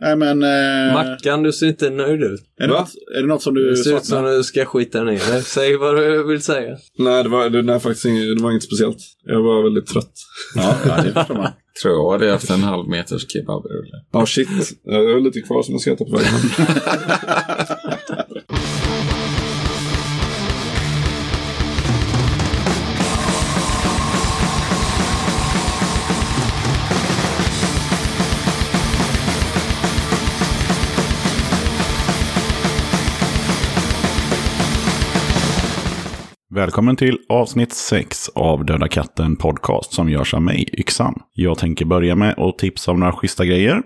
Nej men... Eh, Mackan, du ser inte nöjd ut. är, det något, är det något som du Det ser ut som du ska skita ner dig. Säg vad du vill säga. Nej, det var, det, nej, faktiskt inget, det var inget speciellt. Jag var väldigt trött. Ja, ja, det förstår man. Tror jag hade haft en halv meters kebabrulle. Ja, oh, shit. Jag har lite kvar som jag ska äta på vägen. Välkommen till avsnitt 6 av Döda katten podcast som görs av mig, Yxan. Jag tänker börja med att tipsa om några schyssta grejer.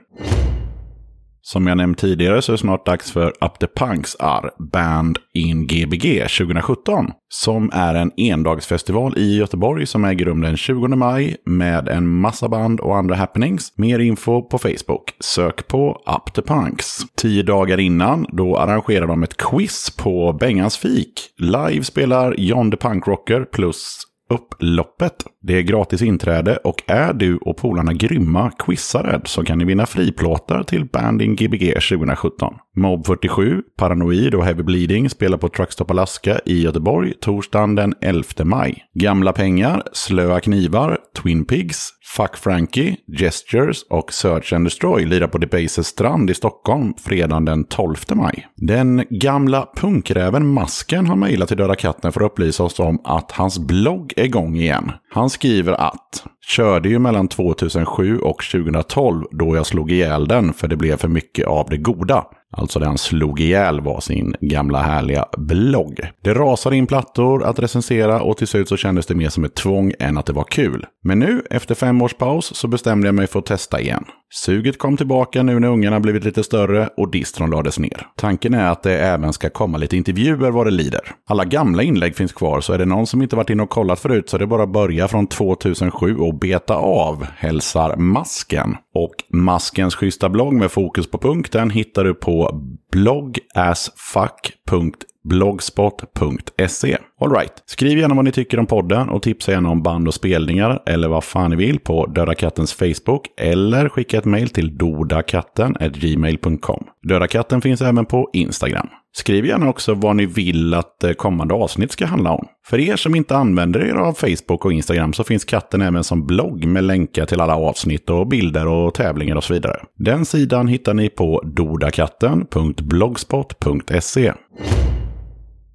Som jag nämnt tidigare så är det snart dags för Up the Punks are Band in Gbg 2017. Som är en endagsfestival i Göteborg som äger rum den 20 maj med en massa band och andra happenings. Mer info på Facebook. Sök på Up the Punks. Tio dagar innan då arrangerar de ett quiz på Bengans fik. Live spelar John the Punkrocker plus upploppet. Det är gratis inträde och är du och polarna grymma quizare så kan ni vinna friplåtar till Banding Gbg 2017. Mob 47, Paranoid och Heavy Bleeding spelar på Truckstop Alaska i Göteborg torsdagen den 11 maj. Gamla pengar, Slöa knivar, Twin Pigs, Fuck Frankie, Gestures och Search and Destroy lirar på Debases strand i Stockholm fredagen den 12 maj. Den gamla punkräven Masken har mejlat till Döda katten för att upplysa oss om att hans blogg är igång igen. Han skriver att Körde ju mellan 2007 och 2012 då jag slog ihjäl den för det blev för mycket av det goda. Alltså det han slog ihjäl var sin gamla härliga blogg. Det rasade in plattor att recensera och till slut så kändes det mer som ett tvång än att det var kul. Men nu, efter fem års paus, så bestämde jag mig för att testa igen. Suget kom tillbaka nu när ungarna blivit lite större och distron lades ner. Tanken är att det även ska komma lite intervjuer vad det lider. Alla gamla inlägg finns kvar så är det någon som inte varit inne och kollat förut så är det bara att börja från 2007 och beta av, hälsar Masken. Och Maskens schyssta blogg med fokus på punkten hittar du på bloggasfuck.se blogspot.se. Alright, skriv gärna vad ni tycker om podden och tipsa gärna om band och spelningar eller vad fan ni vill på Döda Kattens Facebook eller skicka ett mejl till dodakatten gmail.com. Döda katten finns även på Instagram. Skriv gärna också vad ni vill att eh, kommande avsnitt ska handla om. För er som inte använder er av Facebook och Instagram så finns katten även som blogg med länkar till alla avsnitt och bilder och tävlingar och så vidare. Den sidan hittar ni på dodakatten.blogspot.se.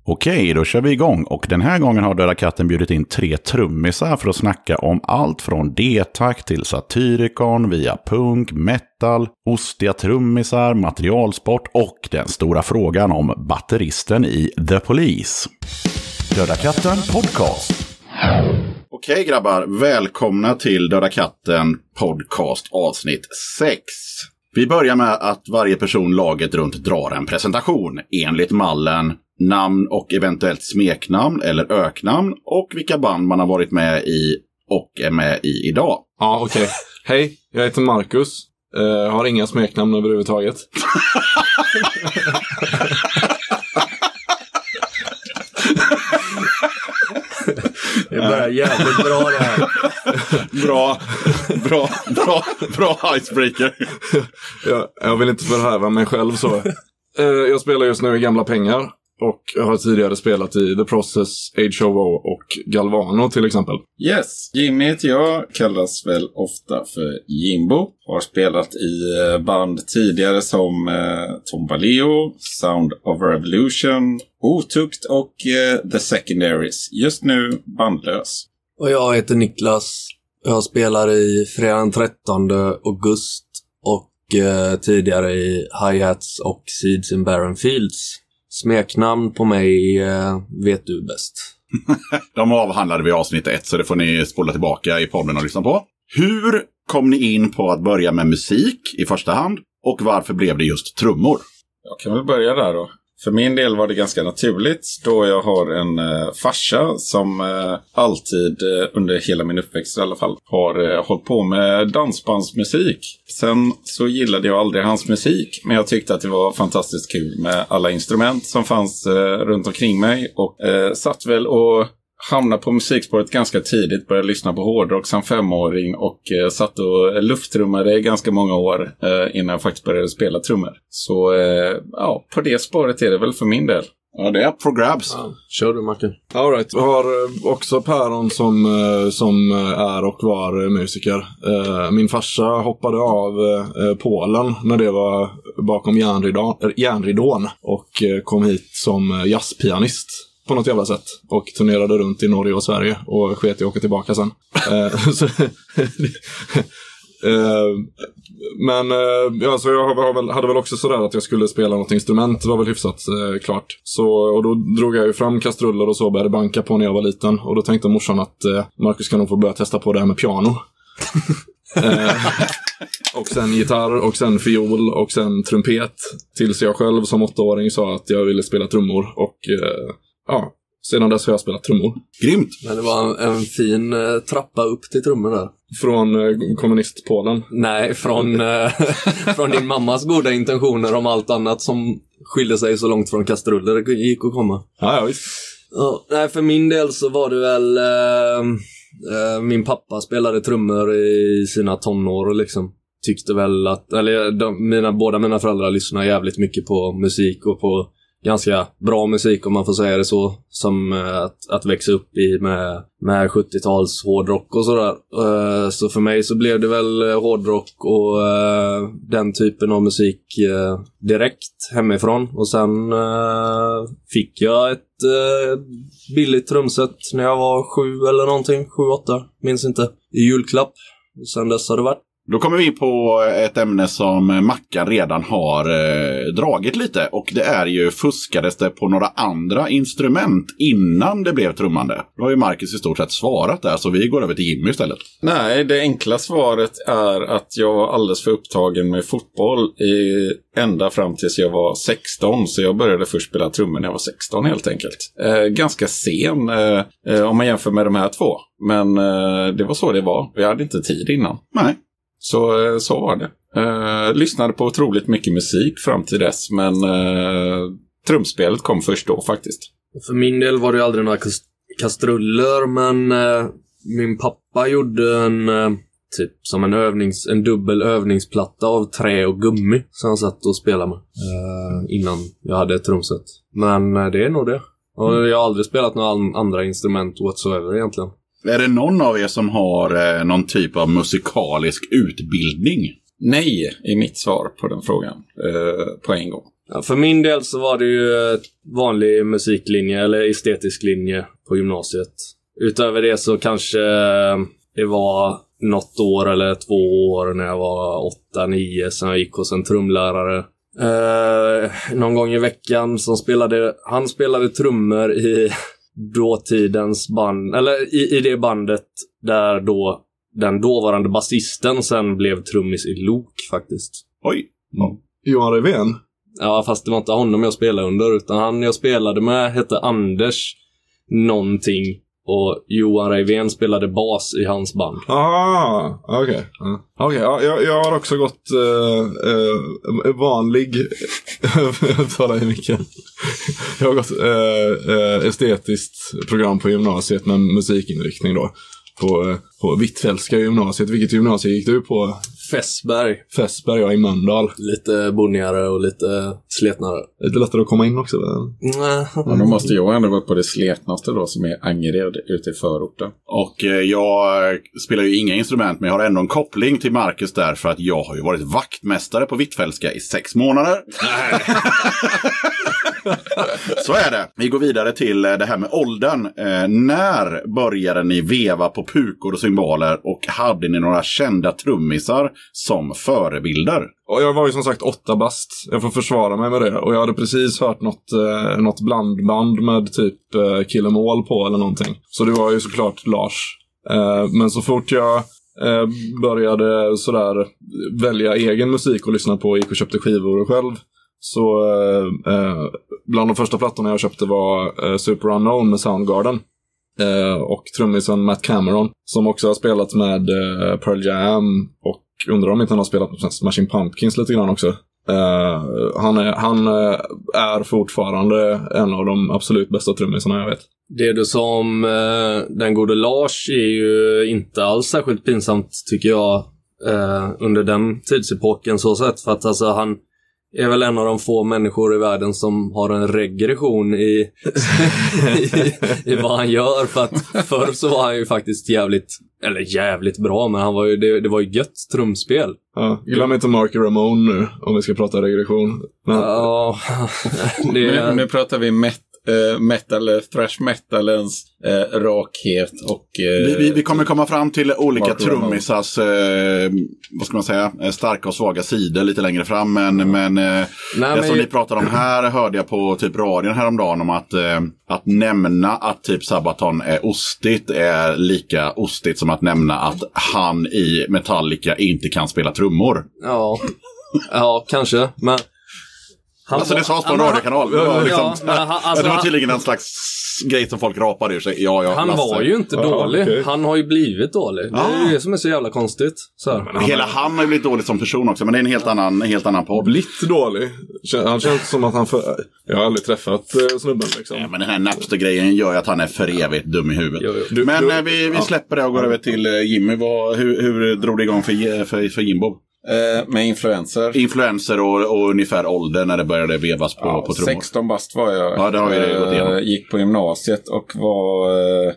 Okej, då kör vi igång och den här gången har Döda katten bjudit in tre trummisar för att snacka om allt från D-takt till Satyricon via punk, metal, ostiga trummisar, materialsport och den stora frågan om batteristen i The Police. Döda katten podcast. Okej grabbar, välkomna till Döda katten podcast avsnitt 6. Vi börjar med att varje person laget runt drar en presentation enligt mallen namn och eventuellt smeknamn eller öknamn och vilka band man har varit med i och är med i idag. Ja, okej. Hej, jag heter Marcus. Uh, har inga smeknamn överhuvudtaget. Det börjar jävligt bra det här. Bra, bra, bra, bra icebreaker. jag, jag vill inte förhäva mig själv så. Uh, jag spelar just nu i Gamla Pengar. Och jag har tidigare spelat i The Process, HOO och Galvano till exempel. Yes, Jimmy heter jag. Kallas väl ofta för Jimbo. Har spelat i eh, band tidigare som eh, Tombaleo, Sound of Revolution, Otukt och eh, The Secondaries. Just nu bandlös. Och jag heter Niklas. Jag spelar i fredag den 13 august och eh, tidigare i Hi-Hats och Seeds in Barren Fields. Smeknamn på mig eh, vet du bäst. De avhandlade vi i avsnitt ett, så det får ni spola tillbaka i podden och lyssna på. Hur kom ni in på att börja med musik i första hand? Och varför blev det just trummor? Jag kan väl börja där då. För min del var det ganska naturligt då jag har en eh, farsa som eh, alltid eh, under hela min uppväxt i alla fall har eh, hållit på med dansbandsmusik. Sen så gillade jag aldrig hans musik men jag tyckte att det var fantastiskt kul med alla instrument som fanns eh, runt omkring mig och eh, satt väl och hamnade på musikspåret ganska tidigt, började lyssna på hårdrock som femåring och eh, satt och lufttrummade i ganska många år eh, innan jag faktiskt började spela trummor. Så eh, ja, på det spåret är det väl för min del. Ja, det är up for grabs. Ja, kör du Macke. All right. Jag har eh, också päron som, eh, som eh, är och var eh, musiker. Eh, Min farsa hoppade av eh, Polen när det var bakom järnridån, eh, och eh, kom hit som eh, jazzpianist på något jävla sätt. Och turnerade runt i Norge och Sverige och sket i att åka tillbaka sen. Eh, Eh, men eh, ja, så jag hade väl också sådär att jag skulle spela något instrument. Det var väl hyfsat eh, klart. Så, och då drog jag ju fram kastruller och så började banka på när jag var liten. Och då tänkte morsan att eh, Marcus kan nog få börja testa på det här med piano. och sen gitarr och sen fiol och sen trumpet. Tills jag själv som åttaåring sa att jag ville spela trummor. Och eh, ja, sedan dess har jag spelat trummor. Grymt! Men det var en, en fin eh, trappa upp till trummor där. Från eh, kommunistpolen. Nej, från, eh, från din mammas goda intentioner om allt annat som skilde sig så långt från kastruller det gick att komma. Ja, ja visst. Ja, nej, för min del så var det väl... Eh, eh, min pappa spelade trummor i sina tonår liksom. Tyckte väl att... Eller de, mina, båda mina föräldrar lyssnade jävligt mycket på musik och på ganska bra musik om man får säga det så. Som eh, att, att växa upp i med, med 70-tals hårdrock och sådär. Eh, så för mig så blev det väl eh, hårdrock och den typen av musik direkt hemifrån. Och sen fick jag ett billigt trumset när jag var sju eller någonting. Sju, åtta, minns inte. I julklapp. Och sen dess har det varit då kommer vi in på ett ämne som Mackan redan har eh, dragit lite. Och det är ju fuskades det på några andra instrument innan det blev trummande? Då har ju Marcus i stort sett svarat där, så vi går över till Jimmy istället. Nej, det enkla svaret är att jag var alldeles för upptagen med fotboll i, ända fram tills jag var 16. Så jag började först spela trummor när jag var 16 helt enkelt. Eh, ganska sen eh, om man jämför med de här två. Men det var så det var. Jag hade inte tid innan. Nej. Så, eh, så var det. Eh, lyssnade på otroligt mycket musik fram till dess, men eh, trumspelet kom först då faktiskt. För min del var det aldrig några kastruller, men eh, min pappa gjorde en eh, typ som en övnings, en dubbel övningsplatta av trä och gummi som han satt och spelade med eh, innan jag hade ett trumset. Men eh, det är nog det. Och jag har aldrig spelat några andra instrument whatsoever egentligen. Är det någon av er som har eh, någon typ av musikalisk utbildning? Nej, är mitt svar på den frågan eh, på en gång. Ja, för min del så var det ju ett vanlig musiklinje eller estetisk linje på gymnasiet. Utöver det så kanske eh, det var något år eller två år när jag var åtta, nio som jag gick hos en trumlärare. Eh, någon gång i veckan som spelade, han spelade trummor i dåtidens band, eller i, i det bandet där då den dåvarande basisten sen blev trummis i Lok faktiskt. Oj! Johan Revén. Ja, fast det var inte honom jag spelade under, utan han jag spelade med hette Anders någonting. Och Johan Reivén spelade bas i hans band. Ah, okej. Ja. Okay, ja, jag, jag har också gått eh, eh, vanlig... jag talar i micken. Jag har gått eh, eh estetiskt program på gymnasiet med musikinriktning då. På, eh, på Hvitfeldtska gymnasiet. Vilket gymnasium gick du på? Fässberg. Fässberg, ja, i Mölndal. Lite bonnigare och lite sletnare. Lite lättare att komma in också. Men... Nej. Men då måste jag ändå gått på det sletnaste då, som är Angered ute i förorten. Och eh, jag spelar ju inga instrument, men jag har ändå en koppling till Marcus där för att jag har ju varit vaktmästare på Hvitfeldtska i sex månader. Så är det. Vi går vidare till eh, det här med åldern. Eh, när började ni veva på pukor och symboler och hade ni några kända trummisar som förebilder? Och jag var ju som sagt åtta bast. Jag får försvara mig med det. Och jag hade precis hört något, eh, något blandband med typ eh, Kill 'em All på eller någonting. Så det var ju såklart Lars. Eh, men så fort jag eh, började sådär välja egen musik och lyssna på, gick och köpte skivor själv. Så eh, eh, bland de första plattorna jag köpte var eh, Super Unknown med Soundgarden. Eh, och trummisen Matt Cameron, som också har spelat med eh, Pearl Jam och undrar om inte han har spelat med Smashing Pumpkins lite grann också. Eh, han är, han eh, är fortfarande en av de absolut bästa trummisarna jag vet. Det du sa om eh, den gode Lars är ju inte alls särskilt pinsamt, tycker jag, eh, under den tidsepoken så sett. För att alltså han är väl en av de få människor i världen som har en regression i, i, i vad han gör. För att förr så var han ju faktiskt jävligt, eller jävligt bra, men han var ju, det, det var ju gött trumspel. Ja, glöm inte Marky Ramone nu, om vi ska prata regression. Men, Ja, det Nu, nu pratar vi met, eh, metal, eh, thrash metalens eh, rakhet och... Eh, Vi, vi, vi kommer komma fram till olika trummisars, eh, vad ska man säga, eh, starka och svaga sidor lite längre fram. Men, men eh, Nej, det men- som ni pratar om här hörde jag på typ radion häromdagen om att, att nämna att typ Sabaton är ostigt är lika ostigt som att nämna att han i Metallica inte kan spela trummor. Ja, ja kanske. Men... Han Alltså var- det sades på en Ja, radiokanal. Det han- var, liksom, ja, han, alltså, det var han, tydligen en slags grej som folk rapade ur sig. Ja, ja, han Lasse. var ju inte Ja, dålig. okej. Han har ju blivit dålig. Det är Ah. ju det som är så jävla konstigt. Så här. Hela han har ju blivit dålig som person också, men det är en helt annan, en helt annan podd. Blitt dålig. Han känns som att han för... Jag har aldrig träffat eh, snubben liksom. Ja, men den här Napster-grejen gör ju att han är för evigt dum i huvudet. Jo, jo. Du- men du- eh, vi, vi släpper det och går över till eh, Jimmy. Vad, hur, hur drog det igång för, för, för Jimbo? Eh, med influenser. Influenser och, och ungefär ålder när det började vevas på, Ja, på trummor. 16 bast var jag. Ja, det har vi Eh, gått igenom. Gick på gymnasiet och var eh,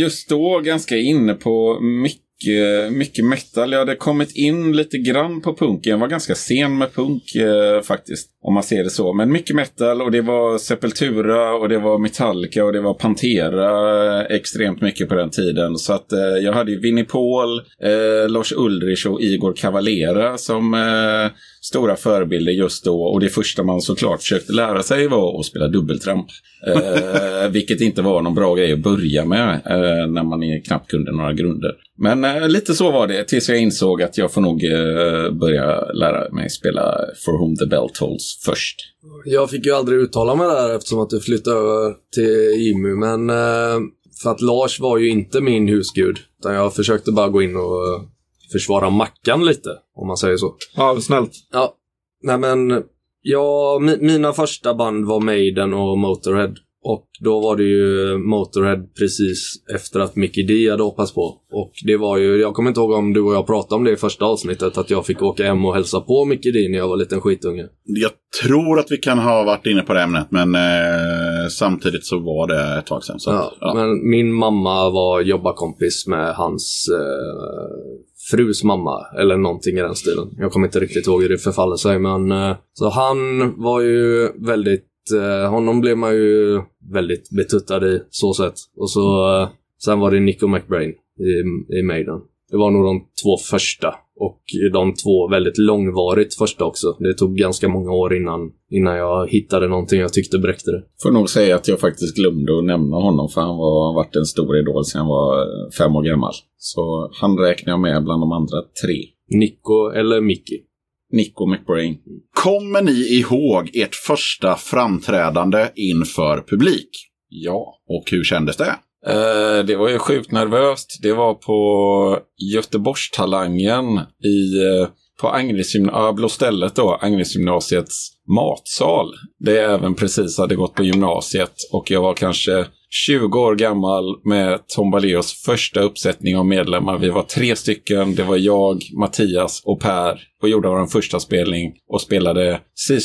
just då ganska inne på mycket, Eh, mycket metal. Jag hade kommit in lite grann på punken. Jag var ganska sen med punk eh, faktiskt. Om man ser det så. Men mycket metal och det var Sepultura och det var Metallica och det var Pantera eh, extremt mycket på den tiden. Så att eh, jag hade ju Vinnie Paul, eh, Lars Ulrich och Igor Cavalera som eh, stora förebilder just då. Och det första man såklart försökte lära sig var att spela dubbeltramp. Eh, vilket inte var någon bra grej att börja med eh, när man är knappt kunde några grunder. Men eh, lite så var det tills jag insåg att jag får nog eh, börja lära mig spela For Whom the Bell Tolls först. Jag fick ju aldrig uttala mig där eftersom att du flyttade över till Jimmy. Men eh, för att Lars var ju inte min husgud. Utan jag försökte bara gå in och eh, försvara Mackan lite. Om man säger så. Ja, snällt. Ja, nej men ja, mi- mina första band var Maiden och Motorhead. Och då var det ju Motorhead precis efter att Mickey D hade hoppats på. Och det var ju, jag kommer inte ihåg om du och jag pratade om det i första avsnittet, att jag fick åka hem och hälsa på Mickey D när jag var liten skitunge. Jag tror att vi kan ha varit inne på det ämnet, men eh, samtidigt så var det ett tag sedan. Så, Ja, att, ja. Men min mamma var jobbarkompis med hans eh, frus mamma, eller någonting i den stilen. Jag kommer inte riktigt ihåg hur det förfaller sig, men eh, så han var ju väldigt, eh, honom blev man ju väldigt betuttad i så sätt. Och så, eh, sen var det Nico McBrain i, i Maiden. Det var nog de två första. Och de två väldigt långvarigt första också. Det tog ganska många år innan, innan jag hittade någonting jag tyckte bräckte det. Får nog säga att jag faktiskt glömde att nämna honom för han var, har varit en stor idol sedan jag var eh, fem år gammal. Så han räknar jag med bland de andra tre. Nico eller Mickey. Nico McBrain. Kommer ni ihåg ert första framträdande inför publik? Ja. Och hur kändes det? Eh, det var ju sjukt nervöst. Det var på Göteborgstalangen i, eh, på Agnesgym- ja, Blå stället då, Agnesgymnasiets matsal. Det jag även precis hade gått på gymnasiet och jag var kanske 20 år gammal med Tom Baleos första uppsättning av medlemmar. Vi var tre stycken. Det var jag, Mattias och Per och gjorde vår första spelning och spelade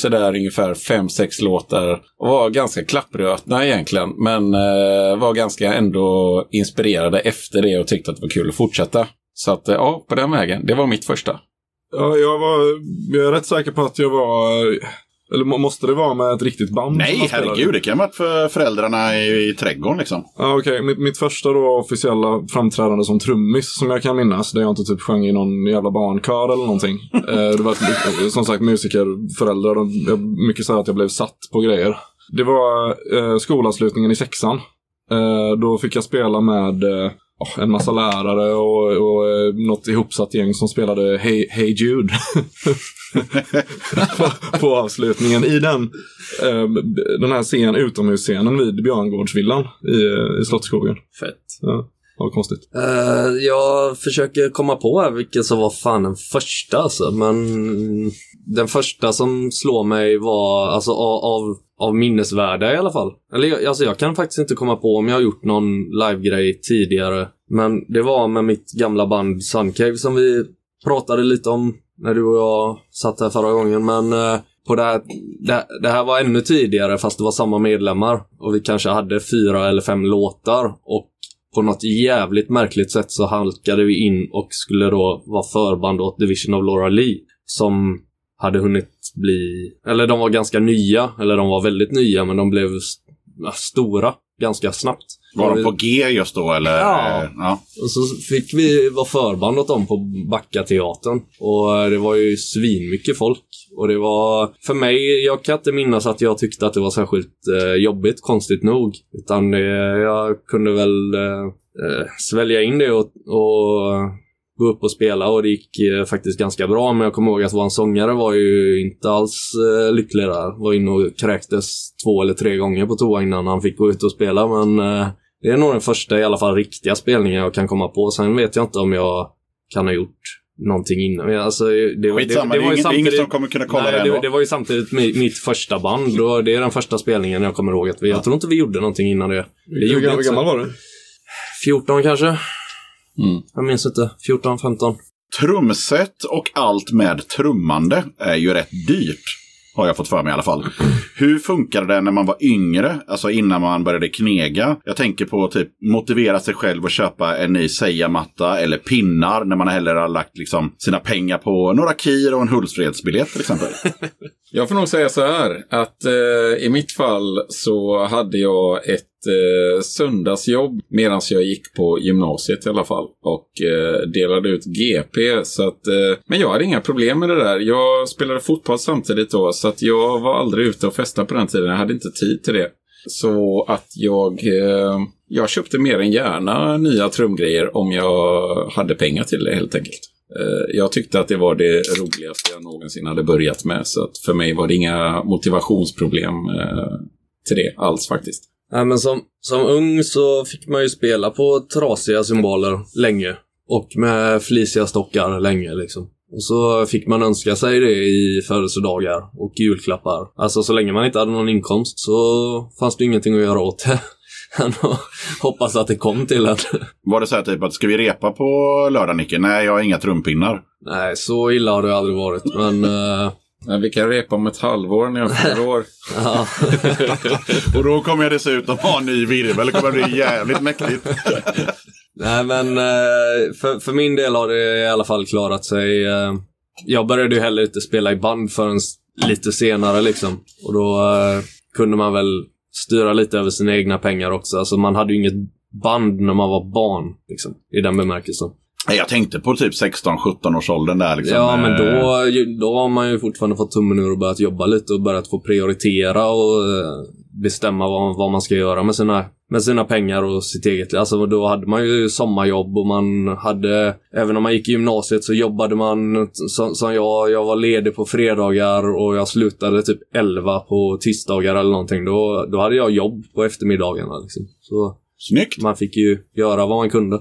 där ungefär fem sex låtar och var ganska klapprötna egentligen. Men eh, var ganska ändå inspirerade efter det och tyckte att det var kul att fortsätta. Så att eh, ja, på den vägen. Det var mitt första. Ja, jag, var, jag är rätt säker på att jag var... Eller må- måste det vara med ett riktigt band? Nej, herregud. Det kan varit för föräldrarna i, i trädgården liksom. Ja, okej. Mitt, mitt första då officiella framträdande som trummis som jag kan minnas, där jag inte typ sjöng i någon jävla barnkör eller någonting. eh, det var som sagt musikerföräldrar. Jag, mycket så här att jag blev satt på grejer. Det var eh, skolavslutningen i sexan. Eh, då fick jag spela med eh, oh, en massa lärare och, och eh, något ihopsatt gäng som spelade Hey, hey Jude. på, på avslutningen. I den, eh, den här scen, utomhusscenen vid Björngårdsvillan i, i Slottsskogen. Fett. Ja. Vad konstigt. Eh, jag försöker komma på här vilken som var fan den första alltså, men den första som slår mig var alltså av, av, av minnesvärda i alla fall. Eller alltså jag kan faktiskt inte komma på om jag har gjort någon livegrej tidigare. Men det var med mitt gamla band Suncave som vi pratade lite om när du och jag satt här förra gången. Men eh, på det, här, det, det här var ännu tidigare fast det var samma medlemmar. Och vi kanske hade fyra eller fem låtar. Och på något jävligt märkligt sätt så halkade vi in och skulle då vara förband åt Division of Laura Lee. Som hade hunnit bli, eller de var ganska nya, eller de var väldigt nya men de blev st stora ganska snabbt. Var de på G just då eller? Ja. Eh, ja. Och så fick vi vara förband åt dem på Backateatern. Och det var ju svinmycket folk. Och det var, för mig, jag kan inte minnas att jag tyckte att det var särskilt eh, jobbigt, konstigt nog. Utan eh, jag kunde väl eh, eh, svälja in det och, och gå upp och spela och det gick eh, faktiskt ganska bra. Men jag kommer ihåg att vår sångare var ju inte alls eh, lycklig där. Var inne och kräktes två eller tre gånger på toa innan han fick gå ut och spela. Men eh, det är nog den första i alla fall riktiga spelningen jag kan komma på. Sen vet jag inte om jag kan ha gjort någonting innan. Alltså, det, det, Skitsamma, det, var är ju ingen, ingen som samtidigt- kommer kunna kolla Nej, det det, det var ju samtidigt mi- mitt första band. Och det är den första spelningen jag kommer ihåg. Att vi, Jag tror inte vi gjorde någonting innan det. det Hur, gammal var du? 14 kanske? Mm. Jag minns inte. 14, 15. Trumset och allt med trummande är ju rätt dyrt. Har jag fått för mig i alla fall. Hur funkade det när man var yngre? Alltså innan man började knega. Jag tänker på typ motivera sig själv att köpa en ny Seija-matta eller pinnar när man hellre har lagt liksom sina pengar på några kir och en Hultsfredsbiljett till exempel. Jag får nog säga så här att eh, i mitt fall så hade jag ett eh, söndagsjobb medan jag gick på gymnasiet i alla fall och eh, delade ut GP. Så att, eh, men jag hade inga problem med det där. Jag spelade fotboll samtidigt då så att jag var aldrig ute och festade på den tiden. Jag hade inte tid till det. Så att jag, eh, jag köpte mer än gärna nya trumgrejer om jag hade pengar till det helt enkelt. Eh, jag tyckte att det var det roligaste jag någonsin hade börjat med. Så att för mig var det inga motivationsproblem eh, till det alls faktiskt. Nej, men som, som ung så fick man ju spela på trasiga symboler länge. Och med flisiga stockar länge liksom. Och så fick man önska sig det i födelsedagar och julklappar. Alltså så länge man inte hade någon inkomst så fanns det ingenting att göra åt det. Att hoppas att det kom till en. Var det så här typ att ska vi repa på lördag Nicke? Nej, jag har inga trumpinnar. Nej, så illa har det aldrig varit. Men eh, Men vi kan repa om ett halvår när jag fyller år. Och då kommer jag dessutom ha en ny virvel. Det kommer bli jävligt mäktigt. Nej, men eh, för, för min del har det i alla fall klarat sig. eh, Jag började ju heller inte spela i band förrän lite senare liksom. Och då eh, kunde man väl styra lite över sina egna pengar också. Alltså man hade ju inget band när man var barn, liksom. I den bemärkelsen. Jag tänkte på typ 16-17 års åldern där. Liksom. Ja, men Eh, då, ju- då har man ju fortfarande fått tummen ur och börjat jobba lite och börjat få prioritera och eh, bestämma vad, vad man ska göra med sina, med sina pengar och sitt eget. Alltså då hade man ju sommarjobb och man hade, även om man gick i gymnasiet så jobbade man som, som jag, jag var ledig på fredagar och jag slutade typ 11 på tisdagar eller någonting. Då, då hade jag jobb på eftermiddagarna liksom. Så Snyggt. man fick ju göra vad man kunde.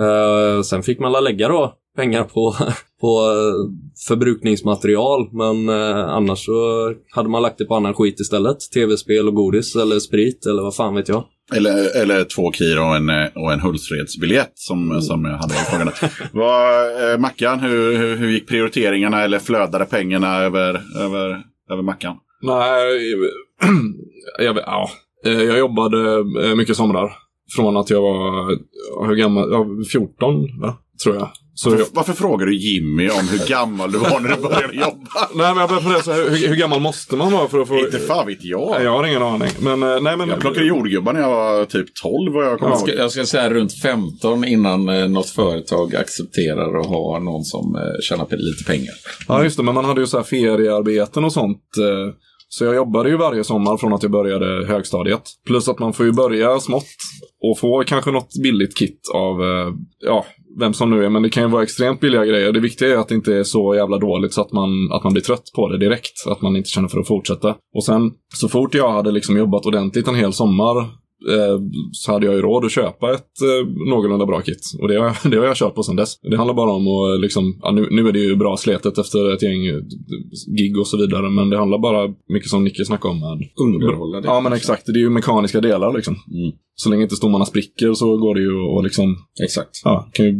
Eh, sen fick man lägga då pengar på, på eh, förbrukningsmaterial. Men eh, annars så hade man lagt det på annan skit istället. Tv-spel och godis eller sprit eller vad fan vet jag. Eller, eller två kir och en, eh, och en Hultsfredsbiljett som, som jag hade i frågan. Vad, eh, Mackan, hur, hur, hur gick prioriteringarna eller flödade pengarna över, över, över Mackan? Nej, jag, vet- ja. Jag jobbade mycket somrar. Från att jag var, hur gammal, ja, 14 va? tror jag. Så jag, Varför, varför frågar du Jimmy om hur gammal du var när du började jobba? nej men jag började fundera så här, hur, hur gammal måste man vara för att få... Inte fan vet jag. Nej, Jag har ingen aning. Men, eh, nej, men, Jag plockade jordgubbar när jag var typ 12 vad jag kommer Jag ihåg. ska, jag ska säga runt 15 innan eh, något företag accepterar att ha någon som eh, tjänar lite pengar. Ja, just det. Men man hade ju så här feriearbeten och sånt. eh, Så jag jobbade ju varje sommar från att jag började högstadiet. Plus att man får ju börja smått och få kanske något billigt kit av, eh, ja, vem som nu är. Men det kan ju vara extremt billiga grejer. Det viktiga är att det inte är så jävla dåligt så att man, att man blir trött på det direkt. Att man inte känner för att fortsätta. Och sen, så fort jag hade liksom jobbat ordentligt en hel sommar så hade jag ju råd att köpa ett eh, någorlunda bra kit. Och det har, det har jag kört på sedan dess. Det handlar bara om att liksom, ja, nu, nu är det ju bra sletet efter ett gäng eh, gig och så vidare, men det handlar bara mycket som Nicke snackade om med Underhålla det. Ja, men exakt. Det är ju mekaniska delar liksom. Mm. Så länge inte stommarna spricker så går det ju att liksom, Exakt. ja, kan ju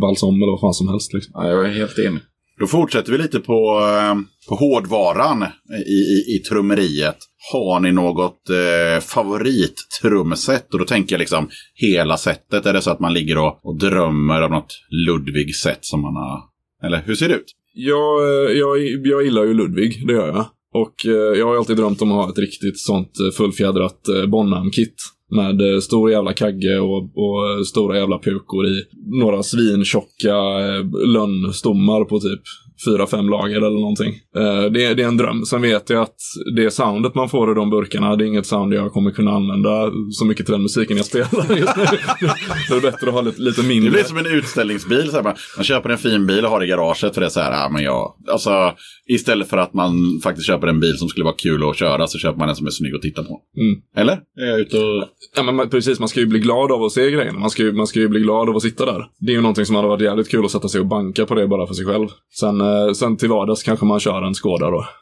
valsa om eller vad fan som helst liksom. Ja, jag är helt enig. Då fortsätter vi lite på, eh, på hårdvaran i, i, i trummeriet. Har ni något eh, favorittrumset? Och då tänker jag liksom hela sättet. Är det så att man ligger och, och drömmer av något Ludwig-sätt som man har... Eller hur ser det ut? Jag, eh, jag, jag gillar ju Ludvig, det gör jag. Och eh, jag har alltid drömt om att ha ett riktigt sånt eh, fullfjädrat eh, Bonham-kit. Med eh, stor jävla kagge och, och eh, stora jävla pukor i. Några svintjocka eh, lönnstommar på typ fyra, fem lager eller någonting. Eh, det, är- det är en dröm. Sen vet jag att det soundet man får i de burkarna, det är inget sound jag kommer kunna använda så mycket till den musiken jag spelar just nu. så det är bättre att ha lite, lite mindre. Det blir som en utställningsbil. Så här, man, man köper en fin bil och har i garaget för det är så här, ja, men jag, alltså, istället för att man faktiskt köper en bil som skulle vara kul att köra så köper man en som är snygg att titta på. Mm. Eller? Är jag ute och... Ja, men man- precis, man ska ju bli glad av att se grejerna. Man ska, ju, man ska ju bli glad av att sitta där. Det är ju någonting som hade varit jävligt kul att sätta sig och banka på det bara för sig själv. Sen, eh, sen till vardags kanske man kör en Skoda då.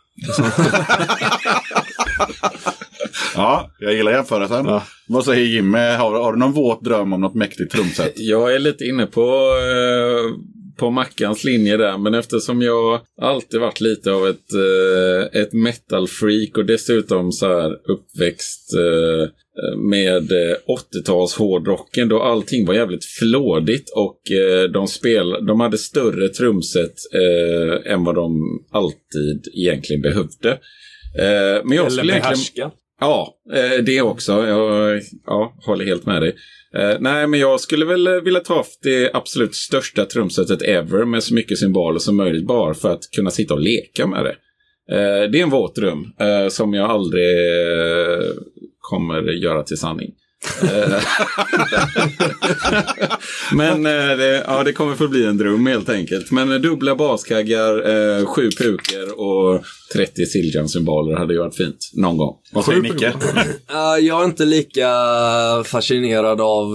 Ja, jag gillar jämförelsen. Ja. Vad säger Jimmy? Har, har du någon våt dröm om något mäktigt trumset? Jag är lite inne på, eh, på Mackans linje där, men eftersom jag alltid varit lite av ett, eh, ett metal-freak och dessutom så här uppväxt eh, med eh, 80-tals hårdrocken då allting var jävligt flådigt och eh, de, spel, de hade större trumset eh, än vad de alltid egentligen behövde. Eh, men jag Eller skulle egentligen... Ja, eh, det också. Jag ja, håller helt med dig. Eh, nej, men jag skulle väl eh, vilja ta det absolut största trumsetet ever med så mycket symboler som möjligt bara för att kunna sitta och leka med det. Eh, det är en våt dröm eh, som jag aldrig eh, kommer göra till sanning. Eh, Men eh, det, ja, det kommer förbli en dröm helt enkelt. Men eh, dubbla baskaggar, sju puker och 30 Siljan-symboler hade ju varit fint någon gång. Vad säger Nicke? Eh, jag är inte lika fascinerad av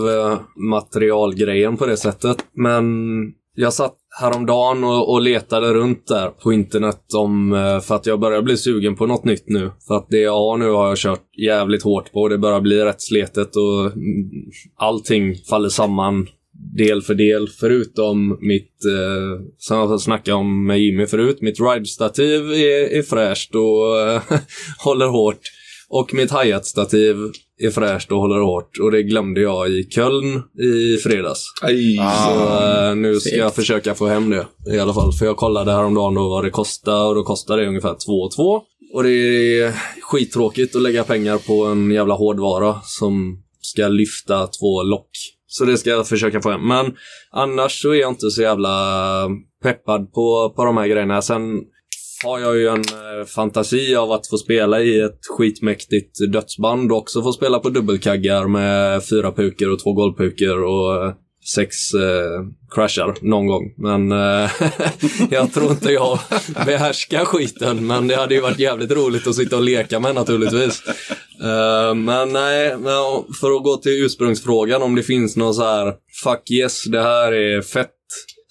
materialgrejen på det sättet. Men jag satt häromdagen och, och letade runt där på internet om, eh, för att jag börjar bli sugen på något nytt nu. För att det jag har nu har jag kört jävligt hårt på och det börjar bli rätt sletet och mm, allting faller samman del för del, förutom mitt, eh, som jag snackade om med Jimmy förut, mitt ride-stativ är, är fräscht och eh, håller hårt. Och mitt hi-hat-stativ är fräscht och håller hårt. Och det glömde jag i Köln i fredags. Aj. Så eh, nu ska jag försöka få hem det i alla fall. För jag kollade häromdagen då vad det kostar och då kostar det ungefär 2 och 2. Och det är skittråkigt att lägga pengar på en jävla hårdvara som ska lyfta två lock. Så det ska jag försöka få hem. Men annars så är jag inte så jävla peppad på, på de här grejerna. Sen har jag ju en eh, fantasi av att få spela i ett skitmäktigt dödsband och också få spela på dubbelkaggar med fyra puker och två golvpuker och eh, sex eh, crashar någon gång. Men eh, jag tror inte jag behärskar skiten, men det hade ju varit jävligt roligt att sitta och leka med naturligtvis. Eh, men nej, men för att gå till ursprungsfrågan om det finns någon så här fuck yes, det här är fett.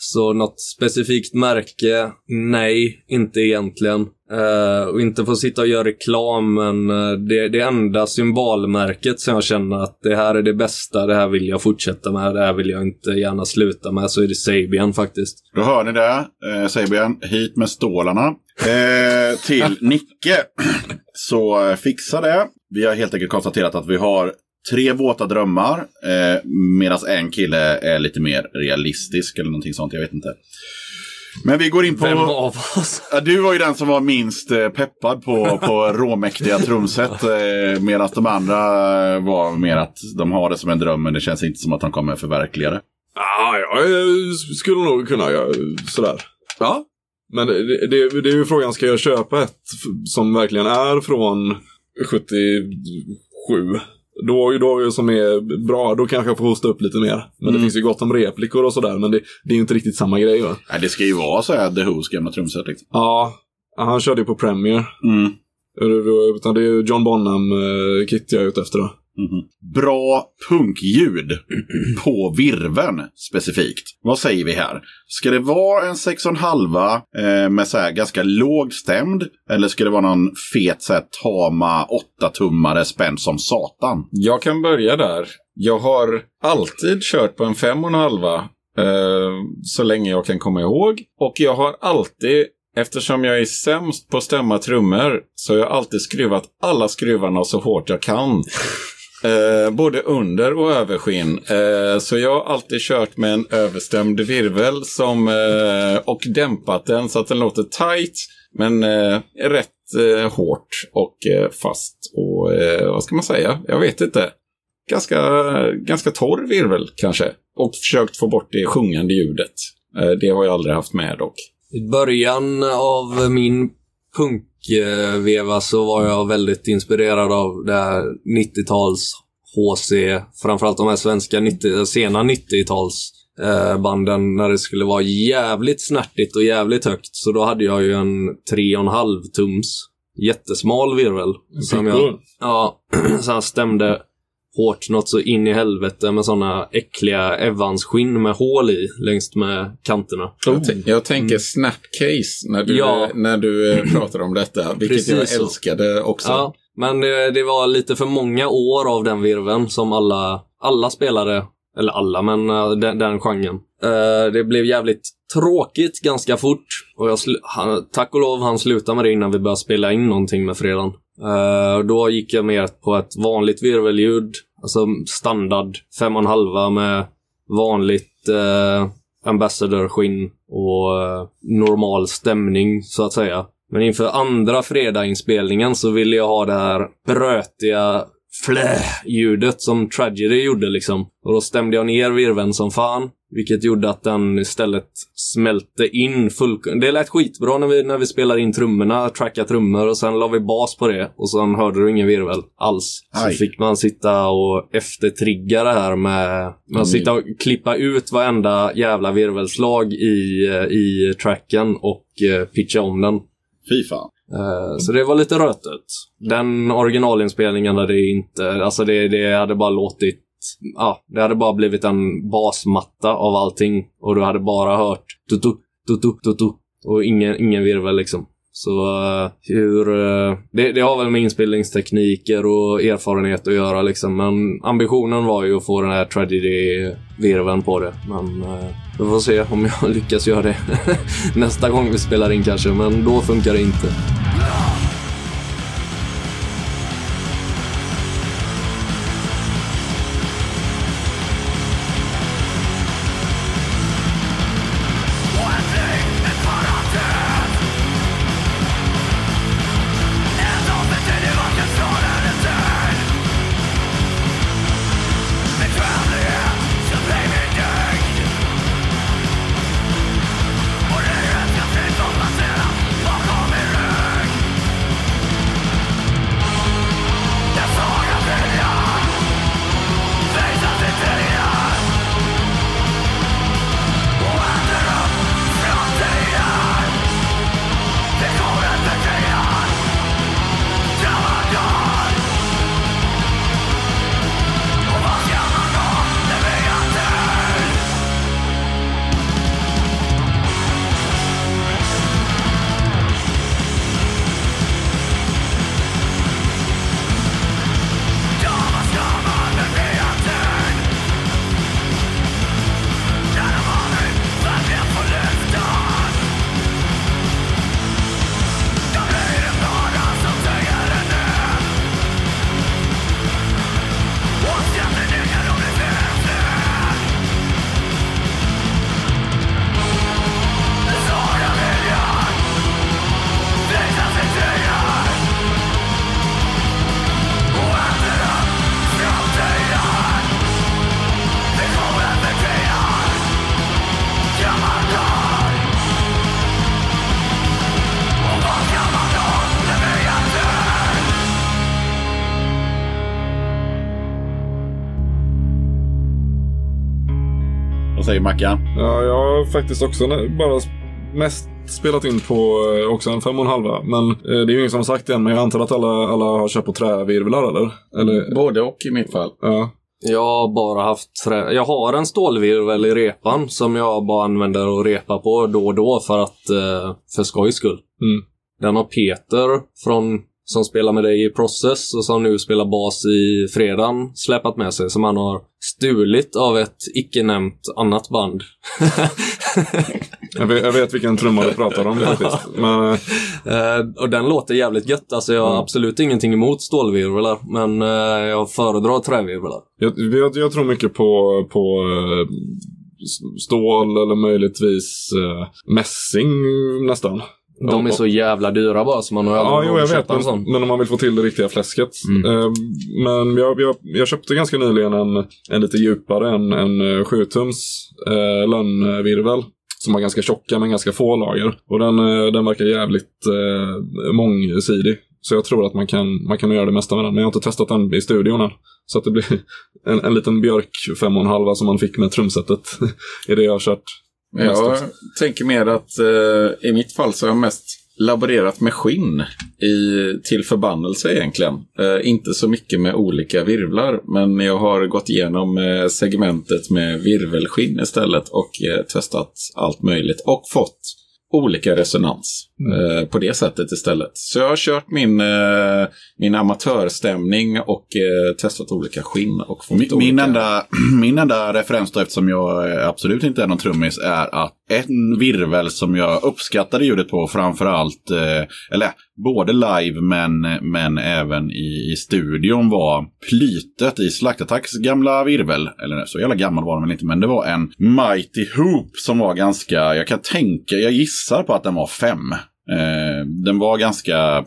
Så något specifikt märke? Nej, inte egentligen. Uh, och inte få sitta och göra reklam, men eh, det, det enda symbolmärket som jag känner att det här är det bästa, det här vill jag fortsätta med, det här vill jag inte gärna sluta med, så är det Sabian faktiskt. Då hör ni det. Eh, Sabian, hit med stålarna. Eh, till Nicke. Så eh, fixa det. Vi har helt enkelt konstaterat att vi har tre våta drömmar. Eh, Medan en kille är lite mer realistisk eller någonting sånt. Jag vet inte. Men vi går in på... Vem av oss? Ja, du var ju den som var minst eh, peppad på, på råmäktiga trumset. Eh, Medan de andra eh, var mer att de har det som en dröm men det känns inte som att de kommer förverkliga det. Ah, jag eh, skulle nog kunna göra sådär. Ja. Men det, det, det är ju frågan, ska jag köpa ett som verkligen är från 77? Då, då som är bra, då kanske jag får hosta upp lite mer. Men det finns ju gott om replikor och sådär, men det, det är ju inte riktigt samma grej va? Nej, det ska ju vara så här The Who's gamla trumset. Liksom. Ja, han körde ju på Premiere. Mm. Utan det är John Bonham-kit jag är ute efter då. Bra punkljud på virven specifikt. Vad säger vi här? Ska det vara en 6,5 eh, med så här ganska låg stämd? Eller ska det vara någon fet så här, tama 8-tummare spänd som satan? Jag kan börja där. Jag har alltid kört på en fem och en halva eh, så länge jag kan komma ihåg. Och jag har alltid, eftersom jag är sämst på att stämma trummor, så har jag alltid skruvat alla skruvarna så hårt jag kan. Eh, både under och överskinn. Eh, så jag har alltid kört med en överstämd virvel som, eh, och dämpat den så att den låter tight. Men eh, rätt eh, hårt och eh, fast. Och eh, vad ska man säga? Jag vet inte. Ganska, ganska torr virvel kanske. Och försökt få bort det sjungande ljudet. Eh, det har jag aldrig haft med dock. I början av min punkveva så var jag väldigt inspirerad av det här 90-tals HC, framförallt de här svenska 90, sena 90-tals eh, banden när det skulle vara jävligt snärtigt och jävligt högt. Så då hade jag ju en 3,5 tums jättesmal virvel. Som jag, ja, så han stämde hårt något så in i helvete med såna äckliga Evans-skinn med hål i längst med kanterna. Jag, tän- jag tänker snapcase när du, Ja. när du eh, pratar om detta. Vilket Precis jag så. älskade också. Ja, men det, det var lite för många år av den virveln som alla, alla spelare, eller alla, men eh, den, den genren. Eh, det blev jävligt tråkigt ganska fort. Och jag han, tack och lov han slutade med det innan vi började spela in någonting med fredagen. Uh, då gick jag mer på ett vanligt virvelljud, alltså standard 5,5 med vanligt eh, uh, ambassador-skinn och uh, normal stämning, så att säga. Men inför andra fredagsinspelningen så ville jag ha det här brötiga flä-ljudet som Tragedy gjorde liksom. Och då stämde jag ner virveln som fan. Vilket gjorde att den istället smälte in full... Det lät skitbra när vi, när vi spelade in trummorna, trackade trummor och sen la vi bas på det. Och sen hörde du ingen virvel alls. Så Aj. fick man sitta och eftertrigga det här med... med att sitta och klippa ut varenda jävla virvelslag i, i tracken och eh, pitcha om den. Fy fan. Eh, Så det var lite rötet. Den originalinspelningen hade inte, alltså det, det hade bara låtit, ja, det hade bara blivit en basmatta av allting. Och du hade bara hört tutu, tutu, tutu och ingen, ingen virvel liksom. Så uh, hur, Uh, det, det har väl med inspelningstekniker och erfarenhet att göra liksom. Men ambitionen var ju att få den här tragedy-virveln på det. Men uh, vi får se om jag lyckas göra det nästa gång vi spelar in kanske. Men då funkar det inte. Vad säger Mackan? Ja, jag har faktiskt också bara mest spelat in på eh, också en fem och en halva. Men eh, det är ju ingen som har sagt det än, men jag antar att alla, alla har kört på trävirvlar eller? eller Både och i mitt fall. ja. Jag har bara haft trä... Jag har en stålvirvel i repan som jag bara använder och repa på då och då för att... Eh, för skojs skull. Mm. Den har Peter från som spelar med dig i Process och som nu spelar bas i Fredan släpat med sig som han har stulit av ett icke nämnt annat band. Jag, vet, jag vet vilken trumma du pratar om faktiskt. Men, Eh, och den låter jävligt gött. Alltså jag har Mm. absolut ingenting emot stålvirvlar, men eh, jag föredrar trävirvlar. jag, jag, jag tror mycket på, på s- stål eller möjligtvis mässing nästan. De är så jävla dyra bara så man har Ja, jo, jag vet. en sån. Men, om man vill få till det riktiga fläsket. Mm. Eh, men jag, jag, jag köpte ganska nyligen en, en lite djupare, en, en eh, 7-tums eh, lönnvirvel. Som har ganska tjocka men ganska få lager. Och den, eh, den verkar jävligt eh, mångsidig. Så jag tror att man kan, man kan göra det mesta med den. Men jag har inte testat den i studion än. Så att det blir en, en liten björk 5,5 som man fick med trumsetet. är det jag har kört. Jag tänker mer att eh, i mitt fall så har jag mest laborerat med skinn i, till förbannelse egentligen. Eh, inte så mycket med olika virvlar, men jag har gått igenom eh, segmentet med virvelskinn istället och eh, testat allt möjligt och fått olika resonans eh, på det sättet istället. Så jag har kört min, eh, min amatörstämning och eh, testat olika skinn och fått Min, olika... min, enda, min enda referens då, eftersom jag eh, absolut inte är någon trummis, är att en virvel som jag uppskattade ljudet på framförallt, eh, eller både live men, men även i, i studion var plytet i Slaktattacks gamla virvel. Eller så jävla gammal var den väl inte, men det var en Mighty Hoop som var ganska, jag kan tänka, jag gissar på att den var fem. Eh, den var ganska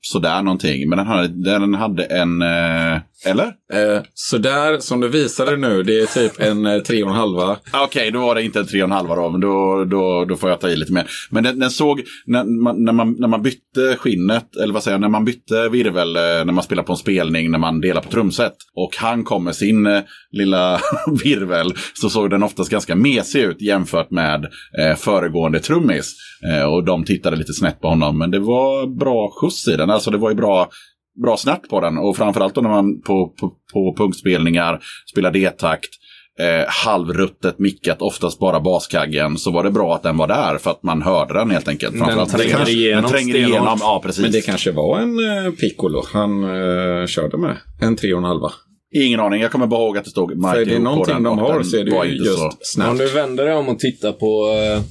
sådär någonting, men den hade, den hade en, eh, eller? Eh, så där som du visade nu, det är typ en eh, tre och en halva. Okej, då var det inte en tre och en halva då, men då, då, då får jag ta i lite mer. Men den, den såg, när man, när, man, när man bytte skinnet, eller vad säger jag, när man bytte virvel, eh, när man spelar på en spelning, när man delar på trumset, och han kom med sin eh, lilla virvel, så såg den oftast ganska mesig ut jämfört med eh, föregående trummis. Eh, och de tittade lite snett på honom, men det var bra skjuts i den, alltså det var ju bra bra snärt på den och framförallt när man på, på, på punktspelningar spelar D-takt eh, halvruttet mickat, oftast bara baskaggen, så var det bra att den var där för att man hörde den helt enkelt. Den Framförallt- tränger kanske- igenom Den tränger igenom, ja precis. Men det kanske var en eh, Piccolo han eh, körde med. En tre och en halva. Ingen aning, jag kommer bara ihåg att det stod För Mighty är det någonting den de har den så är det var ju just så... Om snabbt. du vänder dig om och tittar på, eh,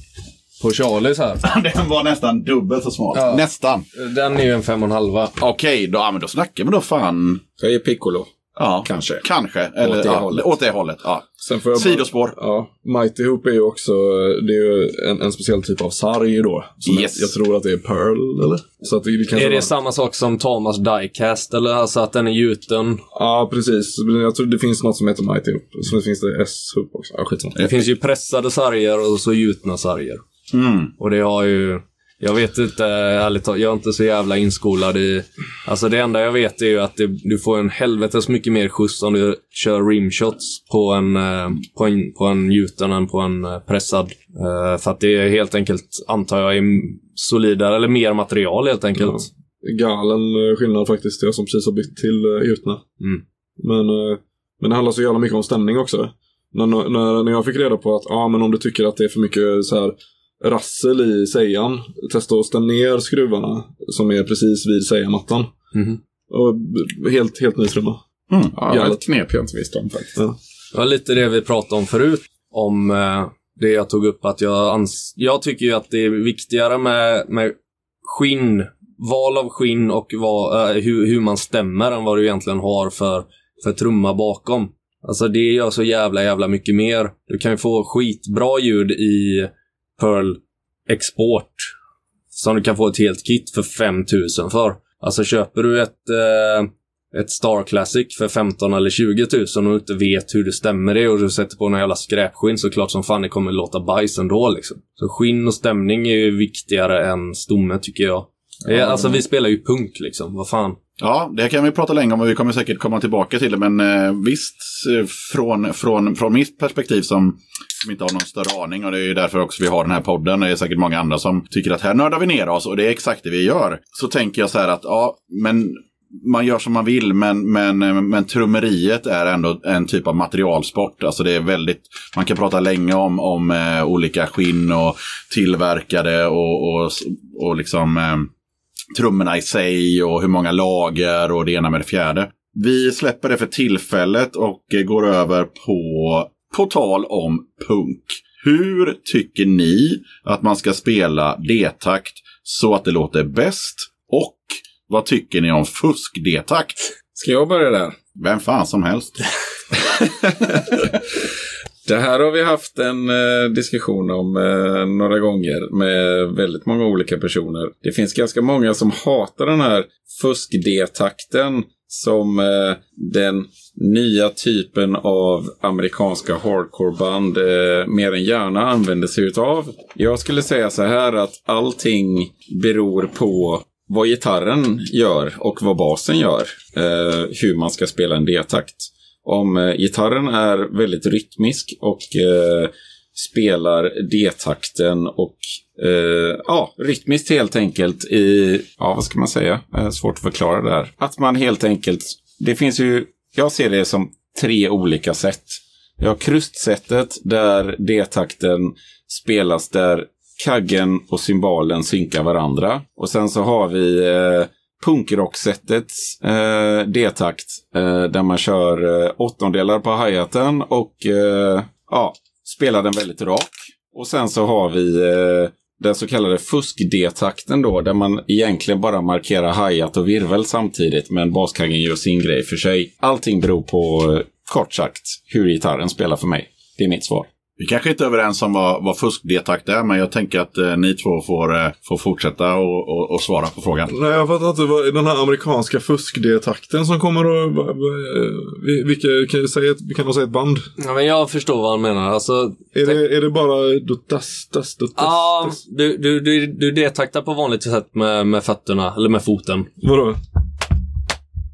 på Charlies här. den var nästan dubbelt så smal. Ja. Nästan. Den är ju en fem och en halva. Okej, då, ja, men då snackar vi då fan. Så är Piccolo. Ja, Kanske. Kanske. Eller, Åt det ja, hållet. Åt det hållet. Ja. Sen får jag bara- Sidospår. Ja, Mighty Hoop är ju också det är ju en, en speciell typ av sarg då. Som Yes. jag, jag tror att det är Pearl, eller? Så att det, det kanske Är det var- samma sak som Thomas Diecast? Eller alltså att den är gjuten? Ja, precis. Jag tror det finns något som heter Mighty Hoop. Så finns det S-Hoop också. Ja, skitsamma. Det finns ju pressade sarger och så gjutna sarger. Mm. Och det har ju... Jag vet inte, ärligt talat, jag är inte så jävla inskolad i... Alltså det enda jag vet är ju att det, du får en helvetes mycket mer skjuts om du kör rimshots på en, eh, på en, på en gjuten än på en eh, pressad. Eh, För att det är helt enkelt, antar jag, är solidare eller mer material helt enkelt. Galen eh, skillnad faktiskt. Jag som precis har bytt till gjutna. Mm. Men, men det handlar så jävla mycket om stämning också. När, när, när jag fick reda på att ja, men om du tycker att det är för mycket så här rassel i sejan, testa att stämma ner skruvarna som är precis vid sejamattan. Mhm. Och helt, helt ny trumma. Mm. Ja, ett knep jag inte visste om faktiskt. Ja. Det var lite det vi pratade om förut. Om eh, det jag tog upp att jag ans- Jag tycker ju att det är viktigare med, med skinn, val av skinn och vad, eh, hur, hur man stämmer än vad du egentligen har för, för trumma bakom. Alltså det gör så jävla, jävla mycket mer. Du kan ju få skitbra ljud i Pearl Export. Som du kan få ett helt kit för 5000 för. Alltså köper du ett, eh, ett Star Classic för 15 eller 20 000 och inte vet hur det stämmer det och du sätter på någon jävla skräpskinn så klart som fan det kommer låta bajs ändå liksom. Så skinn och stämning är ju viktigare än stomme tycker jag. Det är, alltså vi spelar ju punk liksom, vad fan. Ja, det kan vi prata länge om och vi kommer säkert komma tillbaka till det. Men eh, visst, eh, från, från, från mitt perspektiv som, som inte har någon större aning och det är ju därför också vi har den här podden. Det är säkert många andra som tycker att här nördar vi ner oss och det är exakt det vi gör. Så tänker jag så här att ja, men man gör som man vill, men, men, eh, men trummeriet är ändå en typ av materialsport. Alltså det är väldigt, man kan prata länge om, om eh, olika skinn och tillverkade och, och, och liksom eh, trummorna i sig och hur många lager och det ena med det fjärde. Vi släpper det för tillfället och eh, går över på, på tal om punk. Hur tycker ni att man ska spela D-takt så att det låter bäst? Och vad tycker ni om fusk D-takt? Ska jag börja där? Vem fan som helst. Det här har vi haft en eh, diskussion om eh, några gånger med väldigt många olika personer. Det finns ganska många som hatar den här fusk-D-takten som eh, den nya typen av amerikanska hardcoreband eh, mer än gärna använder sig utav. Jag skulle säga så här att allting beror på vad gitarren gör och vad basen gör. Eh, hur man ska spela en D-takt. Om eh, gitarren är väldigt rytmisk och eh, spelar D-takten och eh, ja, rytmiskt helt enkelt i, ja vad ska man säga, eh, svårt att förklara det här. Att man helt enkelt, det finns ju, jag ser det som tre olika sätt. Jag har krustsättet där D-takten spelas där kaggen och cymbalen synkar varandra. Och sen så har vi eh, punkrocksättets eh, D-takt eh, där man kör eh, åttondelar på hi-haten och eh, ja, spelar den väldigt rak. Och sen så har vi eh, den så kallade fusk-D-takten då, där man egentligen bara markerar hi-hat och virvel samtidigt, men baskaggen gör sin grej för sig. Allting beror på, eh, kort sagt, hur gitarren spelar för mig. Det är mitt svar. Vi kanske inte är överens om vad, vad fusk-D-takt är, men jag tänker att eh, ni två får, eh, får fortsätta och, och, och svara på frågan. Nej, jag fattar inte. Vad, den här amerikanska fusk-D-takten som kommer att... eh, vi- Vilka, kan, säga ett, kan säga ett band? Ja, men jag förstår vad han menar. Alltså, Är det, är det bara duttas, das, duttas, ja, das? du, du, du, du detaktar på vanligt sätt med, med fötterna, eller med foten. Vadå?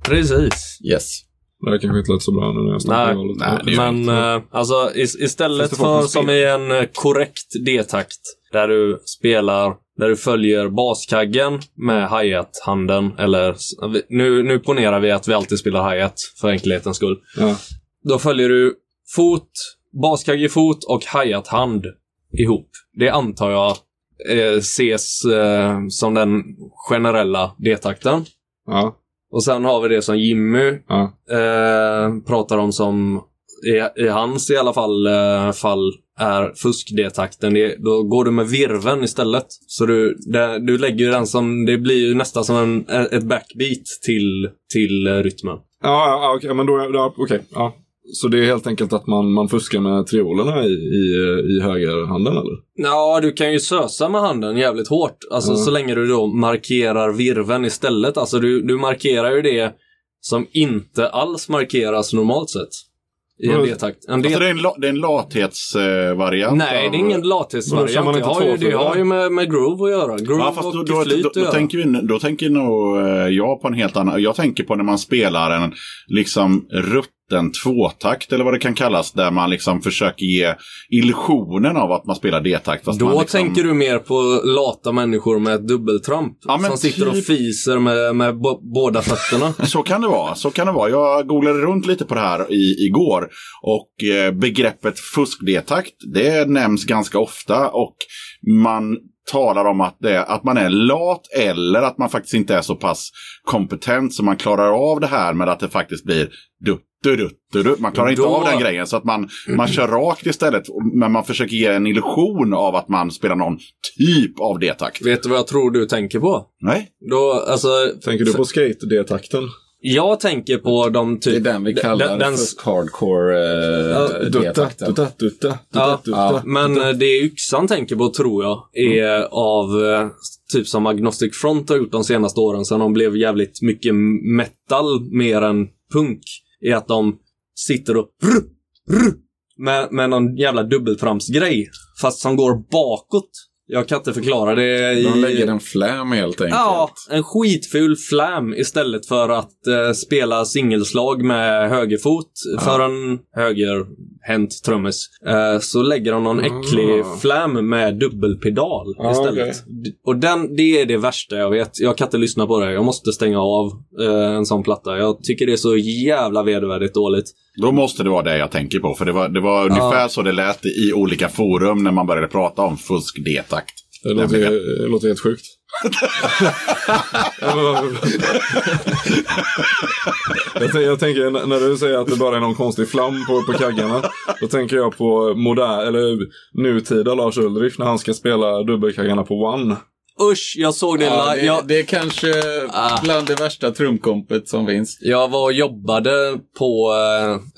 Precis. Yes. Det här kanske inte lät så bra nu när jag snackar. Nej, nej, Men eh, alltså is, istället för som i en eh, korrekt D-takt där du spelar, där du följer baskaggen med hi-hat-handen eller s- nu, nu ponerar vi att vi alltid spelar hi-hat för enkelhetens skull. Ja. Då följer du fot, baskagge fot och hi-hat-hand ihop. Det antar jag eh, ses eh, som den generella D-takten. Ja. Och sen har vi det som Jimmy Ja. eh, pratar om som i, i hans i alla fall, eh, fall är fusk-D-takten. Det- Då går du med virven istället. Så du, det, du lägger ju den som, det blir ju nästan som en, ett backbeat till, till rytmen. Ja, ja, okej, men då, ja, okej, ja. Så det är helt enkelt att man, man fuskar med triolerna i, i, i högerhanden eller? Ja, du kan ju sösa med handen jävligt hårt. Alltså Ja. så länge du då markerar virven istället. Alltså du, du markerar ju det som inte alls markeras normalt sett. I en. D-takt. En D- Alltså det är en, la, det är en lathetsvariant. Nej, det är ingen då lathetsvariant. Det har ju, det har ju med, med groove att göra. Groove Ja, fast då, och då, flyt då, då, göra. tänker vi, då tänker nog eh, jag på en helt annan... Jag tänker på när man spelar en liksom rutten tvåtakt eller vad det kan kallas. Där man liksom försöker ge illusionen av att man spelar D-takt. Då liksom, tänker du mer på lata människor med ett dubbeltramp. Ja, som sitter och typ- fiser med, med båda fötterna. Så kan det vara. Så kan det vara. Jag googlade runt lite på det här i, igår. Och eh, begreppet fusk-D-takt, det nämns ganska ofta. Och man talar om att, det, att man är lat eller att man faktiskt inte är så pass kompetent så man klarar av det här med att det faktiskt blir dutt, dutt, dutt, dutt. Man klarar inte Då- av den grejen. Så att man, man kör rakt istället. Men man försöker ge en illusion av att man spelar någon typ av D-takt. Vet du vad jag tror du tänker på? Nej? Då, alltså, Tänker du på skate-D-takten? Jag tänker på de typ... Det är den vi kallar den, den, fusk hardcore Ja, eh, Dutta, D-takten. dutta, dutta, dutta, Ja, ja. Men eh, det Yxan tänker på, tror jag, är av eh, typ som Agnostic Front har gjort de senaste åren, sen de blev jävligt mycket metal mer än punk, är att de sitter och rr, rr, med, med någon jävla dubbeltrampsgrej, fast som går bakåt. Jag kan inte förklara det i... De lägger en flam helt enkelt. Ja, en skitful flam istället för att eh, spela singelslag med högerfot för en högerhänt trummis. Eh, så lägger de någon äcklig flam med dubbelpedal Ah, istället. Och den, det är det värsta jag vet. Jag kan inte lyssna på det. Jag måste stänga av eh, en sån platta. Jag tycker det är så jävla vedervärdigt dåligt. Då måste det vara det jag tänker på. För det var, det var ungefär så det lät i olika forum när man började prata om fusk-D-takt. Det låter, det låter helt sjukt. Jag, tänker, jag tänker när du säger att det bara är någon konstig flam på, på kaggarna. Då tänker jag på modern, eller nutida Lars Ulrich när han ska spela dubbelkaggarna på One. Usch, jag såg det Ja, live. det, Jag, det är kanske Ah. bland det värsta trumkompet som finns. jag var och jobbade på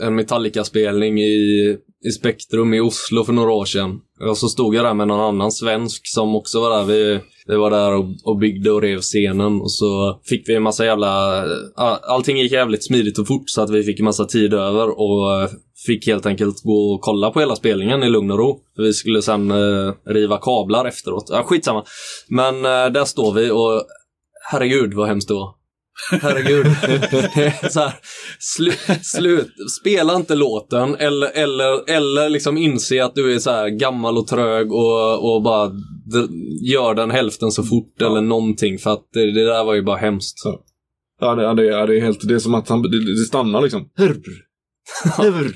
eh, en Metallica-spelning i, i Spektrum i Oslo för några år sedan. Och så stod jag där med någon annan svensk som också var där. Vi, vi var där och, och byggde och rev scenen och så fick vi en massa jävla... Eh, allting gick jävligt smidigt och fort så att vi fick en massa tid över och eh, fick helt enkelt gå och kolla på hela spelningen i lugn och ro. Vi skulle sen eh, riva kablar efteråt. Ja, skitsamma. Men eh, där står vi och herregud vad hemskt det var. Herregud. Så här, slu, slut, spela inte låten eller, eller, eller liksom inse att du är så gammal och trög och, och bara gör den hälften så fort eller någonting för att det, det där var ju bara hemskt. Ja, det, ja, det, ja, det är helt, det är som att han, det, det stannar liksom. Hurr. Hurr.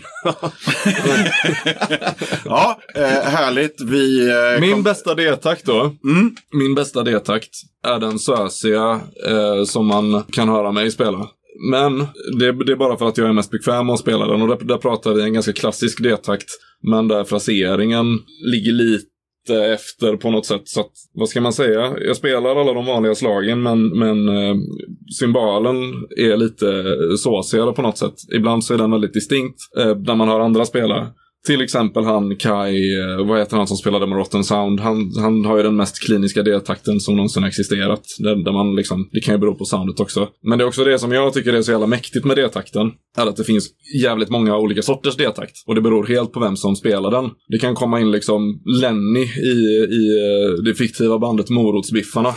Ja, eh, härligt. Vi... Eh, Min kom- bästa D-takt då. Mm. Min bästa D-takt är den sösiga eh, som man kan höra mig spela. Men det, det är bara för att jag är mest bekväm med att spela den och där, där pratar vi en ganska klassisk D-takt. Men där fraseringen ligger lite efter på något sätt. Så att, vad ska man säga? Jag spelar alla de vanliga slagen men, men eh, cymbalen är lite såsigare på något sätt. Ibland så är den väldigt distinkt eh, när man hör andra spela. Till exempel han Kai, eh, vad heter han som spelade med Rotten Sound? Han, han har ju den mest kliniska D-takten som någonsin existerat. Där, där man liksom, det kan ju bero på soundet också. Men det är också det som jag tycker är så jävla mäktigt med D-takten. Är att det finns jävligt många olika sorters D-takt. Och det beror helt på vem som spelar den. Det kan komma in liksom Lenny i, i eh, det fiktiva bandet Morotsbiffarna.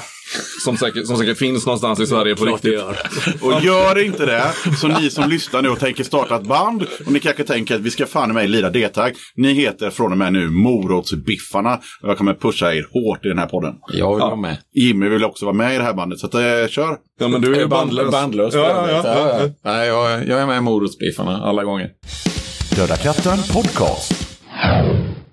Som säkert, som säkert finns någonstans i Sverige på riktigt. gör. Och gör inte det, så ni som lyssnar nu och tänker starta ett band och ni kanske tänker att vi ska fan i mig lira D-takt. Ni heter från och med nu Morotsbiffarna och jag kommer pusha er hårt i den här podden. Jag vill vara med. Jimmy vill också vara med i det här bandet, så att, eh, kör! Ja men du är ju bandlös. bandlös. Ja, ja, ja, ja, ja. Nej, jag, jag är med i Morotsbiffarna alla gånger. Döda katten podcast.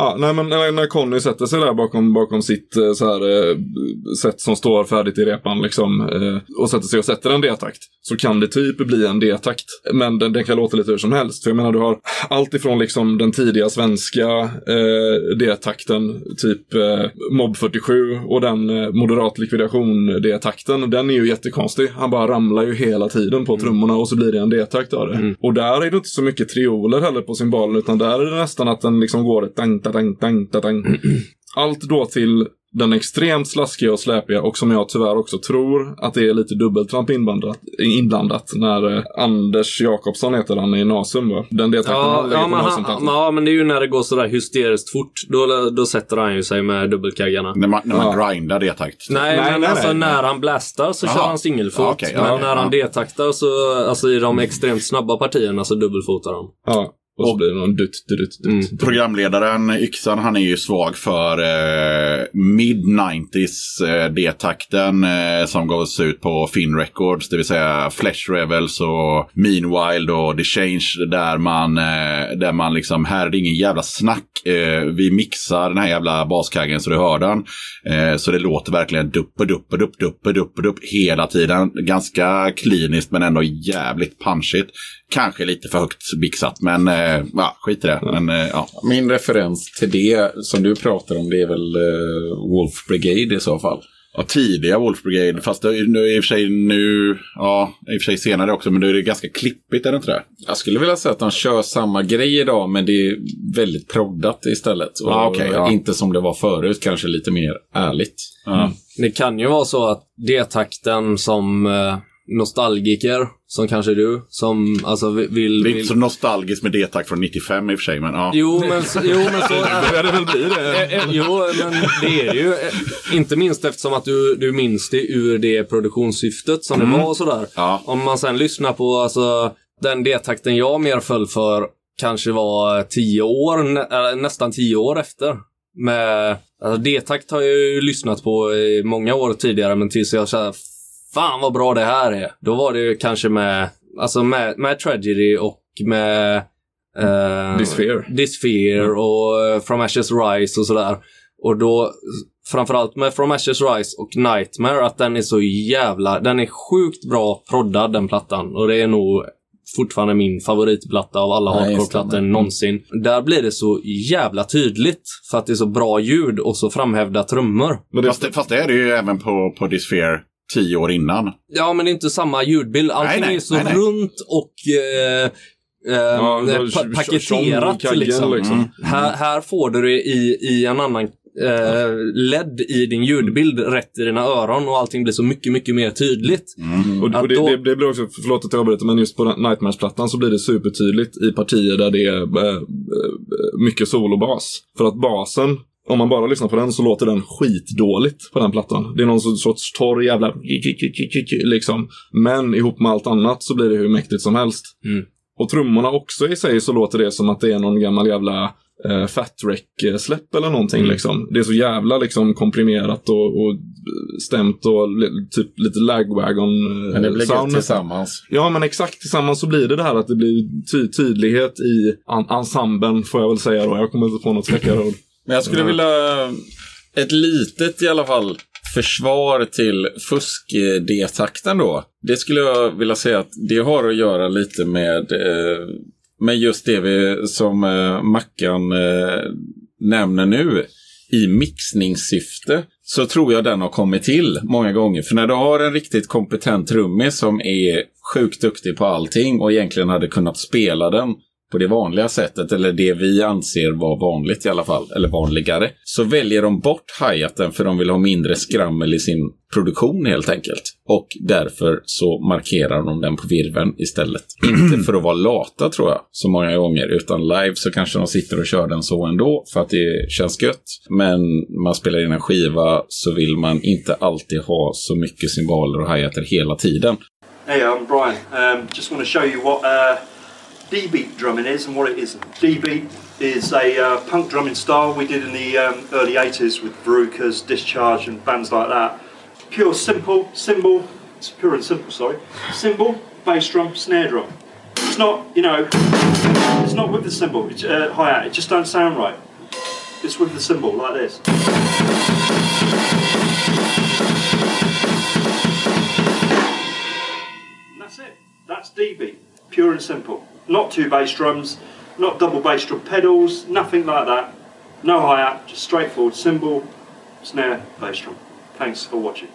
Ja, nej, men när, Conny sätter sig där bakom, bakom sitt eh, så här, eh, sätt som står färdigt i repan liksom, eh, och sätter sig och sätter en D-takt så kan det typ bli en D-takt. Men den, den kan låta lite hur som helst. För jag menar, du har allt ifrån liksom den tidiga svenska eh, D-takten, typ eh, Mob 47 och den eh, moderat likvidation D-takten. Den är ju jättekonstig. Han bara ramlar ju hela tiden på trummorna och så blir det en D-takt av det. Och där är det inte så mycket trioler heller på cymbalen utan där är det nästan att den liksom går ett dang, da, dang, dang, da, dang. Allt då till den extremt slaskiga och släpiga och som jag tyvärr också tror att det är lite dubbeltramp inblandat, inblandat när eh, Anders Jakobsson heter han i Nasum va? Den deltakten Ja, ja, men han, ja, men det är ju när det går sådär hysteriskt fort. Då, då sätter han ju sig med dubbelkaggarna. När man, när man Ja. grindar det takt. Nej, Nej, men nej, alltså nej. när han blastar så Jaha. kör han singelfot. Ja, okej, ja, men när han detaktar så, alltså i de extremt snabba partierna så dubbelfotar han. Ja, och så blir det någon dutt, dutt, dutt. Mm. Programledaren Yxan han är ju svag för eh, mid-90s eh, D-takten eh, som gavs ut på Finn Records. Det vill säga Flesh Rebels och Meanwhile och The Change. Där man, eh, där man liksom, här är det ingen jävla snack. Eh, vi mixar den här jävla baskaggen så du hör den. Eh, så det låter verkligen dupp och dupp och dupp, dupp och dupp och dupp hela tiden. Ganska kliniskt men ändå jävligt punchigt. Kanske lite för högt mixat men eh, ja, skit i det. Men, eh, ja. Min referens till det som du pratar om det är väl eh, Wolf Brigade i så fall. Ja, tidiga Wolf Brigade, fast det nu, i och för sig nu, ja, i och för sig senare också, men då är det ganska klippigt, är det inte det? Jag skulle vilja säga att de kör samma grej idag men det är väldigt proddat istället. Och Ah, okej, ja. Inte som det var förut, kanske lite mer ärligt. Ja. Det kan ju vara så att D-takten som eh, nostalgiker, som kanske du, som alltså vill... vill, Det är inte så nostalgiskt med D-tack från 95 i och för sig, men ja. Jo, men jo, men så, det väl blir det. Eh, eh, Jo, men det är ju. Eh, Inte minst eftersom att du, du minns det ur det produktionssyftet som det var och sådär. Ja. Om man sen lyssnar på alltså, den D-takten jag mer föll för kanske var tio år, nä, nästan tio år efter. Med, alltså D-takt har jag ju lyssnat på i många år tidigare, men tills jag kände fan vad bra det här är. Då var det ju kanske med, alltså med, med Tragedy och med eh, Dysphere. Dysphere och eh, From Ashes Rise och sådär. Och då, framförallt med From Ashes Rise och Nightmare, att den är så jävla, den är sjukt bra proddad den plattan. Och det är nog fortfarande min favoritplatta av alla hardcore-plattor stämmer. någonsin. Där blir det så jävla tydligt för att det är så bra ljud och så framhävda trummor. Men det, Fast, det, fast det är det ju även på, på Dysphere tio år innan. Ja, men det är inte samma ljudbild. Allting Nej, nej, är så nej, nej. runt och eh, eh, Ja, eh, pa- paketerat. kaggen, Liksom. liksom. Mm. Här, här får du det i, i en annan eh, ledd i din ljudbild rätt i dina öron och allting blir så mycket, mycket mer tydligt. Och, Att och det, då- det, det blir också, förlåt att jag avbryter, men just på Nightmares-plattan så blir det supertydligt i partier där det är eh, eh, mycket solobas. För att basen, om man bara lyssnar på den så låter den skitdåligt på den plattan. Det är någon sorts torr jävla liksom. Men ihop med allt annat så blir det hur mäktigt som helst. Mm. Och trummorna också i sig så låter det som att det är någon gammal jävla eh, Fat Wreck-släpp eller någonting Mm. liksom. Det är så jävla liksom komprimerat och, och stämt och typ lite lagwagon eh, Men det blir sound tillsammans. Ja, men exakt tillsammans så blir det det här att det blir ty tydlighet i an ensemblen, får jag väl säga då. Jag kommer inte på något släckare ord. Men jag skulle vilja... Ett litet i alla fall försvar till fusk-D-takten då. Det skulle jag vilja säga att det har att göra lite med, eh, med just det vi, som eh, Mackan eh, nämner nu. I mixningssyfte så tror jag den har kommit till många gånger. För när du har en riktigt kompetent trummis som är sjukt duktig på allting och egentligen hade kunnat spela den på det vanliga sättet, eller det vi anser vara vanligt i alla fall, eller vanligare, så väljer de bort hi-haten för de vill ha mindre skrammel i sin produktion helt enkelt. Och därför så markerar de den på virven istället. Inte för att vara lata tror jag, så många gånger, utan live så kanske de sitter och kör den så ändå för att det känns gött. Men man spelar in en skiva så vill man inte alltid ha så mycket symboler och hi-hater hela tiden. Hey, I'm Brian. Um, just want to show you what uh, D-beat drumming is and what it isn't. D-beat is a uh, punk drumming style we did in the um, early 80s with Verucas, Discharge and bands like that. Pure simple, cymbal, it's pure and simple, sorry. Cymbal, bass drum, snare drum. It's not, you know, it's not with the cymbal, it's, uh, it just don't sound right. It's with the cymbal, like this. And that's it. That's D-beat, pure and simple. Not two bass drums, not double bass drum pedals, nothing like that. No hi-hat, just straightforward cymbal, snare, bass drum. Thanks for watching.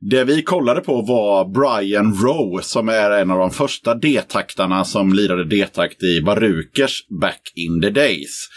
Det vi kollade på var Brian Rowe som är en av de första D-taktarna som lirade D-takt i barukers back in the days.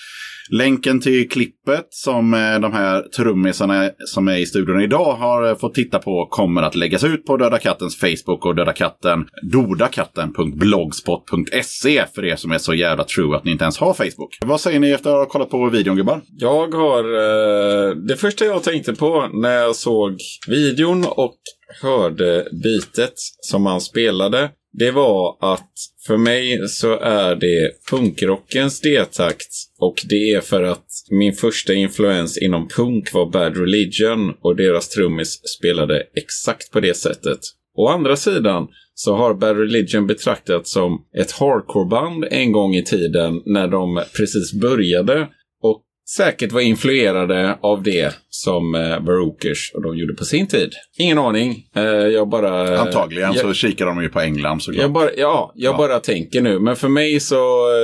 Länken till klippet som eh, de här trummisarna som är i studion idag har eh, fått titta på kommer att läggas ut på Döda Kattens Facebook och Döda Katten, dodakatten.blogspot.se för er som är så jävla true att ni inte ens har Facebook. Vad säger ni efter att ha kollat på videon gubbar? Jag har... Eh, det första jag tänkte på när jag såg videon och hörde bitet som han spelade. Det var att för mig så är det punkrockens D-takt. Och det är för att min första influens inom punk var Bad Religion. Och deras trummis spelade exakt på det sättet. Å andra sidan så har Bad Religion betraktats som ett hardcoreband en gång i tiden när de precis började. Och säkert var influerade av det som eh, Barookers och de gjorde på sin tid. Ingen aning. Eh, jag bara... Antagligen jag, så kikar de ju på England såklart. jag bara, ja, jag Ja. bara tänker nu. Men för mig så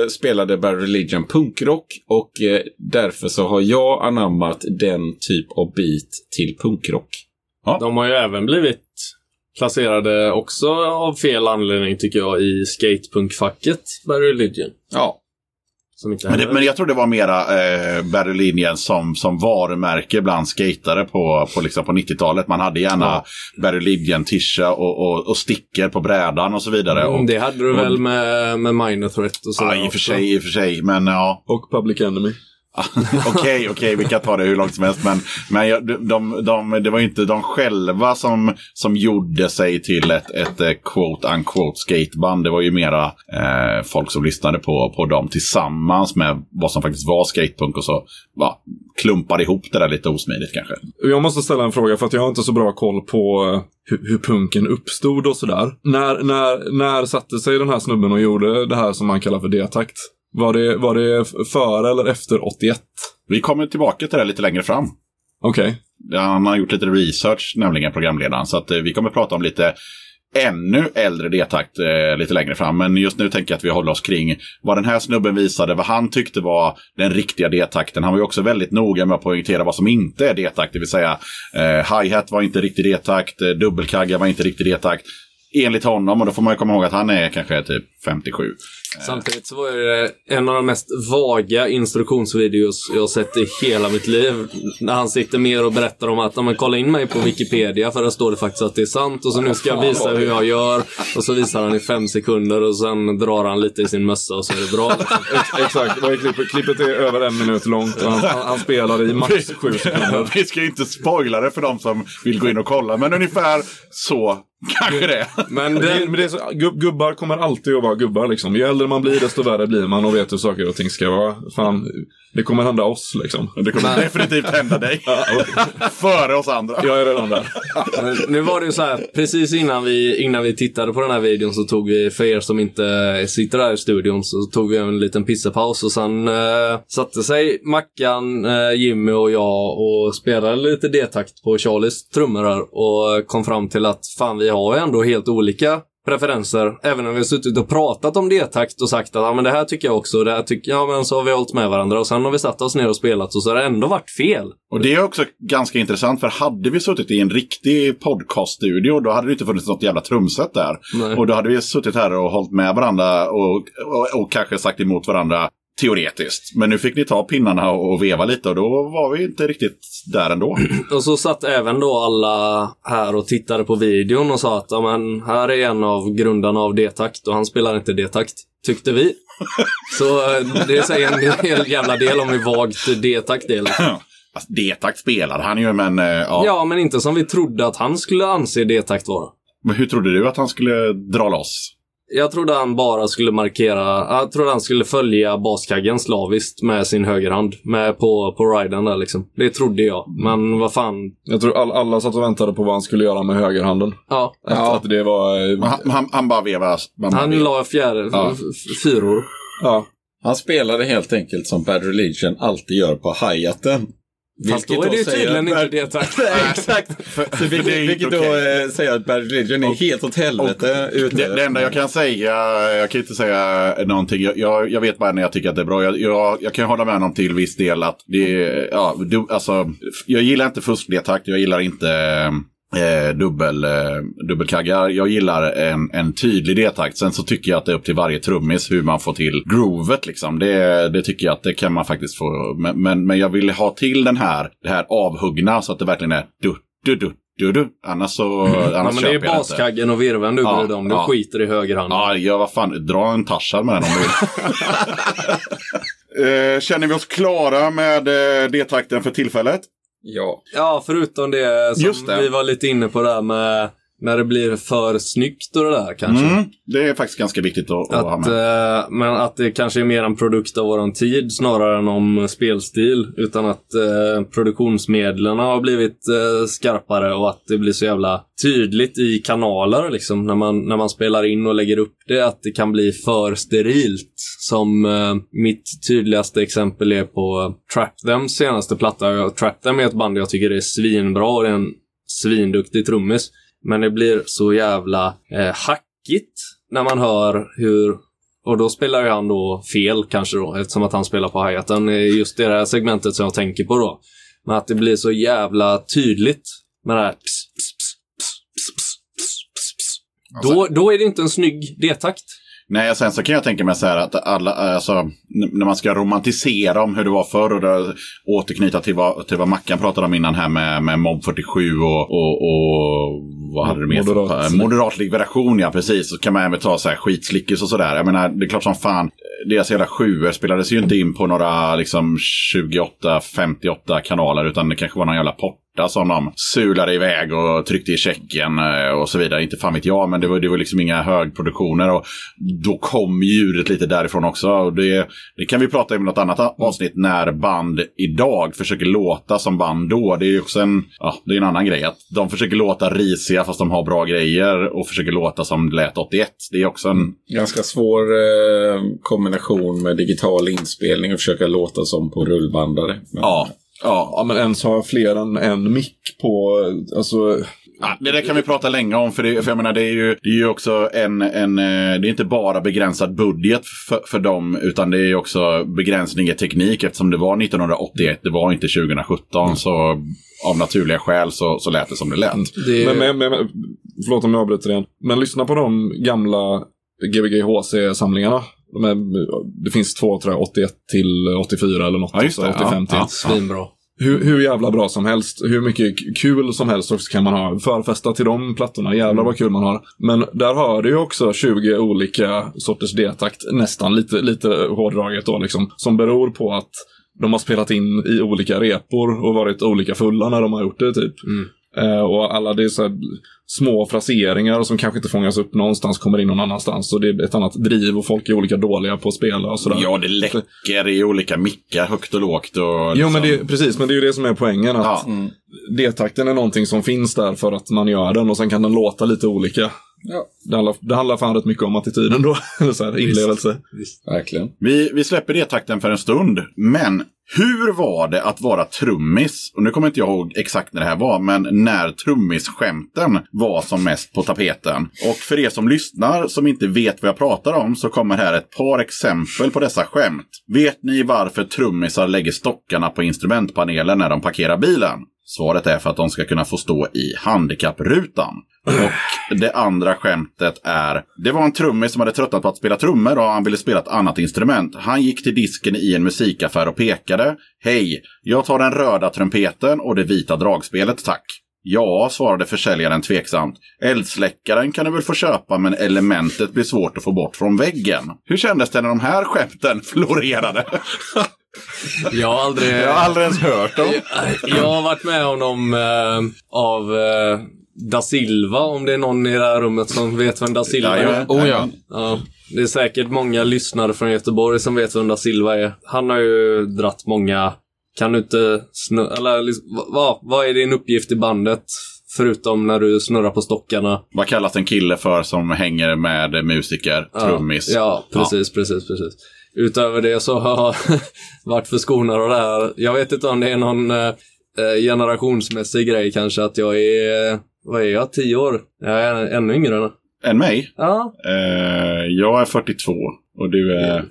eh, spelade Bad Religion punkrock och eh, därför så har jag anammat den typ av beat till punkrock. De har ju även blivit placerade också av fel anledning tycker jag i skatepunkfacket Bad Religion. Ja, Men, det, men jag tror det var mera eh, Battle Linjen som, som varumärke bland skatare på, på, liksom på 90-talet. Man hade gärna Ja. Battle Linjen, tisha och, och, och sticker på brädan och så vidare. Mm, och, det hade du väl med, med Minor Threat och så. ja, i och för sig, i och för sig. Men ja, Och Public Enemy. okej, okej, vi kan ta det hur långt som helst. Men, men jag, de, de, de, det var ju inte de själva som, som gjorde sig till ett, ett eh, quote unquote skateband. Det var ju mera eh, folk som lyssnade på, på dem tillsammans med vad som faktiskt var skatepunk och så va, klumpade ihop det där lite osmidigt kanske. Jag måste ställa en fråga för att jag har inte så bra koll på eh, hur, hur punken uppstod och sådär. När, när, när satte sig den här snubben och gjorde det här som man kallar för D-takt? Var det, var det före eller efter 81? Vi kommer tillbaka till det lite längre fram. Okej. Han har gjort lite research, nämligen programledaren. Så att, eh, vi kommer prata om lite ännu äldre D-takt eh, lite längre fram. Men just nu tänker jag att vi håller oss kring vad den här snubben visade, vad han tyckte var den riktiga D-takten. Han var ju också väldigt noga med att poängtera vad som inte är D-takt. Det vill säga eh, hi-hat var inte riktig D-takt, eh, dubbelkagga var inte riktig D-takt. Enligt honom, och då får man ju komma ihåg att han är kanske typ 57. Samtidigt så var det en av de mest vaga instruktionsvideos jag har sett i hela mitt liv. När han sitter mer och berättar om att "Ja, men kolla in mig på Wikipedia för där står det faktiskt att det är sant. Och så nu ska jag visa hur jag gör. Och så visar han i fem sekunder och sen drar han lite i sin mössa och så är det bra. Liksom. Ex- Exakt, vad är klippet? klippet är över en minut långt och han, han, han spelar i max sju sekunder. vi ska ju inte spoila det för de som vill gå in och kolla, men ungefär så kanske det. Men Men det, den, men det är så, gubb, gubbar kommer alltid att vara gubbar liksom. Ju äldre man blir desto värre blir man och vet hur saker och ting ska vara. Fan, det kommer hända oss liksom. Det kommer definitivt hända dig. Före oss andra. Jag är redan där. Men nu var det ju så här, precis innan vi, innan vi tittade på den här videon så tog vi, för er som inte sitter där i studion, så tog vi en liten pissepaus och sen eh, satte sig Mackan, eh, Jimmy och jag och spelade lite D-takt på Charlies trummor och kom fram till att fan vi har ju ändå helt olika preferenser. Även om vi har suttit och pratat om D-takt och sagt att ja, men det här tycker jag också, det här tycker jag, men så har vi hållit med varandra och sen har vi satt oss ner och spelat och så har det ändå varit fel. Och det är också ganska intressant, för hade vi suttit i en riktig podcaststudio, då hade det inte funnits något jävla trumset där. Nej. Och då hade vi suttit här och hållit med varandra och, och, och kanske sagt emot varandra teoretiskt. Men nu fick ni ta pinnarna och, veva lite och då var vi inte riktigt där ändå. Och så satt även då alla här och tittade på videon och sa att ja, men, här är en av grundarna av D-takt och han spelar inte D-takt. Tyckte vi. Så eh, det säger en hel jävla del om hur vagt D-takt är. Liksom. Alltså, D-takt spelade han ju, men eh, ja. Ja, men inte som vi trodde att han skulle anse D-takt vara. Men hur trodde du att han skulle dra loss? Jag trodde han bara skulle markera, jag trodde han skulle följa baskaggen slaviskt med sin högerhand. Med på, på riden där liksom. Det trodde jag. Men vad fan. Jag tror all, alla satt och väntade på vad han skulle göra med högerhanden. Ja. Att, Ja. att det var... eh, Han, han, han bara vevade. Han vevade. la fjärde, Ja. fyror. Ja. Han spelade helt enkelt som Bad Religion alltid gör på hi-haten. Fast då är det ju tydligen inte D-takt. Nej, exakt. För, för Vilket, det vilket då eh, säger att Bad Religion är helt åt helvete ute. Det, det enda jag kan säga, jag kan inte säga någonting. Jag, jag, jag vet bara när jag tycker att det är bra. Jag, jag, jag kan hålla med honom till viss del att det ja, du, alltså, jag gillar inte fusk-D-takt, jag gillar inte eh, dubbel, eh, dubbelkaggar. Jag gillar en, en tydlig D-takt. Sen så tycker jag att det är upp till varje trummis hur man får till groovet. Liksom. Det, det tycker jag att det kan man faktiskt få. Men, men, men jag vill ha till den här, det här avhuggna så att det verkligen är du, du, du, du, du. Annars så annars Ja, men det är baskaggen och virveln du Ja, bryr dig om. Du ja. skiter i högerhanden. Ja, ja, vad fan. Dra en tarsad med den om du vill. Eh, Känner vi oss klara med eh, D-takten för tillfället? Ja. Ja, förutom det som det. vi var lite inne på där med när det blir för snyggt och det där kanske. Mm, det är faktiskt ganska viktigt att, att ha med. eh, men att det kanske är mer en produkt av våran tid snarare än om spelstil. Utan att eh, produktionsmedlen har blivit eh, skarpare och att det blir så jävla tydligt i kanaler liksom när man, när man spelar in och lägger upp det. Att det kan bli för sterilt. Som eh, mitt tydligaste exempel är på Trap Thems senaste platta. Trap Them är ett band jag tycker är svinbra och det är en svinduktig trummis. Men det blir så jävla eh, hackigt när man hör hur... Och då spelar ju han då fel kanske då, eftersom att han spelar på hi-haten. Just det här segmentet som jag tänker på då. Men att det blir så jävla tydligt med det här... Ps, ps, ps. Då, då är det inte en snygg D-takt. Nej, sen så kan jag tänka mig så här att alla, alltså, när man ska romantisera om hur det var förr och det, återknyta till vad, till vad Mackan pratade om innan här med, med Mob 47 och, och, och vad hade du mer? för- Moderat. Moderat liberation, ja precis. Så kan man även ta så här skitslickers och sådär. Jag menar, det är klart som fan, deras jävla sjuor spelades ju inte in på några liksom 28, 58 kanaler utan det kanske var någon jävla porta som de sulade iväg och tryckte i checken eh, och så vidare. Inte fan vet jag, men det var, det var liksom inga högproduktioner. Och då kom ljudet lite därifrån också. Och det, det kan vi prata om i något annat avsnitt när band idag försöker låta som band då. Det är ju också en, ja, det är en annan grej. Att de försöker låta risiga fast de har bra grejer och försöker låta som lät 81. Det är också en... Ganska svår eh, kombination med digital inspelning och försöka låta som på rullbandare. Men, Ja. Ja, men ens ha fler än en mick på, alltså, Ja, det där kan vi prata länge om, för, det, för jag menar, det är ju, det är ju också en, en, eh, det är inte bara begränsad budget för, för dem, utan det är ju också begränsning i teknik eftersom det var 1981, det var inte 2017, så av naturliga skäl så, så lät det som det lät. Det, men, men, men, förlåt om jag avbryter igen. Men lyssna på de gamla GBG-HC-samlingarna. De är, det finns två, tror jag, 81 till 84 eller något. Ja, just det. alltså 85 Ja, till. ja. Svinbra. Hur, hur jävla bra som helst, hur mycket kul som helst också kan man ha. Förfesta till de plattorna, jävlar Mm. vad kul man har. Men där har du ju också 20 olika sorters D-takt, nästan lite, lite hårdraget då liksom. Som beror på att de har spelat in i olika repor och varit olika fulla när de har gjort det typ. Mm. Eh, och alla det är så här små fraseringar som kanske inte fångas upp någonstans, kommer in någon annanstans. Och det är ett annat driv och folk är olika dåliga på att spela och sådär. Ja, det läcker i olika mickar, högt och lågt. Och Jo, liksom- men det, precis, men det är ju det som är poängen. Att Ja. D-takten är någonting som finns där för att man gör den och sen kan den låta lite olika. Ja. Det handlar, det handlar fan rätt mycket om attityden då. Eller så här, inlevelse. Verkligen. Vi, vi släpper det takten för en stund. Men hur var det att vara trummis? Och nu kommer inte jag ihåg exakt när det här var, men när trummisskämten var som mest på tapeten. Och för er som lyssnar som inte vet vad jag pratar om så kommer här ett par exempel på dessa skämt. Vet ni varför trummisar lägger stockarna på instrumentpanelen när de parkerar bilen? Svaret är för att de ska kunna få stå i handikapprutan. Och det andra skämtet är, det var en trummis som hade tröttnat på att spela trummor och han ville spela ett annat instrument. Han gick till disken i en musikaffär och pekade. Hej, jag tar den röda trumpeten och det vita dragspelet, tack. Ja, svarade försäljaren tveksamt. Eldsläckaren kan du väl få köpa men elementet blir svårt att få bort från väggen. Hur kändes det när de här skämten florerade? Jag har aldrig... Jag har aldrig ens hört dem. Jag har varit med om dem eh, av eh, Da Silva, om det är någon i det här rummet som vet vem Da Silva är. Jajamän. Oh ja. Ja, det är säkert många lyssnare från Göteborg som vet vem Da Silva är. Han har ju dratt många... Kan du inte snurra... Eller liksom, vad, vad är din uppgift i bandet? Förutom när du snurrar på stockarna. Vad kallas en kille för som hänger med musiker, trummis? Ja, precis, precis, precis. Utöver det så har jag varit förskonad av det här. Jag vet inte om det är någon eh, eh, generationsmässig grej kanske, att jag är, vad är jag, tio år? Jag är ännu yngre. Än mig? Ja, Eh, jag är 42 och du är...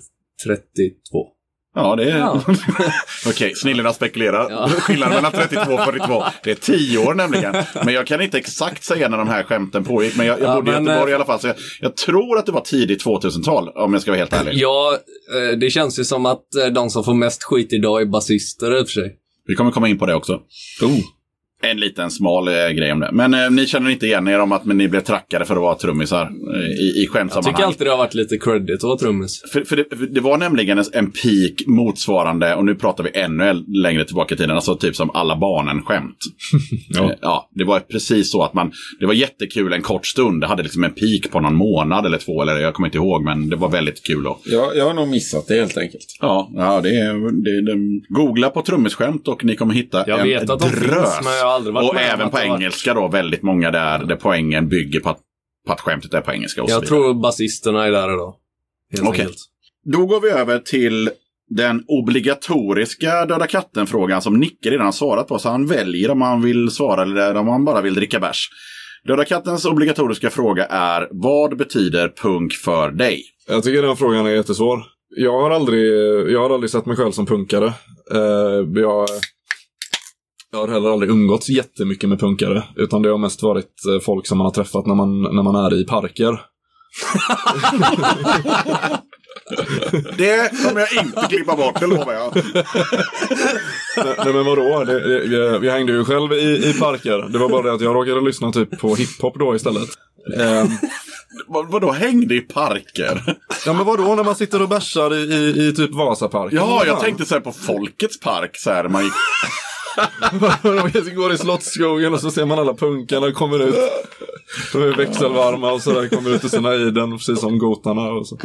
32. Ja, det är... Ja. Okej, snillena spekulerar. Skillnaden mellan 32 och 42. Det är 10 år nämligen. Men jag kan inte exakt säga när de här skämten pågick. Men jag, jag Ja, bodde i men, Göteborg eh, i alla fall. Så jag, jag tror att det var tidigt 2000-tal, om jag ska vara helt ärlig. Ja, eh, det känns ju som att eh, de som får mest skit idag är basister i och för sig. Vi kommer komma in på det också. Oh. En liten smal eh, grej om det. Men eh, ni känner inte igen er om att men ni blev trackade för att vara trummisar eh, i, i Jag tycker skämtsammanhang? alltid det har varit lite credit att vara trummis. För, för, det, för det var nämligen en- en peak motsvarande, och nu pratar vi ännu längre tillbaka i tiden, alltså typ som alla barnen-skämt. ja. ja, det var precis så att man, det var jättekul en kort stund, det hade liksom en peak på någon månad eller två, eller jag kommer inte ihåg, men det var väldigt kul. Och, Jag, jag har nog missat det helt enkelt. ja, ja det är, det, det, googla på trummisskämt och ni kommer hitta Jag en vet att de drös. finns, men jag har aldrig varit Och med även på varit- engelska då, väldigt många där, där poängen bygger på att, på att skämtet är på engelska och så Jag vidare. tror basisterna är där idag. Helt Okej. enkelt. Då går vi över till den obligatoriska Döda katten-frågan som Nicke redan har svarat på. Så han väljer om han vill svara eller om han bara vill dricka bärs. Döda kattens obligatoriska fråga är vad betyder punk för dig? Jag tycker den frågan är jättesvår. Jag har aldrig, jag har aldrig sett mig själv som punkare. Eh, jag, jag har heller aldrig umgåtts jättemycket med punkare. Utan det har mest varit eh, folk som man har träffat när man, när man är i parker. Det kommer jag inte klippa bort, det lovar jag. Nej, nej men vadå? Det, det, jag, jag hängde ju själv i, i parker. Det var bara det att jag råkade lyssna typ på hiphop då istället. Eh, Vad, vadå hängde i parker? ja men vadå när man sitter och bärsar i, i, i typ Vasaparken? Ja, jag tänkte så här på Folkets park. Så här, man gick... Man går i Slottsskogen och så ser man alla punkarna kommer ut. De är växelvarma och sådär, kommer ut ur sina iden, precis som gotarna. Och så.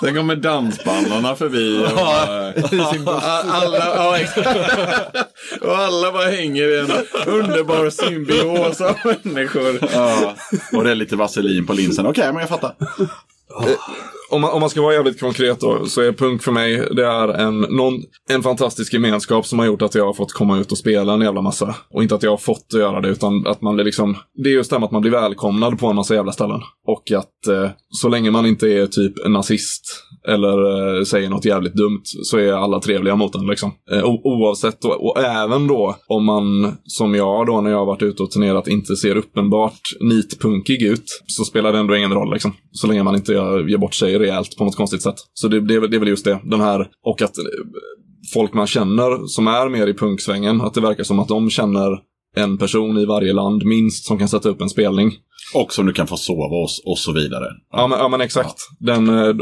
Sen kommer dansbandarna förbi. Och, eh, alla, ja, exakt. och alla bara hänger i en underbar symbios av människor. Ja. Och det är lite vaselin på linsen. Okej, men jag fattar. Om man, om man ska vara jävligt konkret då, så är punk för mig, det är en, någon, en fantastisk gemenskap som har gjort att jag har fått komma ut och spela en jävla massa. Och inte att jag har fått att göra det, utan att man blir liksom, det är just det med att man blir välkomnad på en massa jävla ställen. Och att eh, så länge man inte är typ en nazist eller eh, säger något jävligt dumt så är alla trevliga mot en liksom. Eh, oavsett, och, och även då om man, som jag då när jag har varit ute och turnerat, inte ser uppenbart nitpunkig ut, så spelar det ändå ingen roll liksom. Så länge man inte gör, ger bort sig rejält på något konstigt sätt. Så det, det, är väl- det är väl just det, den här, och att eh, folk man känner som är mer i punksvängen, att det verkar som att de känner en person i varje land minst som kan sätta upp en spelning. Och som du kan få sova hos och så vidare. Ja, men, ja, men exakt. Den, eh,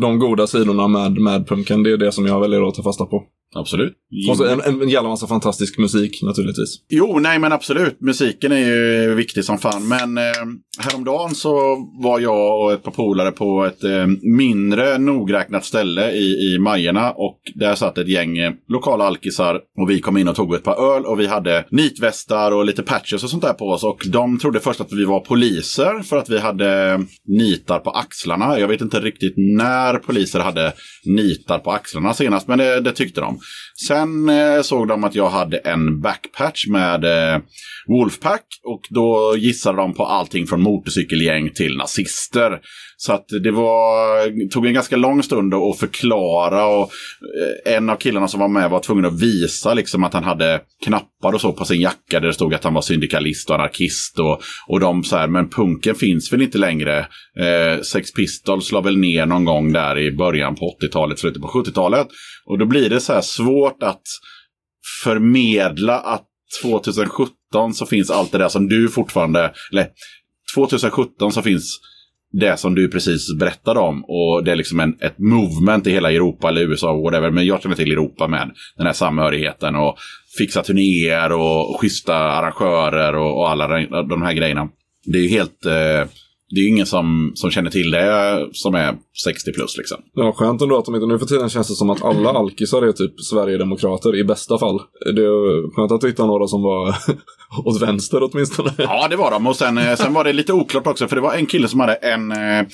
de goda sidorna med, med punken, det är det som jag väljer att ta fasta på. Absolut. Och så en, en jävla massa fantastisk musik naturligtvis. Jo, nej men absolut. Musiken är ju viktig som fan. Men eh, häromdagen så var jag och ett par polare på ett eh, mindre nogräknat ställe i, i Majerna. Och där satt ett gäng eh, lokala alkisar. Och vi kom in och tog ett par öl. Och vi hade nitvästar och lite patches och sånt där på oss. Och de trodde först att vi var var poliser för att vi hade nitar på axlarna. Jag vet inte riktigt när poliser hade nitar på axlarna senast. Men det, det tyckte de. Sen eh, såg de att jag hade en backpatch med eh, Wolfpack och då gissade de på allting från motorcykelgäng till nazister. Så att det var, tog en ganska lång stund att förklara och eh, en av killarna som var med var tvungen att visa liksom att han hade knappar och så på sin jacka där det stod att han var syndikalist och anarkist och, och de Liksom så här, men punken finns väl inte längre. Eh, Sex Pistols la väl ner någon gång där i början på 80-talet, slutet på 70-talet. Och då blir det så här svårt att förmedla att 2017 så finns allt det där som du fortfarande, eller 2017 så finns det som du precis berättade om. Och det är liksom en, ett movement i hela Europa eller USA, whatever. Men jag känner till Europa med den här samhörigheten och fixa turnéer och, schyssta arrangörer och, och alla de, de här grejerna. Det är ju helt... Eh, det är ju ingen som, som känner till det som är 60 plus liksom. Ja, skönt ändå att de inte, nu för tiden känns det som att alla alkisar är typ Sverigedemokrater i bästa fall. Det är skönt att du hittar några som var åt vänster åtminstone. Ja, det var de. Och sen, eh, sen var det lite oklart också, för det var en kille som hade en eh,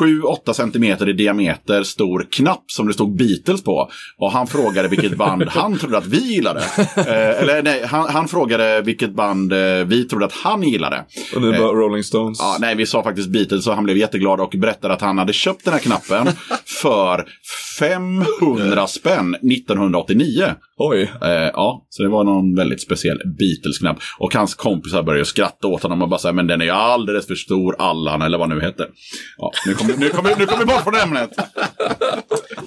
7-8 centimeter i diameter stor knapp som det stod Beatles på. Och han frågade vilket band han trodde att vi gillade. Eh, eller nej, han, han frågade vilket band eh, vi trodde att han gillade. Och det är bara Rolling Stones. Ja, nej, vi sa faktiskt Beatles och han blev jätteglad och berättade att han hade köpt den här knappen för 500 spänn 1989. Oj. Eh, ja, så det var någon väldigt speciell Beatles-knapp. Och hans kompisar började skratta åt honom och bara säga men den är alldeles för stor, Allan, eller vad nu heter. Ja, nu kommer nu kom, nu kom vi bort från ämnet.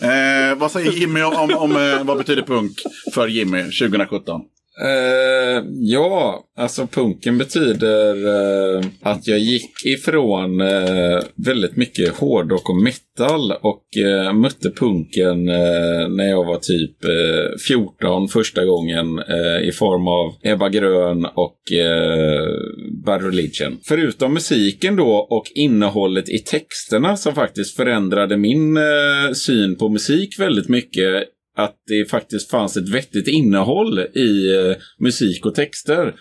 Eh, vad säger Jimmy om, om, om eh, vad betyder punk för Jimmy 2017? Uh, ja, alltså punken betyder uh, att jag gick ifrån uh, väldigt mycket hårdrock och metal och mötte punken när jag var typ 14 första gången i form av Ebba Grön och eh, Bad Religion. Förutom musiken då och innehållet i texterna som faktiskt förändrade min syn på musik väldigt mycket att det faktiskt fanns ett vettigt innehåll i eh, musik och texter.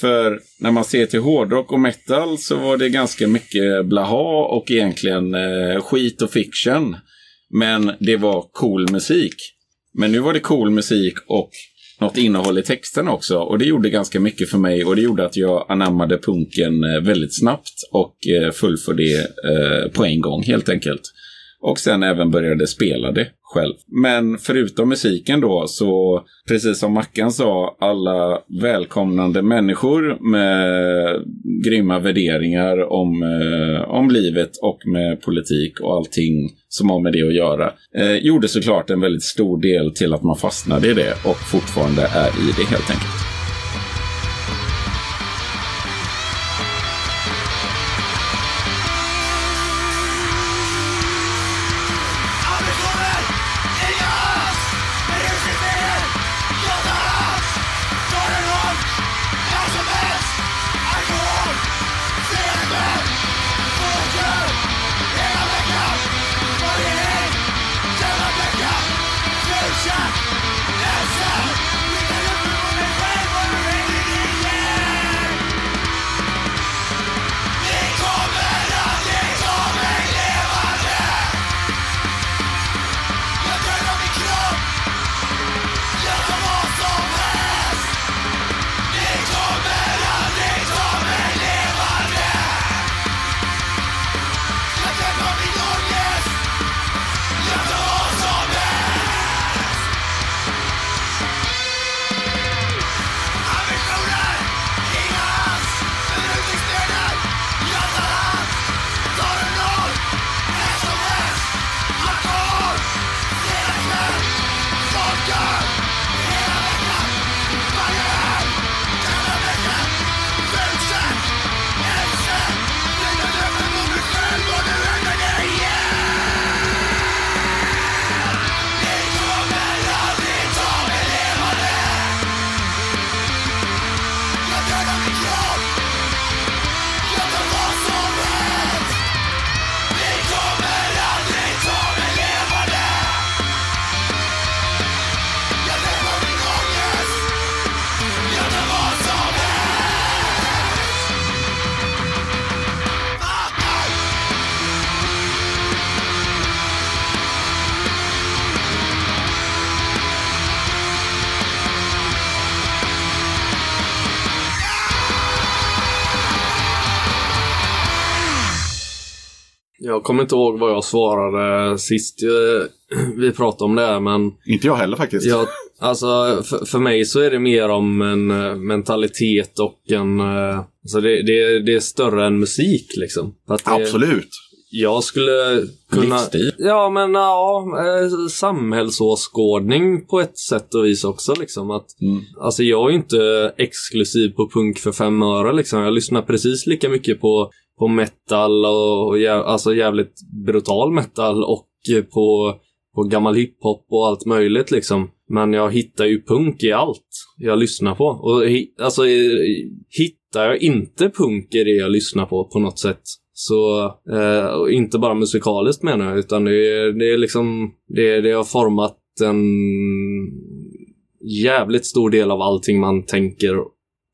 För när man ser till hårdrock och metal så var det ganska mycket blaha och egentligen eh, skit och fiction. Men det var cool musik. Men nu var det cool musik och något innehåll i texten också. Och det gjorde ganska mycket för mig och det gjorde att jag anammade punken eh, väldigt snabbt och eh, full för det eh, på en gång helt enkelt. Och sen även började spela det själv. Men förutom musiken då så, precis som Mackan sa, alla välkomnande människor med grymma värderingar om, eh, om livet och med politik och allting som har med det att göra. Eh, gjorde såklart en väldigt stor del till att man fastnade i det och fortfarande är i det helt enkelt. Jag kommer inte ihåg vad jag svarade sist eh, vi pratade om det här, men Inte jag heller faktiskt. jag, alltså, för, för mig så är det mer om en eh, mentalitet och en... eh, Alltså det, det, det är större än musik liksom. Det, Absolut. Jag skulle kunna... Livsstil. Ja, men ja, samhällsåskådning på ett sätt och vis också liksom. Att, Alltså jag är inte exklusiv på punk för fem öre liksom. Jag lyssnar precis lika mycket på, på metal och, och jä, alltså jävligt brutal metal och eh, på, på gammal hiphop och allt möjligt liksom. Men jag hittar ju punk i allt jag lyssnar på. Och hi, alltså eh, hittar jag inte punk i det jag lyssnar på på något sätt så, eh, och inte bara musikaliskt menar jag, utan det är, det är liksom, det, det har format en jävligt stor del av allting man tänker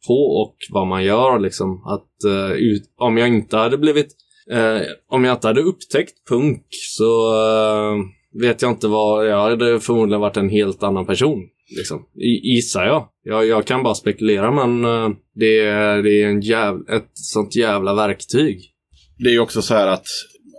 på och vad man gör liksom. Att eh, ut, om jag inte hade blivit Eh, om jag inte hade upptäckt punk så eh, vet jag inte vad... Jag hade förmodligen varit en helt annan person. Liksom. I, gissar jag. jag. Jag kan bara spekulera men eh, det, är- det är en jäv, ett sånt jävla verktyg. Det är ju också så här att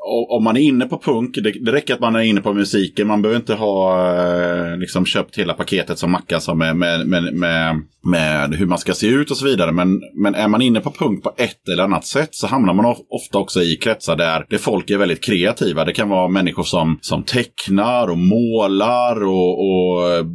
om man är inne på punk, det, det räcker att man är inne på musiken. Man behöver inte ha eh, liksom köpt hela paketet som Mackan sa med, med, med, med, med hur man ska se ut och så vidare. Men, men är man inne på punk på ett eller annat sätt så hamnar man ofta också i kretsar där, det folk är väldigt kreativa. Det kan vara människor som, som tecknar och målar och, och eh,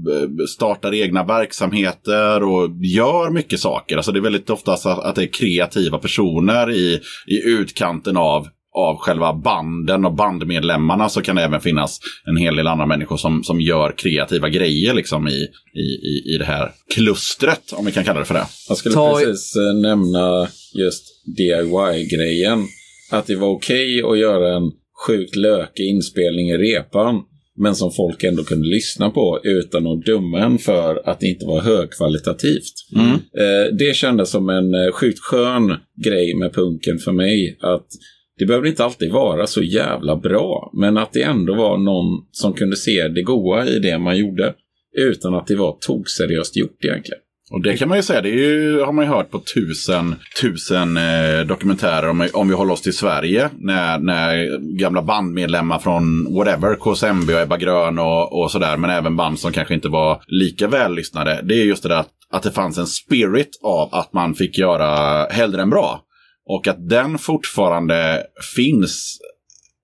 startar egna verksamheter och gör mycket saker. Alltså det är väldigt ofta att det är kreativa personer i, i utkanten av av själva banden och bandmedlemmarna så kan det även finnas en hel del andra människor som, som gör kreativa grejer liksom i, i, i, i det här klustret, om vi kan kalla det för det. Jag skulle Ta- precis eh, nämna just DIY-grejen. Att det var okej att göra en sjukt lökig inspelning i repan. Men som folk ändå kunde lyssna på utan att döma en för att det inte var högkvalitativt. Eh, det kändes som en eh, sjukt skön grej med punken för mig. Att det behöver inte alltid vara så jävla bra. Men att det ändå var någon som kunde se det goa i det man gjorde. Utan att det var tokseriöst gjort egentligen. Och det kan man ju säga, det är ju, har man ju hört på tusen, tusen eh, dokumentärer om, om vi håller oss till Sverige. När, när gamla bandmedlemmar från whatever, KSMB och Ebba Grön och, och sådär. Men även band som kanske inte var lika vällyssnade. Det är just det där att, att det fanns en spirit av att man fick göra hellre än bra. Och att den fortfarande finns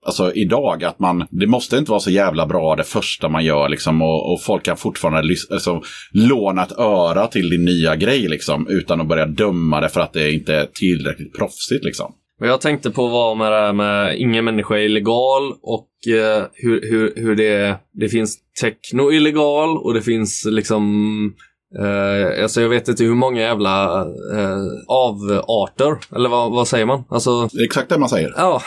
alltså idag att man, det måste inte vara så jävla bra det första man gör liksom och, och folk kan fortfarande alltså, låna ett öra till din nya grej liksom utan att börja döma det för att det inte är tillräckligt proffsigt liksom. Men jag tänkte på vad med det här med ingen människa är illegal och eh, hur, hur, hur det, det finns techno illegal och det finns liksom eh, alltså jag vet inte hur många jävla eh, avarter, eller vad, vad säger man? Alltså, Det är exakt det man säger. ja.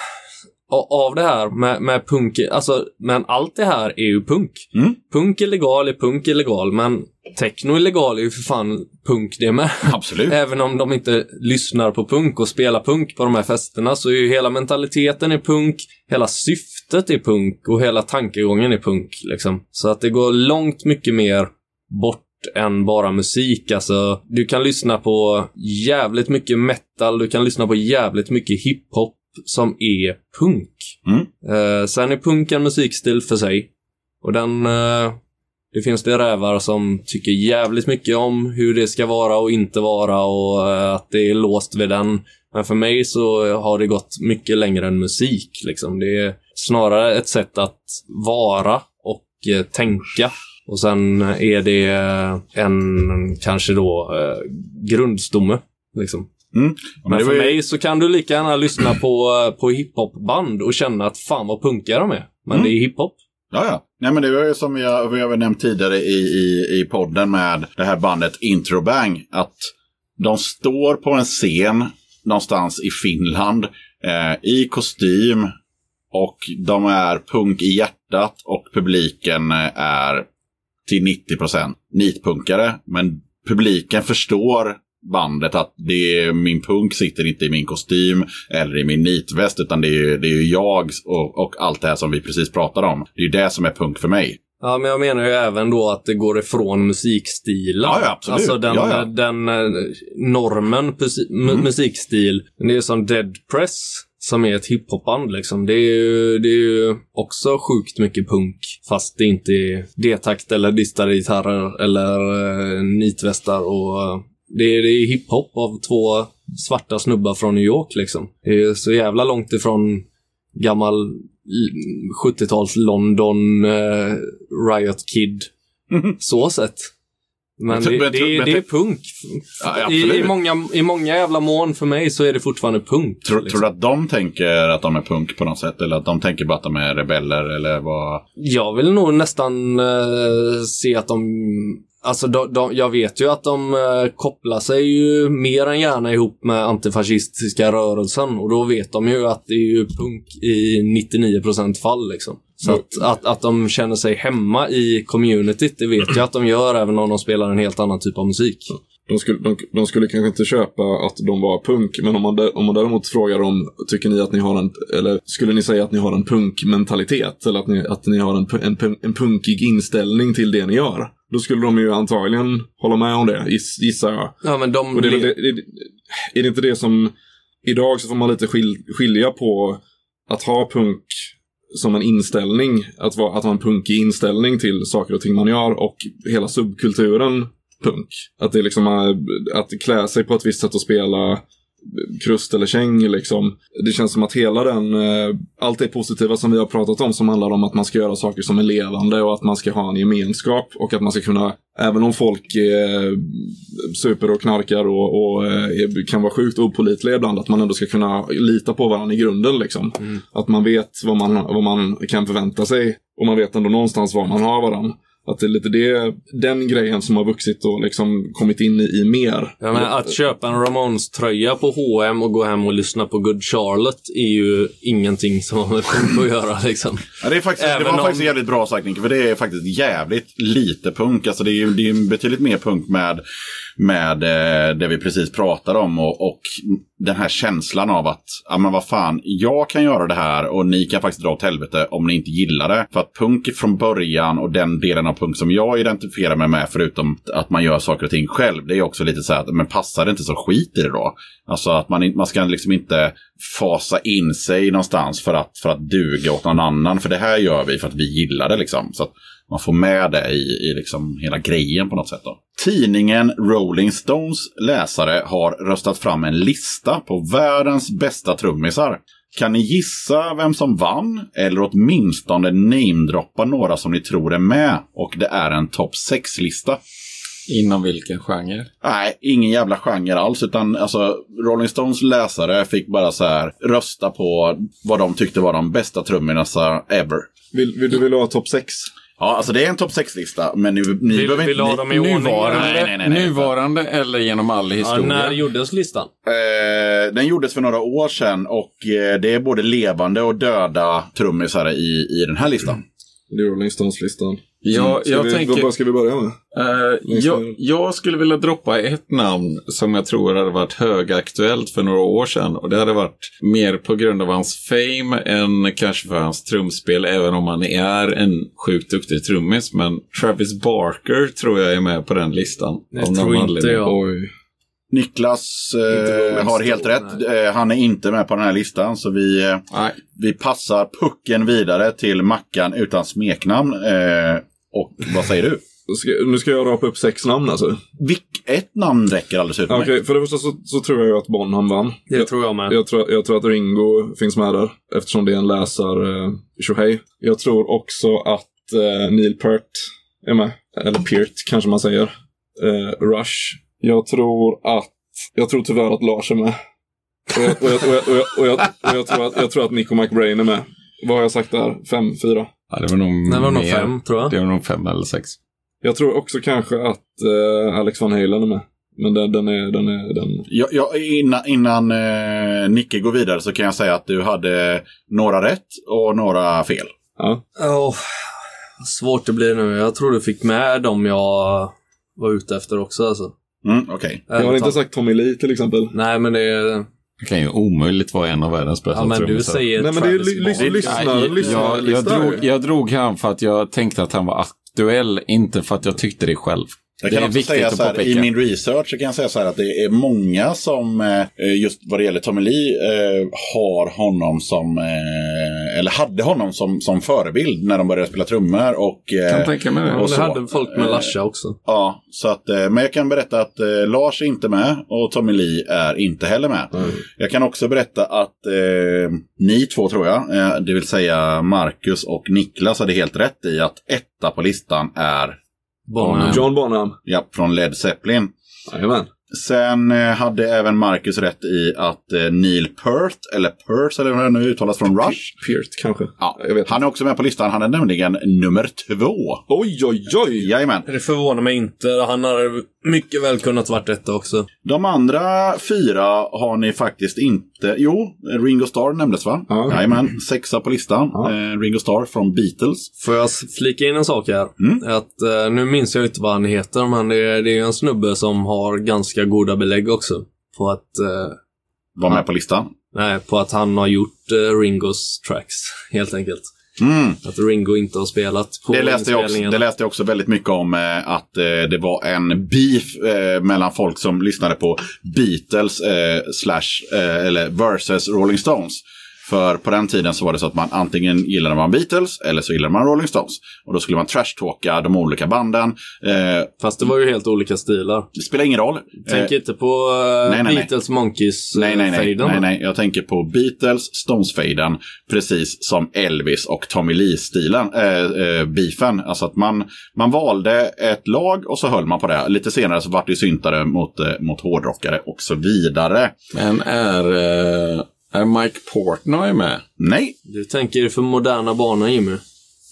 Av det här med, med punk, alltså, men allt det här är ju punk. Mm. Punk är legal är punk är legal, men techno är legal är ju för fan punk det med. Absolut. Även om de inte lyssnar på punk och spelar punk på de här festerna så är ju hela mentaliteten i punk, hela syftet är punk och hela tankegången är punk. Liksom. Så att det går långt mycket mer bort än bara musik. Alltså, du kan lyssna på jävligt mycket metal, du kan lyssna på jävligt mycket hiphop som är punk. Mm. Eh, sen är punk en musikstil för sig. Och den... Eh, det finns det rävar som tycker jävligt mycket om hur det ska vara och inte vara och eh, att det är låst vid den. Men för mig så har det gått mycket längre än musik. Liksom. Det är snarare ett sätt att vara och eh, tänka. Och sen är det eh, en, kanske då, eh, grundstomme. Liksom. Mm. Men det för ju- mig så kan du lika gärna lyssna på, eh, på hiphopband och känna att fan vad punkiga de är. Men Mm. det är hiphop. Ja, ja. Nej, men det var ju som vi har, vi har nämnt tidigare i, i, i podden med det här bandet Introbang. Att de står på en scen någonstans i Finland eh, i kostym. Och de är punk i hjärtat och publiken eh, är till 90 procent nitpunkare. Men publiken förstår bandet att det är, min punk sitter inte i min kostym eller i min nitväst utan det är, ju- det är ju jag och, och allt det här som vi precis pratade om. Det är ju det som är punk för mig. Ja, men jag menar ju även då att det går ifrån musikstilen. Ja, ja, absolut. Alltså den, Ja, ja. den eh, normen pusi- mu- Mm. musikstil. Det är som Dead Press som är ett hiphopband liksom. Det är, ju, det är ju också sjukt mycket punk. Fast det inte är D-takt eller distade gitarrer eller eh, nitvästar och eh, det är, det är hiphop av två svarta snubbar från New York liksom. Det är så jävla långt ifrån gammal l- 70-tals London eh, Riot Kid. Så sett. Men det, det, t- är- men det är punk. Ja, I, i, många, I många jävla mån för mig så är det fortfarande punk. Tror, liksom. tror du att de tänker att de är punk på något sätt? Eller att de tänker bara att de är rebeller? Eller vad? Jag vill nog nästan eh, se att de... Alltså, de, de, jag vet ju att de eh, kopplar sig ju mer än gärna ihop med antifascistiska rörelsen. Och då vet de ju att det är ju punk i 99% fall liksom. Så att, att, att de känner sig hemma i communityt, det vet jag att de gör även om de spelar en helt annan typ av musik. De skulle, de, de skulle kanske inte köpa att de var punk, men om man, om man däremot frågar dem, tycker ni att ni har en, eller skulle ni säga att ni har en punkmentalitet? Eller att ni, att ni har en, en, en punkig inställning till det ni gör? Då skulle de ju antagligen hålla med om det, giss, gissar jag. Ja, men de... Det det, det, är det inte det som... Idag så får man lite skil, skilja på att ha punk som en inställning, att, vara, att ha en punkig inställning till saker och ting man gör och hela subkulturen punk. Att det liksom är, att klä sig på ett visst sätt och spela krust eller käng liksom. Det känns som att hela den, eh, allt det positiva som vi har pratat om som handlar om att man ska göra saker som är levande och att man ska ha en gemenskap och att man ska kunna, även om folk eh, super och knarkar och, och eh, kan vara sjukt opålitliga ibland, att man ändå ska kunna lita på varandra i grunden liksom. Att man vet vad man, vad man kan förvänta sig och man vet ändå någonstans var man har varandra. Att det är lite det, den grejen som har vuxit och liksom kommit in i, i mer. Jag menar, att köpa en Ramones-tröja på H&M och gå hem och lyssna på Good Charlotte är ju ingenting som har med punk att göra liksom. Ja, det, är faktiskt, det Även var om- faktiskt jävligt bra sagt Nicke, för det är faktiskt jävligt lite punk. Alltså det är ju det är betydligt mer punk med, med eh, det vi precis pratade om och, och den här känslan av att, ja men vad fan, jag kan göra det här och ni kan faktiskt dra åt helvete om ni inte gillar det. För att punk från början och den delen av punk som jag identifierar mig med, förutom att man gör saker och ting själv, det är också lite så här att, men passar det inte så skit i det då? Alltså att man, man ska liksom inte fasa in sig någonstans för att, för att duga åt någon annan. För det här gör vi för att vi gillar det liksom. Så att man får med det i, i liksom hela grejen på något sätt. Då. Tidningen Rolling Stones läsare har röstat fram en lista på världens bästa trummisar. Kan ni gissa vem som vann? Eller åtminstone namedroppa några som ni tror är med? Och det är en topp 6-lista. Inom vilken genre? Nej, ingen jävla genre alls. Utan alltså, Rolling Stones läsare fick bara så här rösta på vad de tyckte var de bästa trummisarna ever. Vill, vill du vill ha topp 6? Ja, alltså det är en topp 6-lista, men ni, ni Vill, behöver vill inte... ha ni- dem i ordning? Nuvarande, Nej, nej, nej, nej. nuvarande eller genom all Ja, historia? när gjordes listan? Eh, den gjordes för några år sedan och eh, det är både levande och döda trummisar i, i den här listan. Det är Rolling Stones-listan. Ja, Ska jag vi, tänker... Vad ska vi börja med? Eh, jag, jag skulle vilja droppa ett namn som jag tror hade varit högaktuellt för några år sedan. Och det hade varit mer på grund av hans fame än kanske för hans trumspel, även om han är en sjukt duktig trummis. Men Travis Barker tror jag är med på den listan. Det tror inte anledning. jag. Oj. Niklas eh, har helt rätt. Eh, han är inte med på den här listan, så vi, eh, Nej, vi passar pucken vidare till Mackan utan smeknamn. Eh, och vad säger du? Ska, nu ska jag rapa upp sex namn alltså. Vilk, ett namn räcker alldeles Okej, utmärkt. för det första så, så tror jag ju att Bonham vann. Det jag, tror jag med. jag, tror, jag tror att Ringo finns med där, eftersom det är en läsar eh, tjohej. Jag tror också att eh, Neil Peart är med. Eller Peart kanske man säger. Eh, Rush. Jag tror att, jag tror tyvärr att Lars är med. Och jag tror att Nico McBrain är med. Vad har jag sagt där? Fem, fyra? Ja, det var nog Det var nog mer. fem, tror jag. Det var nog fem eller sex. Jag tror också kanske att eh, Alex Van Halen är med. Men den, den är, den är, den... Ja, ja, innan innan eh, Nicke går vidare så kan jag säga att du hade några rätt och några fel. Ja. Vad svårt det blir nu. Jag tror du fick med dem jag var ute efter också alltså. Mm, Okej. Jag har inte sagt Tommy Lee till exempel. Nej, men det är... Det kan ju omöjligt vara en av världens bästa Ja, men du trummisar. säger Nej, men det är ly- Barker. ly- lyssna- Nej, jag, lyssna- jag, drog, jag drog han för att jag tänkte att han var aktuell, inte för att jag tyckte det själv. Jag det kan är också viktigt säga att så här, i min research så kan jag säga så här att det är många som, eh, just vad det gäller Tommy Lee, eh, har honom som, eh, eller hade honom som, som förebild när de började spela trummor. Och, kan tänka mig det. Och det hade folk med Larsa också. Ja, så att, men jag kan berätta att Lars är inte med och Tommy Lee är inte heller med. Jag kan också berätta att eh, ni två tror jag, det vill säga Marcus och Niklas hade helt rätt i att etta på listan är Bonham. John Bonham. ja, från Led Zeppelin. Jajamän. Sen eh, hade även Marcus rätt i att eh, Neil Peart, eller Peart eller hur det nu uttalas från Rush. Peart kanske. Ja, Jag vet han är också med på listan. Han är nämligen nummer två. Oj, oj, oj! Jajamän. Det förvånar mig inte. Han har mycket väl kunnat varit detta också. De andra fyra har ni faktiskt inte. Jo, Ringo Starr nämndes va? Ja. Jajamän, sexa på listan. Ja. Eh, Ringo Starr från Beatles. Får jag flika in en sak här? Mm. Att, eh, nu minns jag inte vad han heter, men det är, det är en snubbe som har ganska goda belägg också. På att, eh, Var med på listan. nej, på att han har gjort eh, Ringos tracks, helt enkelt. Mm. Att Ringo inte har spelat på Det läste, jag också, det läste jag också väldigt mycket om eh, att eh, det var en beef eh, mellan folk som lyssnade på Beatles slash, eller versus Rolling Stones. För på den tiden så var det så att man antingen gillade man Beatles eller så gillade man Rolling Stones. Och då skulle man trashtalka de olika banden. Eh, Fast det var ju helt olika stilar. det spelar ingen roll. Tänk Eh, inte på eh, nej, nej. Beatles Monkeys eh, Nej, nej, nej, faden, nej, nej. Jag tänker på Beatles, Stones-faden, precis som Elvis och Tommy Lee-stilen, äh, äh, beefen. Alltså att man, man valde ett lag och så höll man på det. Lite senare så vart det syntare mot, eh, mot hårdrockare och så vidare. Men är, eh, är Mike Portnoy med? Nej. Du tänker för moderna banor, Jimmy.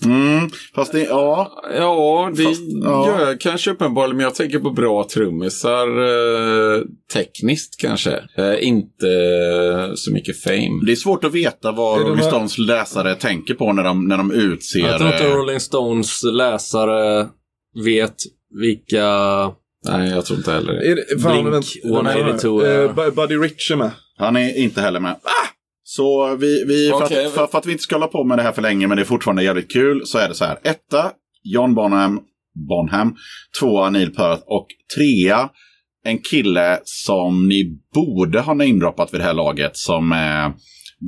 Mm, fast det, ja. Ja, det Fast, ja. gör jag kanske uppenbarligen, men jag tänker på bra trummisar eh, tekniskt kanske. Eh, inte eh, så mycket fame. Det är svårt att veta vad Rolling med- Stones läsare tänker på när de, när de utser... Jag tror inte eh, Rolling Stones läsare vet vilka... Nej, jag tror inte heller det. Är det, fan, Blink vänta. 182 Eh, är- Bu- Buddy Rich är med. Han är inte heller med. Ah! Så vi, vi för, att, för, för att vi inte ska hålla på med det här för länge, men det är fortfarande jävligt kul, så är det så här. Etta, John Bonham, Bonham. Tvåa, Neil Peart. Och trea, en kille som ni borde ha namedroppat vid det här laget, som är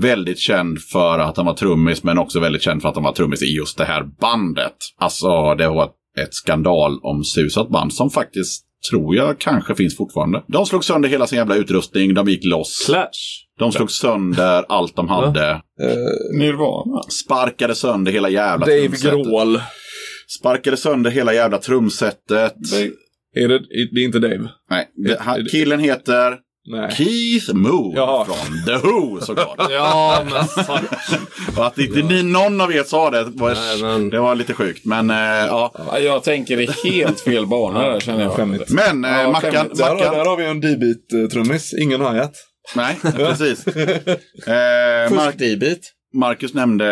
väldigt känd för att han var trummis, men också väldigt känd för att han var trummis i just det här bandet. Alltså, det var ett skandal om susat band som faktiskt tror jag kanske finns fortfarande. De slog sönder hela sin jävla utrustning, de gick loss. Clash. De slog sönder allt de hade. Eh, Nirvana. Sparkade sönder hela jävla Dave trumsetet. Grohl. Sparkade sönder hela jävla trumsetet. Är det, det är inte Dave? Nej, det, han, killen heter Nej. Keith Moon Jaha. från The Who såklart. Ja, men. Och att inte ni, någon av er sa det, var, Nej, men- det var lite sjukt. Men eh, ja. Ja, Jag tänker i helt fel bana där känner jag. Skämmigt. Men eh, Ja, Mackan, Där, har- Mackan. där har vi en D-beat-trummis. Ingen hi-hat. Nej, precis. Eh, Mark, Först D-beat. Marcus nämnde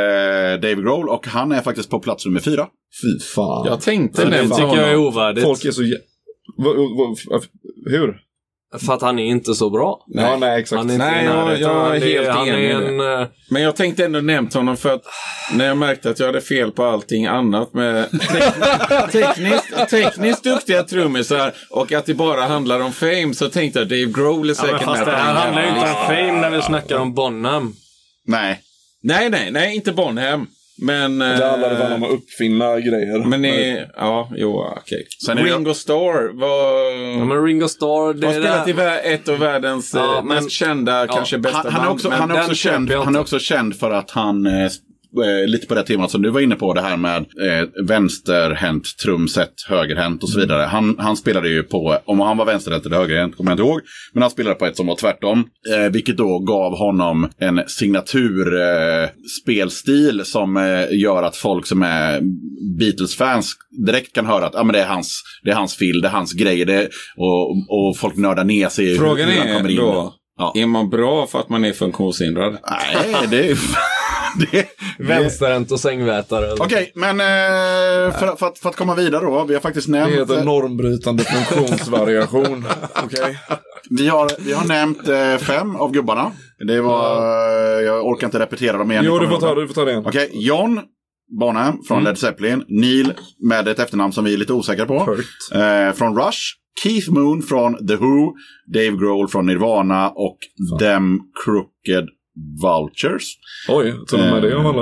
Dave Grohl och han är faktiskt på plats nummer fyra. Fy fan. Jag tänkte Det nämna tycker jag är honom. ovärdigt. Folk är så... hur? För att han är inte så bra. Nej, ja, nej exakt. Han är inte Nej, jag- jag är helt han enig en, eh, Men jag tänkte ändå nämnt honom för att när jag märkte att jag hade fel på allting annat med tek- tekniskt, tekniskt duktiga trummisar och att det bara handlar om fame så tänkte jag Dave Grohl är Ja, säkert men fast med det här handlar ju inte om fame när vi snackar om Bonham. Nej, Nej, nej, nej, inte Bonham. Men... Det handlade väl om eh, att uppfinna grejer. Men ni, ja, jo, okej. Det- Ringo Starr var... Ja, men Ringo Starr, det har spelat i ett av världens Ja, eh, men- mest kända, kanske bästa han, han, är band. också, han, är också känd, jag han är också känd för att han, eh, lite på det temat som du var inne på, det här med eh, vänsterhänt trumset, högerhänt och så vidare. Han, han spelade ju på, om han var vänsterhänt eller högerhänt kommer jag inte ihåg, men han spelade på ett som var tvärtom. Eh, vilket då gav honom en signatur eh, som eh, gör att folk som är Beatles-fans direkt kan höra att ah, men det, är hans, det är hans fil, det är hans grej, det, och, och folk nördar ner sig i hur- Frågan hur han kommer är in. då, Ja. är man bra för att man är funktionshindrad? Nej, det är... det, Vänsterhänt och sängvätare. Okej, men eh, för, för, att, för att komma vidare då. Vi har faktiskt Det nämnt... heter normbrytande funktionsvariation. Okej? vi, har, vi har nämnt eh, fem av gubbarna. Det var... eh, jag orkar inte repetera dem igen. Jo, du får ta det. Du får ta det igen. Okej, John Bonham från Led Zeppelin. Neil med ett efternamn som vi är lite osäkra på. Eh, från Rush. Keith Moon från The Who. Dave Grohl från Nirvana. Och Them Crooked Vultures. Oj, tog de med det av alla...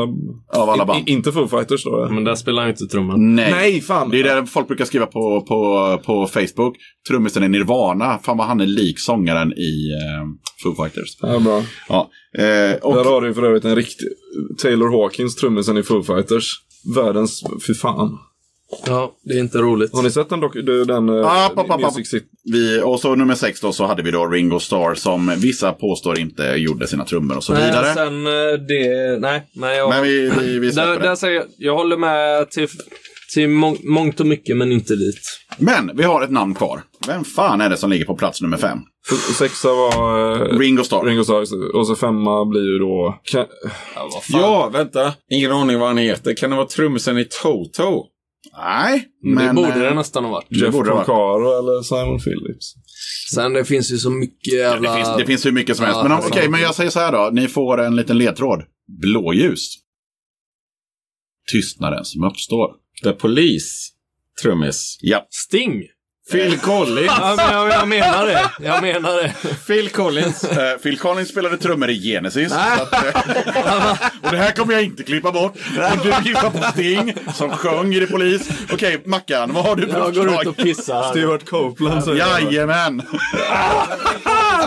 Av alla band. I, inte Foo Fighters då? Men där spelar han inte trumman. Nej. Nej, fan! Det är det folk brukar skriva på, på, på Facebook. Trummisen i Nirvana. Fan vad han är lik sångaren i eh, Foo Fighters. Ja, bra. Ja. Eh, och, Där har du för övrigt en riktig... Taylor Hawkins, trummisen i Foo Fighters. Världens... Fy fan. Ja, det är inte roligt. Har ni sett den, dock, den, den Ah, papp, Music City? vi, och så nummer sex då så hade vi då Ringo Starr som vissa påstår inte gjorde sina trummor och så vidare. Nej, sen eh, det... Nej, nej jag... Men vi, vi, vi släpper där, det. där säger jag, jag håller med till, till mång, mångt och mycket, men inte dit. Men vi har ett namn kvar. Vem fan är det som ligger på plats nummer fem? Sexa var... eh, Ringo Starr. Ringo Starr. Och så femma blir ju då... Ka- Ja, vänta. Ingen aning vad han heter. Kan det vara trummisen i Toto? Nej, Men, men... det borde det eh, nästan ha varit. det Jeff det. Porcaro eller Simon Phillips. Sen det finns ju så mycket jävla... Det finns, det finns hur mycket som helst. Ja, men det okej, sant. men jag säger så här då. Ni får en liten ledtråd. Blåljus. Tystnaden som uppstår. The Police. Trummis. Ja. Sting! Phil Collins. Ja, men jag, jag menar det. Jag menar det. Phil Collins. Eh, Phil Collins spelade trummor i Genesis. Så att, eh, och det här kommer jag inte klippa bort. Och du gissar på Sting som sjöng i The Police. Okej, Mackan, vad har du för Jag går ut förslag? och pissar. Stewart Copeland säger jag. Jajamän!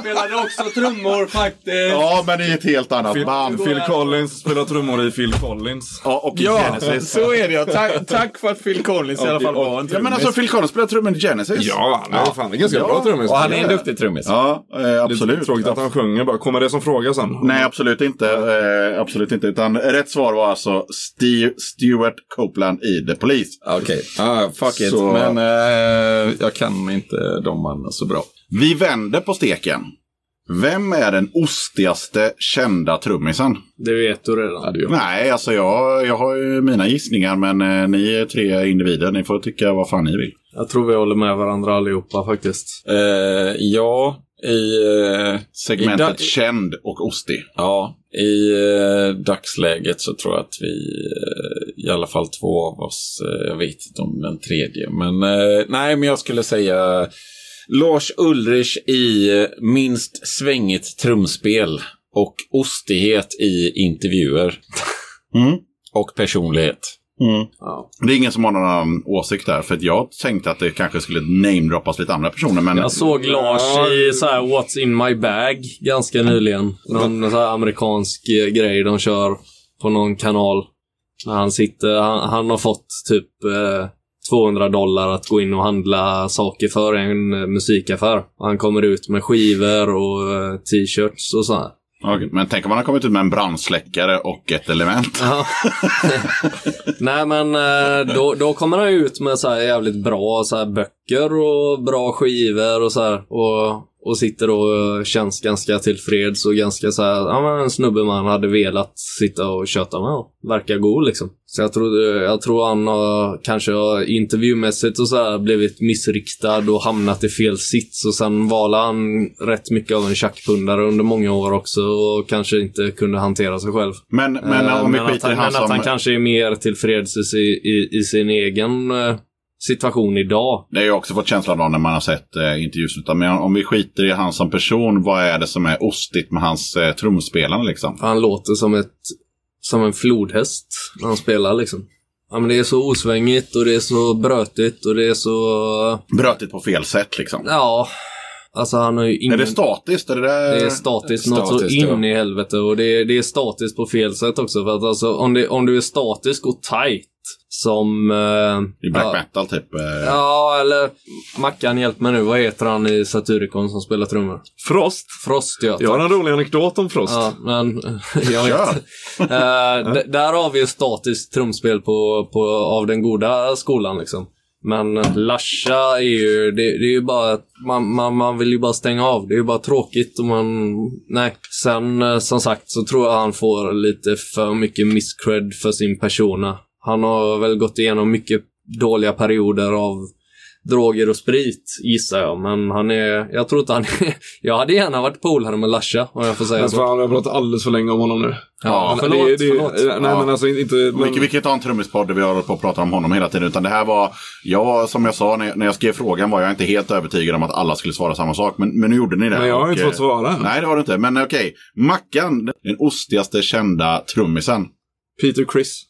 Spelade också trummor faktiskt. Ja, men i ett helt annat Phil, band. Phil Collins spelar trummor i Phil Collins. Ja, och i Ja, Genesis. så är det ja. Tack, tack för att Phil Collins i alla fall var en Ja, men alltså Phil Collins spelade trummor i Genesis. Ja, han är fan en ganska bra trummis. Och han är en duktig trummis. Ja, eh, Det är absolut. tråkigt att han sjunger bara. Kommer det som fråga sen? Nej, absolut inte. Eh, absolut inte. Utan rätt svar var alltså Steve, Stuart Copeland i The Police. Okej, ah, fuck it. Så- Men eh, jag kan inte de mannen så bra. Vi vänder på steken. Vem är den ostigaste kända trummisen? Det vet du redan. Ja, det gör. Nej, alltså jag, jag har ju mina gissningar, men eh, ni är tre individer. Ni får tycka vad fan ni vill. Jag tror vi håller med varandra allihopa faktiskt. Eh, ja, i, eh, Segmentet I da- känd och ostig. ja, i eh, dagsläget så tror jag att vi, eh, i alla fall två av oss, eh, jag vet inte om den tredje, men eh, nej, men jag skulle säga Lars Ulrich i eh, minst svängigt trumspel och ostighet i intervjuer Mm. och personlighet. Ja. Det är ingen som har någon annan åsikt där, för att jag tänkte att det kanske skulle namedroppas lite andra personer, men... Jag såg Lars i så här What's in my bag ganska nyligen. Någon så här amerikansk eh, grej de kör på någon kanal. Han sitter, han, han har fått typ eh, 200 dollar att gå in och handla saker för en eh, musikaffär. Han kommer ut med skivor och eh, t-shirts och så Okej, men tänk om man har kommit ut med en brandsläckare och ett element. Nej men eh, då, då kommer han ut med så här jävligt bra så här böcker och bra skivor och så här. Och, och sitter och eh, känns ganska tillfreds och ganska så här, ja men en snubbe man hade velat sitta och köta med och verkar god liksom. Så jag tror, jag tror han har kanske intervjumässigt och så här blivit missriktad och hamnat i fel sits och sen valde han rätt mycket av en tjackpundare under många år också och kanske inte kunde hantera sig själv. Men, men Eh, om vi att skiter i han, han men att han som... kanske är mer tillfreds i, i, i sin egen eh, situation idag. Det har jag också fått känslan av när man har sett eh, intervjusnutar. Men om vi skiter i han som person, vad är det som är ostigt med hans eh, trumspelande liksom? Han låter som ett som en flodhäst när han spelar liksom. Ja, men det är så osvängigt och det är så brötigt och det är så... Brötigt på fel sätt liksom. Ja, alltså han har ju ingen... Är det statiskt? Är det, där... Det är statiskt något så ja. in i helvete och det är, det är statiskt på fel sätt också. För att alltså om, det, om du är statisk och tight som... Eh, I black ja, metal typ. Eh... Ja, eller Mackan, hjälp mig nu. Vad heter han i Satyricon som spelar trummor? Frost. Frost, ja. Jag har en rolig anekdot om Frost. Ja, men jag vet. Eh, där har vi ju statiskt trumspel på, på, av den goda skolan liksom. Men Lasha är ju, det, det är ju bara, att man, man, man vill ju bara stänga av. Det är ju bara tråkigt och man, nej. Sen eh, som sagt så tror jag han får lite för mycket misscred för sin persona. Han har väl gått igenom mycket dåliga perioder av droger och sprit gissar jag. Men han är, jag tror inte han är, jag hade gärna varit polare med Lasha om jag får säga Men så. fan, jag har pratat alldeles för länge om honom nu. Ja, Men förlåt, det, det, förlåt. Nej, Ja. men alltså inte... Men, Vi, vi en trummispodd där vi håller på att prata om honom hela tiden. Utan det här var, jag, som jag sa när, när jag skrev frågan var jag inte helt övertygad om att alla skulle svara samma sak. Men, men nu gjorde ni det. men jag har Och, inte eh, fått svara än. Nej, det har du inte. Men okej. Mackan, den ostigaste kända trummisen. Peter Chris.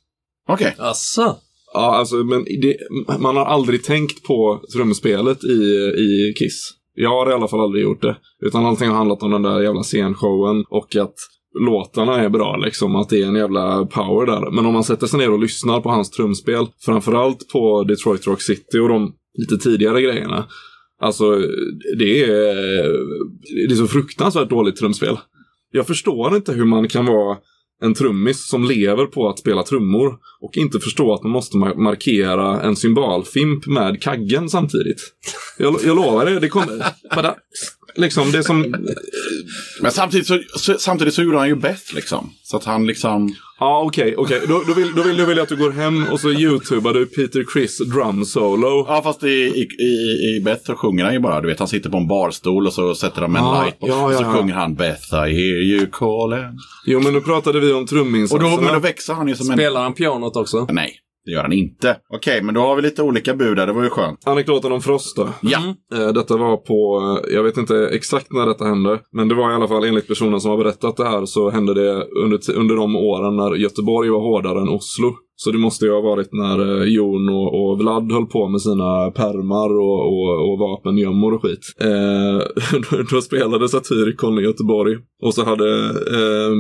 Okej. Asså? Ja, alltså, men det, man har aldrig tänkt på trumspelet i, i Kiss. Jag har i alla fall aldrig gjort det. Utan allting har handlat om den där jävla scenshowen och att låtarna är bra liksom. Att det är en jävla power där. Men om man sätter sig ner och lyssnar på hans trumspel. Framförallt på Detroit Rock City och de lite tidigare grejerna. Alltså, det är, det är så fruktansvärt dåligt trumspel. Jag förstår inte hur man kan vara en trummis som lever på att spela trummor och inte förstå att man måste ma- markera en symbolfimp med kaggen samtidigt. Jag, jag lovar det, det kommer... Bara, liksom, det som... Men samtidigt så, samtidigt så gjorde han ju bäst liksom. Så att han liksom... Ja, okej, okej. Då, då, vill, då vill vill jag att du går hem och så youtubar du Peter Criss drum solo. Ja, fast i, i, i, i Beth så sjunger han ju bara. Du vet, han sitter på en barstol och så sätter de en Ja, light på. ja, och så ja, ja. sjunger han Beth, I hear you calling. Jo, men nu pratade vi om Och då, truminsatserna. men då växer han ju som en... Spelar han pianot också? Nej, det gör han inte. Okej, men då har vi lite olika bud där. Det var ju skönt. Anekdoten om Frost då. Ja. Eh, Detta var på, eh, jag vet inte exakt när detta hände, men det var i alla fall enligt personen som har berättat det här så hände det under, under de åren när Göteborg var hårdare än Oslo. Så det måste ju ha varit när eh, Jon och, och Vlad höll på med sina permar och, och, och vapengömmor och skit. Eh, då, spelade Satyricon i Göteborg. Och så hade eh,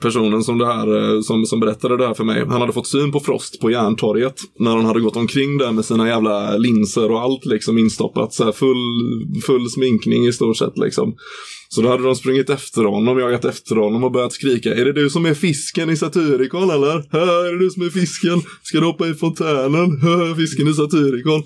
personen som, det här, eh, som, som berättade det här för mig, han hade fått syn på Frost på Järntorget. När han hade gått omkring där med sina jävla linser och allt liksom instoppat. Så här full, full sminkning i stort sett liksom. Så då hade de sprungit efter honom, jagat efter honom och börjat skrika Är det du som är fisken i Satyricon eller? Hö, är det du som är fisken? Ska du hoppa i fontänen? Hö, fisken i Satyricon.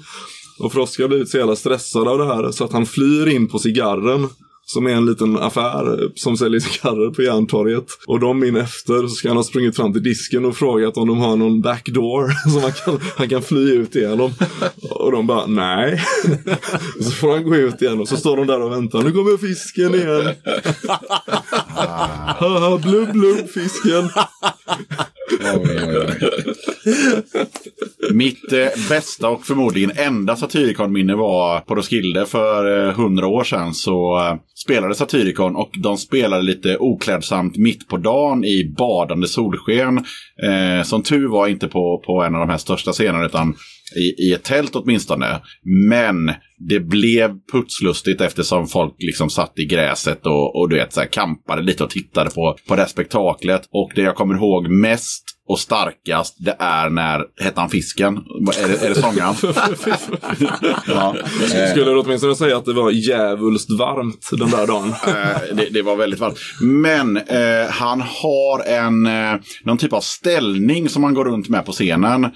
Och Frost har blivit så jävla stressad av det här så att han flyr in på cigarren. Som är en liten affär som säljer cigarrer på Järntorget. Och de in efter så ska han ha sprungit fram till disken och frågat om de har någon backdoor som han kan, han kan fly ut igenom. Och de bara nej. Så får han gå ut igen och så står de där och väntar. Nu kommer fisken igen. Haha, blubb blubb fisken. Mitt eh, bästa och förmodligen enda Satyricon-minne var på Roskilde för eh, hundra år sedan. Så eh, spelade Satyricon och de spelade lite oklädsamt mitt på dagen i badande solsken. Eh, som tur var inte på, på en av de här största scenerna utan i, i ett tält åtminstone. Men det blev putslustigt eftersom folk liksom satt i gräset och, och du vet, så här, kampade lite och tittade på, på det här spektaklet. Och det jag kommer ihåg mest och starkast, det är när, hette han Fisken? Är det, är det sångaren? ja. Skulle du åtminstone säga att det var djävulskt varmt den där dagen? Eh, det, det var väldigt varmt. Men eh, han har en, eh, någon typ av ställning som han går runt med på scenen.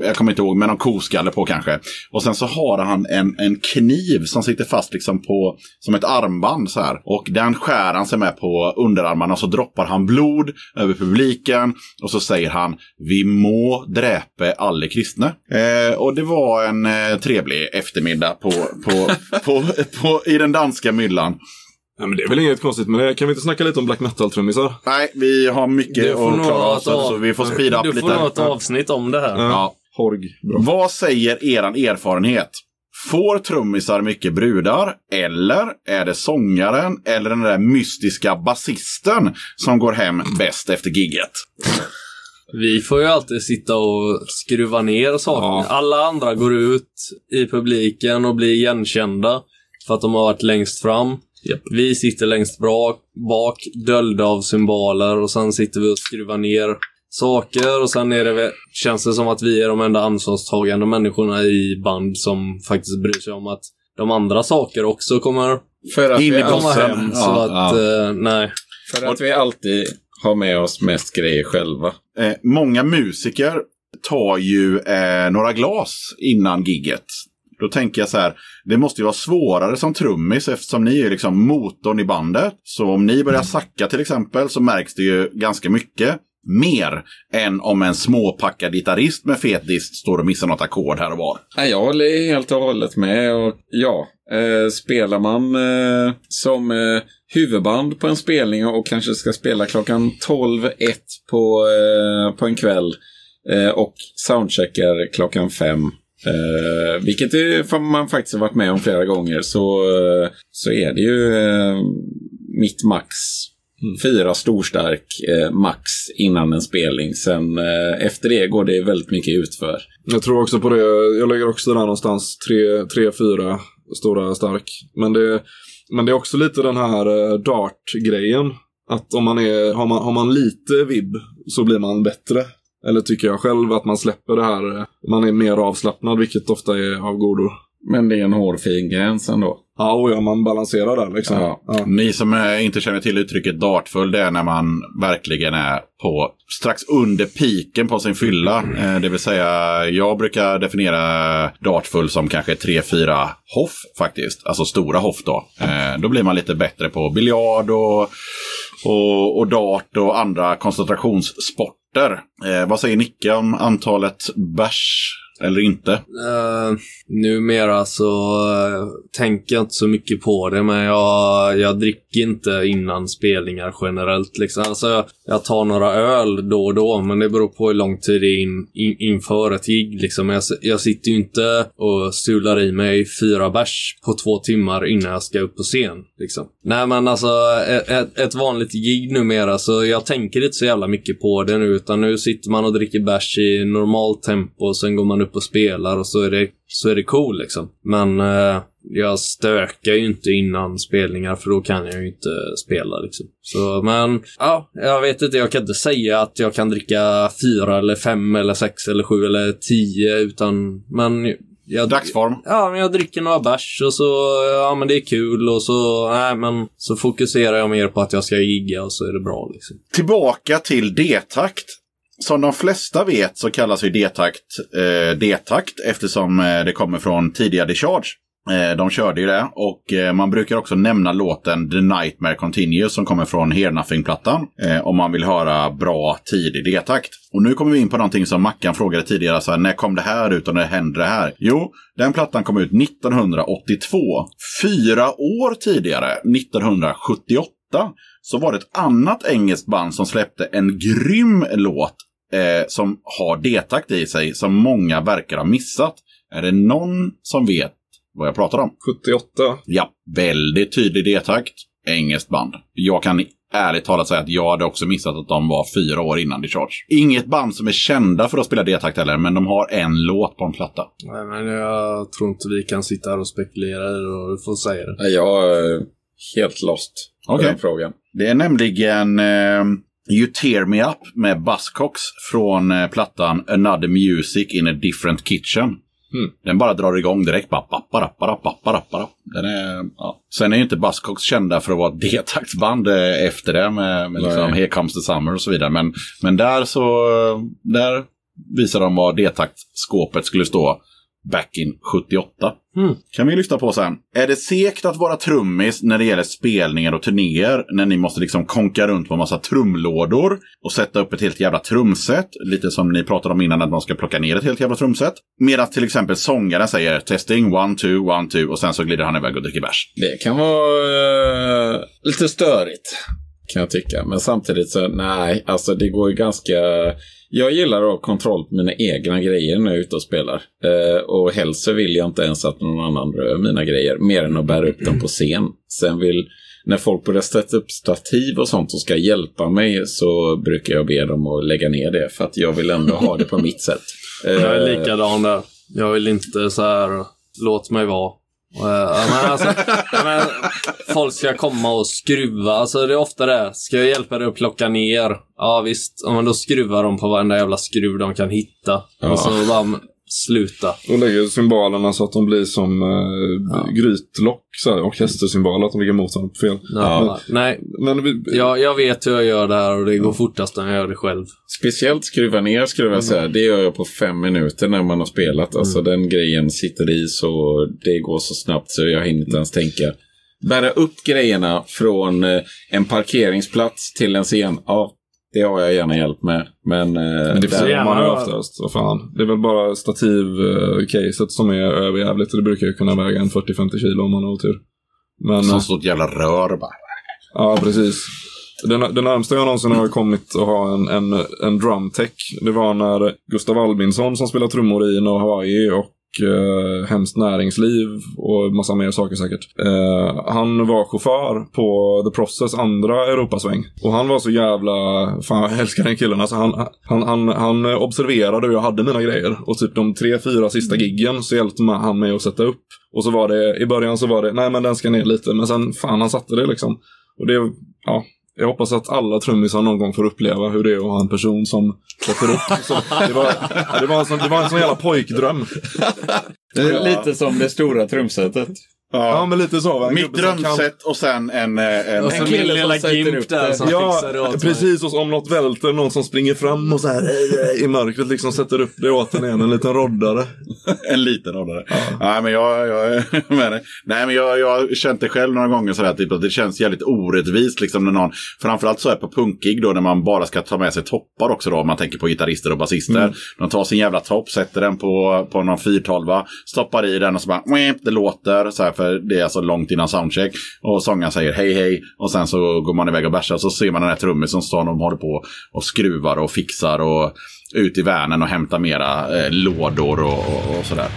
Jag kommer inte ihåg, med någon koskalle på kanske. Och sen så har han en, en kniv som sitter fast liksom på, som ett armband så här. Och den skär han sig med på underarmarna och så droppar han blod över publiken. Och så säger han, vi må dräpe alle kristne. Eh, och det var en eh, trevlig eftermiddag på, på, på, på, i den danska myllan. Ja, men det är väl inget konstigt med det. Kan vi inte snacka lite om black metal-trummisar? Nej, vi har mycket Du får att klara av, så, vi får speeda Du upp får lite. nog ett avsnitt om det här. Ja. Horg. Bra. Vad säger eran erfarenhet? Får trummisar mycket brudar? Eller är det sångaren eller den där mystiska basisten som går hem bäst efter gigget? Vi får ju alltid sitta och skruva ner saker. Ja. Alla andra går ut i publiken och blir igenkända för att de har varit längst fram. Vi sitter längst bra, bak, döljda av symboler och sen sitter vi och skruvar ner saker och sen är det, känns det som att vi är de enda ansvarstagande människorna i band som faktiskt bryr sig om att de andra saker också kommer In i alltid, hem. Ja, så att, eh, nej. för att vi alltid har med oss mest grejer själva. Eh, många musiker tar ju eh, några glas innan gigget. Då tänker jag så här, det måste ju vara svårare som trummis eftersom ni är liksom motorn i bandet. Så om ni börjar sacka till exempel så märks det ju ganska mycket mer än om en småpackad gitarrist med fet dist står och missar något ackord här och var. Nej, jag håller helt och hållet med. Och ja, eh, spelar man eh, som eh, huvudband på en spelning och kanske ska spela klockan 12.01 på, eh, på en kväll eh, och soundcheckar klockan 5. Eh, vilket är, man faktiskt har varit med om flera gånger så, eh, så är det ju eh, mitt max. Fyra storstark eh, max innan en spelning. Sen eh, efter det går det väldigt mycket utför. Jag tror också på det. Jag lägger också där någonstans. Tre, tre fyra stora stark. Men det, men det är också lite den här eh, dart-grejen. Att om man är, har, man, har man lite vibb så blir man bättre. Eller tycker jag själv att man släpper det här. eh, Man är mer avslappnad, vilket ofta är av godo. Men det är en hårfin gräns ändå. Ja, och ja, man balanserar där liksom. Ja. Ja. Ni som inte känner till uttrycket dartfull, det är när man verkligen är på strax under piken på sin fylla. Eh, det vill säga, jag brukar definiera dartfull som kanske 3-4 hoff faktiskt. Alltså stora hoff då. Eh, då blir man lite bättre på biljard och, och, och dart och andra koncentrationssporter. Eh, vad säger Nicke om antalet bärs eller inte? Uh, numera så uh, tänker jag inte så mycket på det, men jag, jag dricker inte innan spelningar generellt. Liksom. Alltså, jag, jag tar några öl då och då, men det beror på hur lång tid det är in, in, inför ett gig. Liksom. Jag, jag sitter ju inte och sular i mig fyra bärs på två timmar innan jag ska upp på scen. Liksom. Nej, men alltså ett, ett, ett vanligt gig numera, så jag tänker inte så jävla mycket på det nu, utan nu sitter man och dricker bärs i normalt tempo, och sen går man upp och spelar och så är det, så är det cool liksom. Men eh, jag stökar ju inte innan spelningar för då kan jag ju inte spela liksom. Så, men ja, jag vet inte. Jag kan inte säga att jag kan dricka fyra eller fem eller sex eller sju eller tio utan, men jag, Dagsform. Ja, men jag dricker några bärs och så, ja men det är kul och så, nej men, så fokuserar jag mer på att jag ska gigga och så är det bra liksom. Tillbaka till D-takt. Som de flesta vet så kallas ju D-takt eh, D-takt eftersom eh, det kommer från tidiga Discharge. Eh, de körde ju det och eh, man brukar också nämna låten The Nightmare Continues som kommer från Hear Nothing-plattan. Eh, om man vill höra bra tidig D-takt. Och nu kommer vi in på någonting som Mackan frågade tidigare. Så här, när kom det här ut och när hände det här? Jo, den plattan kom ut 1982. Fyra år tidigare, 1978, så var det ett annat engelskt band som släppte en grym låt eh, som har D-takt i sig som många verkar ha missat. Är det någon som vet vad jag pratar om? 78. Ja, väldigt tydlig D-takt. Engelskt band. Jag kan ärligt talat säga att jag hade också missat att de var fyra år innan Discharge. Inget band som är kända för att spela D-takt heller, men de har en låt på en platta. Nej, men jag tror inte vi kan sitta här och spekulera i det och får säga det. Nej, Jag är helt lost på Okej. den frågan. Det är nämligen eh, You Tear Me Up med Buzzcocks från eh, plattan Another Music in a Different Kitchen. Mm. Den bara drar igång direkt. Bara. Den är, ja. Sen är ju inte Buzzcocks kända för att vara D-taktsband eh, efter det med, med liksom. Here Comes the Summer och så vidare. Men, men där så där visar de vad D-taktskåpet skulle stå back in 78. Mm. Kan vi lyssna på sen. Är det segt att vara trummis när det gäller spelningar och turnéer? När ni måste liksom konka runt på massa trumlådor och sätta upp ett helt jävla trumset. Lite som ni pratade om innan att man ska plocka ner ett helt jävla trumset. Medan till exempel sångaren säger testing, one, two, one, two och sen så glider han iväg och dricker bärs. Det kan vara eh, lite störigt. Kan jag tycka. Men samtidigt så, nej, alltså det går ju ganska... Jag gillar att ha kontroll på mina egna grejer när jag är ute och spelar. Eh, och helst så vill jag inte ens att någon annan rör mina grejer. Mer än att bära upp dem på scen. Sen vill... När folk börjar sätta upp stativ och sånt och ska hjälpa mig så brukar jag be dem att lägga ner det. För att jag vill ändå ha det på mitt sätt. Jag är Eh, likadan där. Jag vill inte så här, låt mig vara. Ja, men alltså, ja, men, folk ska komma och skruva. Alltså det är ofta det. Ska jag hjälpa dig att plocka ner? Ja visst. Ja, men då skruvar de på varenda jävla skruv de kan hitta. Och så bara sluta. Och lägger symbolerna så att de blir som eh, grytlock, så här, orkestersymboler, att de ligger mot varandra på fel. Ja, Nej, Men vi, jag, jag vet hur jag gör det här och det går fortast när jag gör det själv. Speciellt skruva ner skulle jag säga. Det gör jag på fem minuter när man har spelat. Alltså den grejen sitter i så det går så snabbt så jag hinner inte ens tänka. Bära upp grejerna från eh, en parkeringsplats till en scen. Ja, det har jag gärna hjälp med. Men, eh, Men det får man ju oftast. Vad fan. Det är väl bara stativ-caset som är överjävligt. Det brukar ju kunna väga en 40-50 kilo om man har otur. Men, Som eh, står ett jävla rör bara. ja precis. Det, det närmsta jag någonsin har kommit att ha en, en, en drumtech, det var när Gustav Albinsson som spelar trummor i No Hawaii och eh, Hemskt näringsliv och massa mer saker säkert. Eh, han var chaufför på The Process andra Europasväng. Och han var så jävla, fan jag älskar den killen. Alltså han, han, han, han observerade hur jag hade mina grejer. Och typ de tre, fyra sista giggen så hjälpte han mig att sätta upp. Och så var det, i början så var det, nej men den ska ner lite. Men sen, fan han satte det liksom. Och det, ja. Jag hoppas att alla trummisar någon gång får uppleva hur det är att ha en person som sätter upp. Så, det, var, det, var en sån, det var en sån jävla pojkdröm. Det är lite som det stora trumsetet. Ja, men lite så. Mitt kan- drömset och sen en... eh, en Och så en kille lilla som sätter Gimp där som Ja, fixar det åt precis. Och om något välter, någon som springer fram och så här i mörkret liksom sätter upp det åt en igen. En liten roddare. En liten roddare. Nej, men jag, jag med dig. Nej, men jag, jag har känt det själv några gånger sådär, typ, att det känns jävligt orättvist liksom när någon, framförallt så är på punkig då när man bara ska ta med sig toppar också då, om man tänker på gitarrister och basister. De tar sin jävla topp, sätter den på, på någon 412, stoppar i den och så bara, det låter så här, för det är alltså långt innan soundcheck. Och sångaren säger hej hej och sen så går man iväg och bärsar och så ser man den här trummisen som står och håller på och skruvar och fixar och ut i värnen och hämtar mera eh, lådor och, och, och sådär.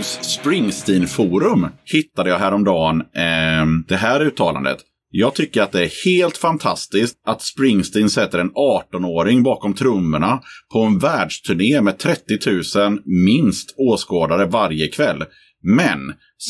Bruce Springsteen-forum hittade jag häromdagen eh, det här uttalandet. Jag tycker att det är helt fantastiskt att Springsteen sätter en 18-åring bakom trummorna på en världsturné med 30 000 minst åskådare varje kväll. Men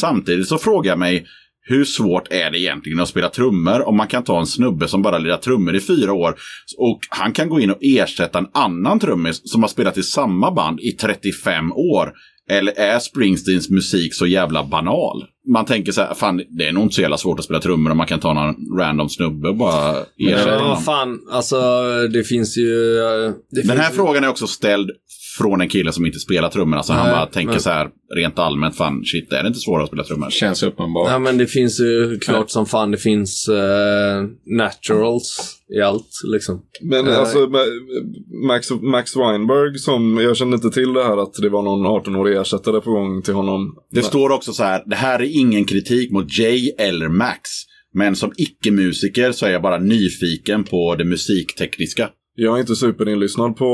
samtidigt så frågar jag mig hur svårt är det egentligen att spela trummor om man kan ta en snubbe som bara lirat trummor i fyra år och han kan gå in och ersätta en annan trummis som har spelat i samma band i 35 år? Eller är Springsteens musik så jävla banal? Man tänker så här, fan det är nog inte så jävla svårt att spela trummor om man kan ta någon random snubbe och bara ersätta Ja, honom. fan. Alltså, det finns ju... eh, Det Den här finns, frågan är också ställd från en kille som inte spelar trummor. Så han Nej, bara tänker men- så här rent allmänt, fan shit, är det inte svårare att spela trummor? Känns uppenbart. Ja, men det finns ju klart som fan. Det finns eh, naturals i allt, liksom. Men Eh. alltså Ma- Max, Max Weinberg som, jag kände inte till det här att det var någon 18-årig ersättare på gång till honom. Det står också så här, det här är ingen kritik mot Jay eller Max. Men som icke-musiker så är jag bara nyfiken på det musiktekniska. Jag är inte superinlyssnad på,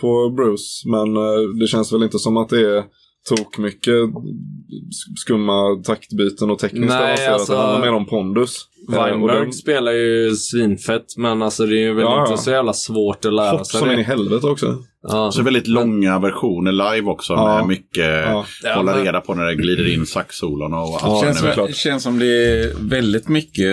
på Bruce, men eh, det känns väl inte som att det är tok mycket skumma taktbyten och tekniskt Nej, avancerat. alltså- Det handlar mer om pondus. Eh, Weinberg den- spelar ju svinfett, men alltså det är ju väl Ja, inte ja. så jävla svårt att lära Hopp sig som in i det. helvete också. Ja. Så väldigt långa versioner live också Ja. med mycket Ja. hålla Ja, men- reda på när det glider in saxsolon och allt Ja, känns, det känns som det är väldigt mycket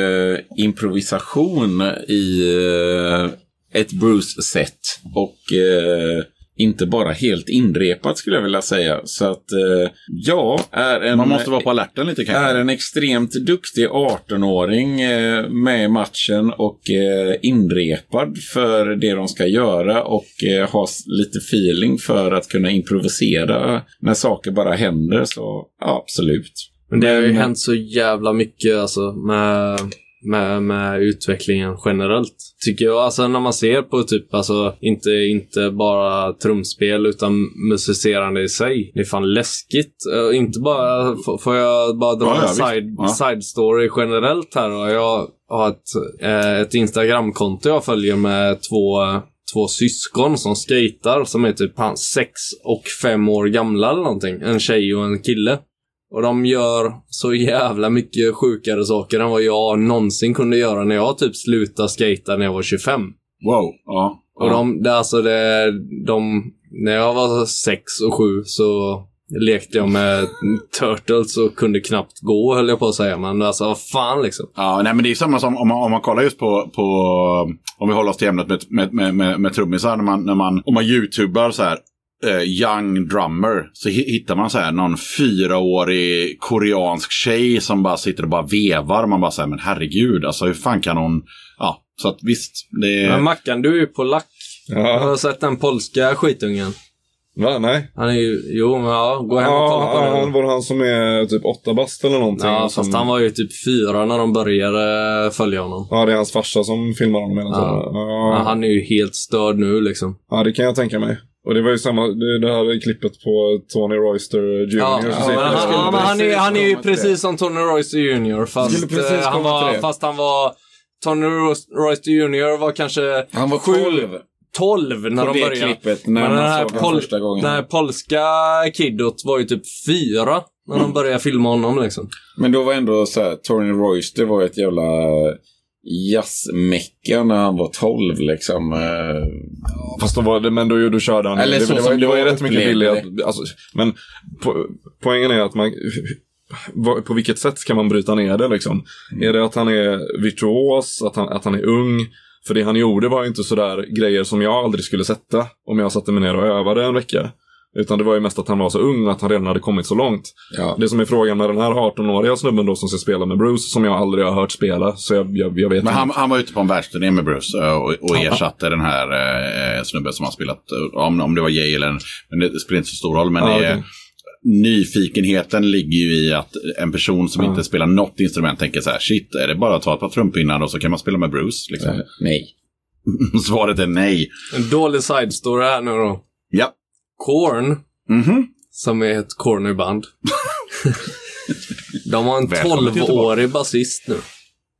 improvisation i eh, ett Bruce-set. Och eh, inte bara helt inrepat skulle jag vilja säga. Så att eh, ja, är en... Man måste vara på alerten lite kanske. är en extremt duktig 18-åring eh, med i matchen och eh, inrepad för det de ska göra och eh, ha lite feeling för att kunna improvisera när saker bara händer. Så ja, absolut. Men det har ju Men- hänt så jävla mycket alltså med med, med utvecklingen generellt. Tycker jag, alltså när man ser på typ, alltså inte, inte bara trumspel utan musicerande i sig. Det är fan läskigt. Uh, inte bara, får jag bara dra Ja, en side, Ja. side story generellt här då. Jag har ett, eh, ett Instagramkonto jag följer med två Två syskon som skejtar som är typ han, sex och fem år gamla eller någonting. En tjej och en kille. Och de gör så jävla mycket sjukare saker än vad jag någonsin kunde göra när jag typ slutade skata när jag var 25. Wow. Ja. Och de, det, alltså det, de, när jag var sex och sju så lekte jag med Turtles och kunde knappt gå höll jag på att säga. Men alltså vad fan liksom. Ja, nej, men det är samma som om man, om man kollar just på, på om vi håller oss till ämnet med, med, med, med, med trummisar, när man, när man, om man youtubar så här, eh, young drummer, så hi- hittar man så här någon fyraårig koreansk tjej som bara sitter och bara vevar. Man bara säger men herregud, alltså hur fan kan hon, ja, så att visst, det. Men Mackan, du är ju polack. Jag Ja. har sett den polska skitungen. Va? Nej. Han är ju, jo men ja, gå hem och kolla Ja, på han den. var det han som är typ åtta bast eller någonting. Ja, som... fast han var ju typ fyra när de började följa honom. Ja, det är hans farsa som filmar honom hela tiden. Ja. Ja. Ja, han är ju helt störd nu liksom. ja, det kan jag tänka mig. Och det var ju samma, det, här klippet på Tony Royster Jr. Ja, som men han, ja, men han, är, han är ju precis som Tony Royce Jr. Fast, eh, han var, fast han var... Tony Royce Jr. var kanske Han var Sju. 12 12 när på de började. klippet när Men den här pol- första gången. Den här polska kiddot var ju typ fyra när de började filma honom liksom. Men då var ändå så här, Tony Royce, det var ett jävla jazzmecka när han var 12 liksom. Eh, Fast då var det, men då, då körde han. Eller det, så det, var, det var ju rätt mycket upplevde billiga... Alltså, men po poängen är att man... På vilket sätt ska man bryta ner det liksom? Mm. Är det att han är virtuos, att han, att han är ung? För det han gjorde var inte sådär grejer som jag aldrig skulle sätta om jag satte mig ner och övade en vecka. Utan det var ju mest att han var så ung och att han redan hade kommit så långt. ja. Det som är frågan med den här 18-åriga snubben då som ska spela med Bruce, som jag aldrig har hört spela, så jag, jag, jag vet Men han, han var ute på en världsturné med Bruce eh, och, och ersatte den här eh, snubben som har spelat, eh, om, om det var Jay eller en, men det spelar inte så stor roll. Men Ja, det är, okej. nyfikenheten ligger ju i att en person som Ja. inte spelar något instrument tänker så här, shit, är det bara att ta ett par trumpinnar och så kan man spela med Bruce? Liksom. Eh, nej. Svaret är nej. En dålig side story här nu då. Ja. Korn, Mhm. som är ett cornerband. de har en Välkommen till 12-årig basist nu.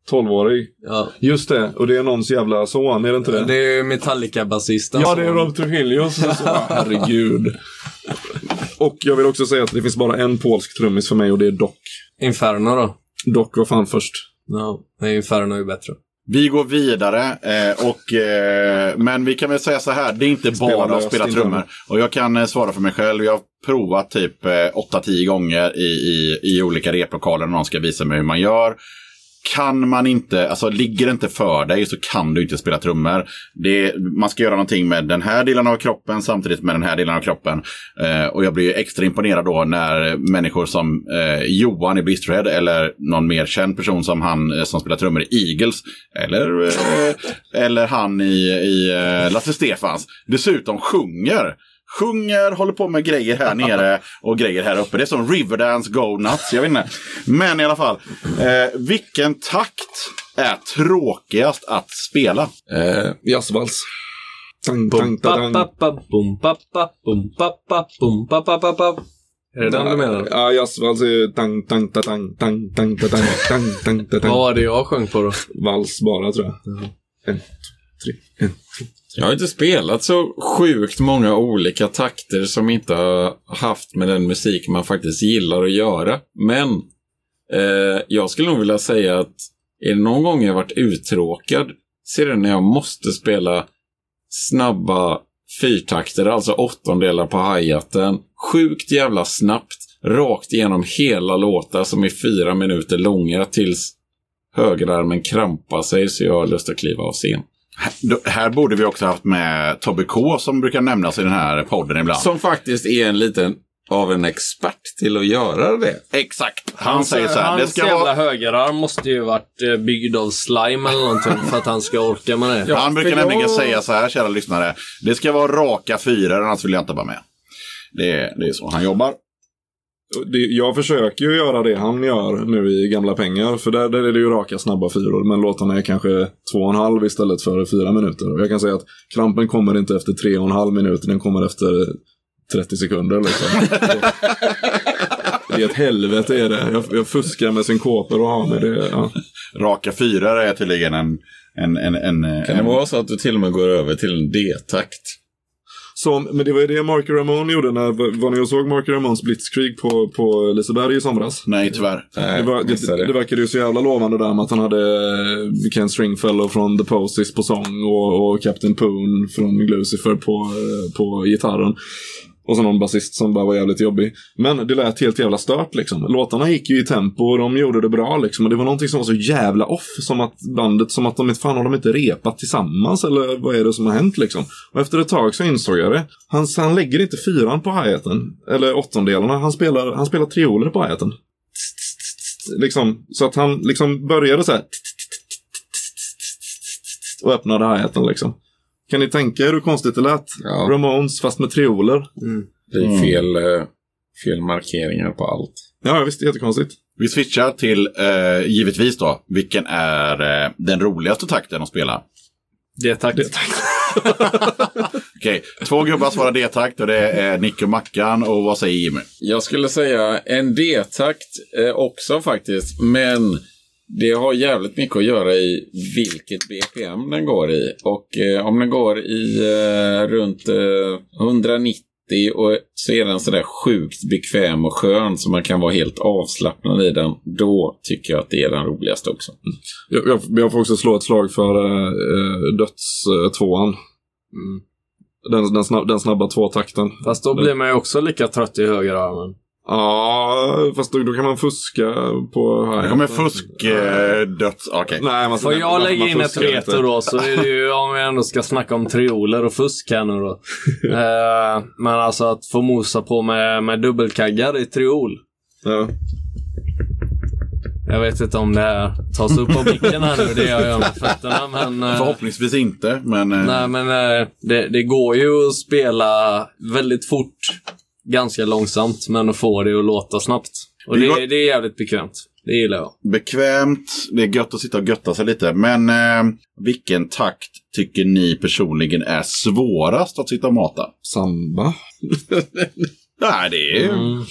12-årig. Ja. Just det, och det är någons jävla son, är det inte det? Det är Metallica-basisten. Ja, det är Rob Trujillo som är så. Herregud. Och jag vill också säga att det finns bara en polsk trummis för mig och det är Doc. Inferno då. Doc var fan först. Ja, nej, Inferno är bättre. Vi går vidare, eh, och, eh, men vi kan väl säga så här, det är inte Spela bara att spela trummor. Och jag kan eh, svara för mig själv, jag har provat typ eh, 8-10 gånger i, i, i olika replokaler när någon ska visa mig hur man gör. Kan man inte, alltså ligger det inte för dig så kan du inte spela trummor. Det, man ska göra någonting med den här delen av kroppen samtidigt med den här delen av kroppen. Eh, och jag blir ju extra imponerad då när människor som eh, Johan i Blisterhead eller någon mer känd person som han eh, som spelar trummor i Eagles eller, eh, eller han i, i eh, Lasse Stefans dessutom sjunger. Sjunger, håller på med grejer här nere och grejer här uppe. Det är som Riverdance Go Nuts, jag vet inte. Men i alla fall, eh, vilken takt är tråkigast att spela? Eh, Jazzvals. Tang, Bum, tang, pa, tang, pa, pa, bum, pa, pa, bum, pa, pa, bum, pa, pa, pa, pa. Är det den du menar? Ja, jazzvals är tang, tang, ta, tang, tang, tang, ta, tang, tang, tang, ta, Vad tang. var det jag sjöng på då? Vals bara, tror jag. En, två, tre, en, två. Jag har inte spelat så sjukt många olika takter som inte har haft med den musik man faktiskt gillar att göra. Men eh, jag skulle nog vilja säga att är det någon gång jag varit uttråkad så är det när jag måste spela snabba fyrtakter, alltså åttondelar på hi-haten. Sjukt jävla snabbt, rakt igenom hela låtar som är fyra minuter långa tills högerarmen krampar sig så jag har lust att kliva av scen. Här borde vi också haft med Tobbe K som brukar nämnas i den här podden ibland. Som faktiskt är en liten av en expert till att göra det. Exakt. Han säger så här, Hans det ska jävla vara... högerarm måste ju varit eh, byggd av slime eller någonting för att han ska orka med det. han brukar för nämligen jag- säga så här, kära lyssnare. Det ska vara raka fyror, annars vill jag inte vara med. Det är, det är så han jobbar. Det, jag försöker ju göra det han gör nu i Gamla pengar. För där, där är det ju raka snabba fyror. Men låtarna är kanske två och en halv istället för fyra minuter. Och jag kan säga att krampen kommer inte efter tre och en halv minut. Den kommer efter 30 sekunder liksom. det är ett helvete är det. Jag, jag fuskar med synkoper och har med det. Ja. Raka fyror är tydligen en... en, en, en Kan det en, vara så att du till och med går över till en D-takt? Som, men det var ju det Marky Ramone gjorde när, var ni och såg Marky Ramones Blitzkrieg på, på Liseberg i somras? Nej, tyvärr. Det, var, missade det, det verkade ju så jävla lovande där med att han hade eh, Ken Stringfellow från The Posies på sång och, och Captain Poon från Lucifer på, eh, på gitarren. Och så någon basist som bara var jävligt jobbig. Men det lät helt jävla stört liksom. Låtarna gick ju i tempo och de gjorde det bra liksom. Och det var någonting som var så jävla off. Som att bandet, som att de inte, fan har de inte repat tillsammans eller vad är det som har hänt liksom. Och efter ett tag så insåg jag det. Han, han lägger inte fyran på hi-haten. Eller åttondelarna. Han spelar, han spelar trioler på hi-haten. Liksom, så att han liksom började så här. Och öppnade hi-haten liksom. Kan ni tänka er hur konstigt det lät? Ja. Ramones fast med trioler. Det är fel, eh, fel markeringar på allt. Ja, visst. Jättekonstigt. Vi switchar till, eh, givetvis då, vilken är eh, den roligaste takten att spela? Det tack. Okej, två gubbar svarar D-takt och det är Nick och Mackan. Och vad säger Jimmy? Jag skulle säga en D-takt eh, också faktiskt. Men det har jävligt mycket att göra i vilket BPM den går i. Och eh, om den går i eh, runt eh, 190 och så är den sådär sjukt bekväm och skön så man kan vara helt avslappnad i den. Då tycker jag att det är den roligaste också. Jag, jag, jag får också slå ett slag för eh, dödstvåan. Mm. Den, den, snabb, den snabba tvåtakten. Fast då blir man ju också lika trött i högerarmen. Ja, fast då, då kan man fuska på Det kommer fusk, eh. Okej. Nej, man, Får jag lägga in ett veto då så är det ju om vi ändå ska snacka om trioler och fusk här nu då. eh, men alltså att få mosa på med, med dubbelkaggar i triol. Ja. Jag vet inte om det här tas upp på micken här nu, det jag gör med fötterna. Men, eh, Förhoppningsvis inte, men... Eh, nej, men det, det går ju att spela väldigt fort, ganska långsamt, men att få det att låta snabbt. Och det, det är jävligt bekvämt. Det gillar jag. Bekvämt, det är gött att sitta och götta sig lite. Men eh, vilken takt tycker ni personligen är svårast att sitta och mata? Samba. Nej, det är ju... Mm.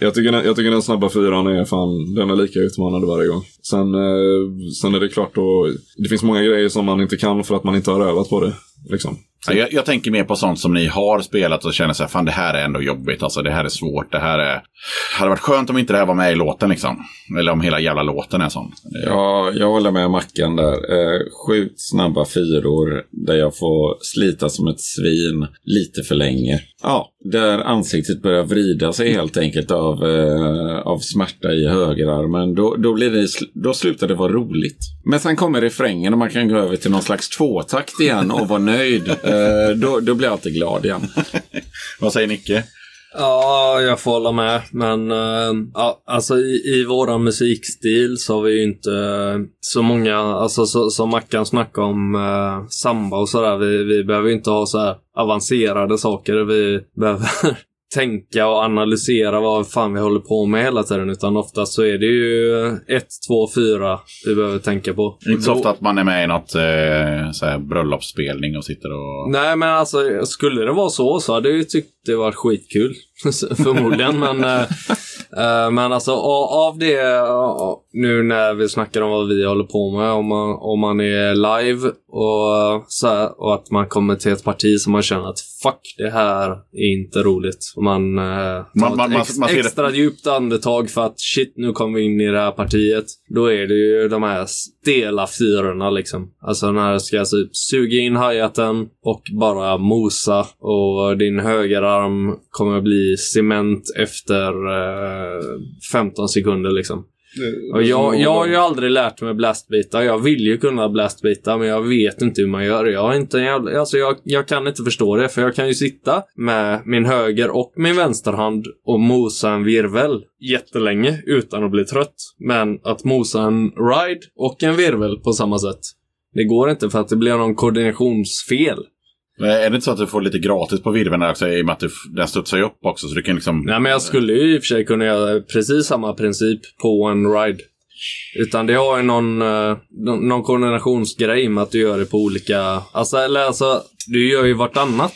Jag tycker, den, jag tycker den snabba fyran är fan, den är lika utmanande varje gång. Sen, eh, sen är det klart då, det finns många grejer som man inte kan för att man inte har övat på det. Liksom. Ja, Jag, jag tänker mer på sånt som ni har spelat och känner så här, fan det här är ändå jobbigt, alltså det här är svårt, det här är... Hade varit skönt om inte det här var med i låten liksom. Eller om hela jävla låten är sån. Ja, jag håller med Mackan där. Eh, sjukt snabba fyror där jag får slita som ett svin lite för länge. Ja, där ansiktet börjar vrida sig helt enkelt av, eh, av smärta i högerarmen. Då, då, blir det, då slutar det vara roligt. Men sen kommer refrängen och man kan gå över till någon slags tvåtakt igen och vara nöjd. Eh, då, då blir jag alltid glad igen. Vad säger Nicke? Ja, jag får hålla med. Men eh, ja, alltså i, i våran musikstil så har vi ju inte eh, så många, alltså så, som Mackan snackade om uh, samba och sådär. Vi, vi behöver ju inte ha så här avancerade saker. Vi behöver tänka och analysera vad fan vi håller på med hela tiden. Utan oftast så är det ju ett, två, fyra vi behöver tänka på. Inte så ofta att man är med i något eh, så här, bröllopsspelning och sitter och... Nej, men alltså skulle det vara så så hade jag ju tyckt det var skitkul. Förmodligen, men... eh, eh, men alltså av det, nu när vi snackar om vad vi håller på med, om man, om man är live och, så här, och att man kommer till ett parti som man känner att fuck, det här är inte roligt. Och man, eh, tar Man- man- ett ex, man ser det- extra djupt andetag för att shit, nu kommer vi in i det här partiet. Då är det ju de här stela fyrorna liksom. Alltså när det ska alltså, suga in hi-haten och bara mosa och din högerarm kommer bli cement efter eh, 15 sekunder liksom. Och jag, jag har ju aldrig lärt mig blastbita. Jag vill ju kunna blastbita, men jag vet inte hur man gör. Jag, inte jävla, alltså jag, jag kan inte förstå det, för jag kan ju sitta med min höger och min vänsterhand och mosa en virvel jättelänge utan att bli trött. Men att mosa en ride och en virvel på samma sätt, det går inte för att det blir någon koordinationsfel. Men Är det inte så att du får lite gratis på virveln också i och med att du, den studsar ju upp också så du kan liksom... Nej, men jag skulle ju i och för sig kunna göra precis samma princip på en ride. Utan det har ju någon, eh, någon koordinationsgrej med att du gör det på olika... Alltså, eller alltså, du gör ju vartannat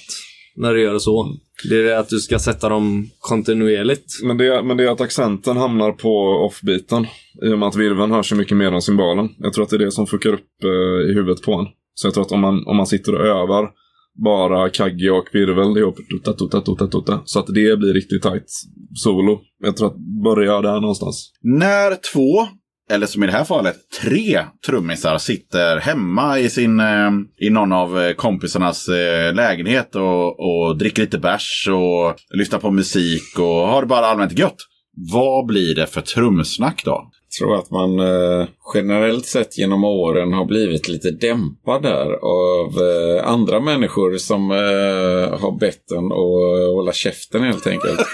när du gör det så. Det är det att du ska sätta dem kontinuerligt. Men det, men det är att accenten hamnar på offbeaten. I och med att virveln hörs så mycket mer än cymbalen. Jag tror att det är det som fuckar upp eh, i huvudet på en. Så jag tror att om man, om man sitter och övar bara kagge och virvel ihop, Tuta, tuta, tuta, tuta. så att det blir riktigt tight solo. Jag tror att börja där någonstans. När två, eller som i det här fallet tre trummisar sitter hemma i, sin, eh, i någon av eh, kompisarnas eh, lägenhet och, och dricker lite bärs och lyssnar på musik och har det bara allmänt gött. Vad blir det för trumsnack då? Tror att man eh, generellt sett genom åren har blivit lite dämpad där av eh, andra människor som eh, har bett en att hålla käften helt enkelt.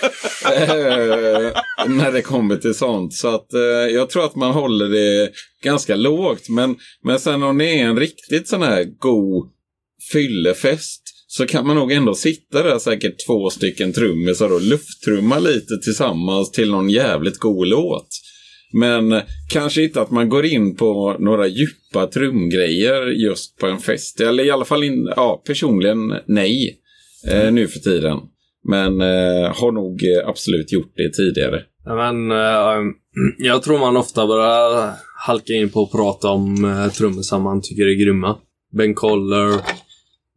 eh, när det kommer till sånt. Så att eh, jag tror att man håller det ganska lågt. Men, men sen om det är en riktigt sån här god fyllefest så kan man nog ändå sitta där säkert två stycken trummisar och lufttrumma lite tillsammans till någon jävligt god låt. Men eh, kanske inte att man går in på några djupa trumgrejer just på en fest. Eller i alla fall in, ja, personligen nej. Eh, nu för tiden. Men eh, har nog eh, absolut gjort det tidigare. Ja, Men, eh, jag tror man ofta börjar halka in på att prata om uh, trummisar man tycker är grymma. Ben Coller,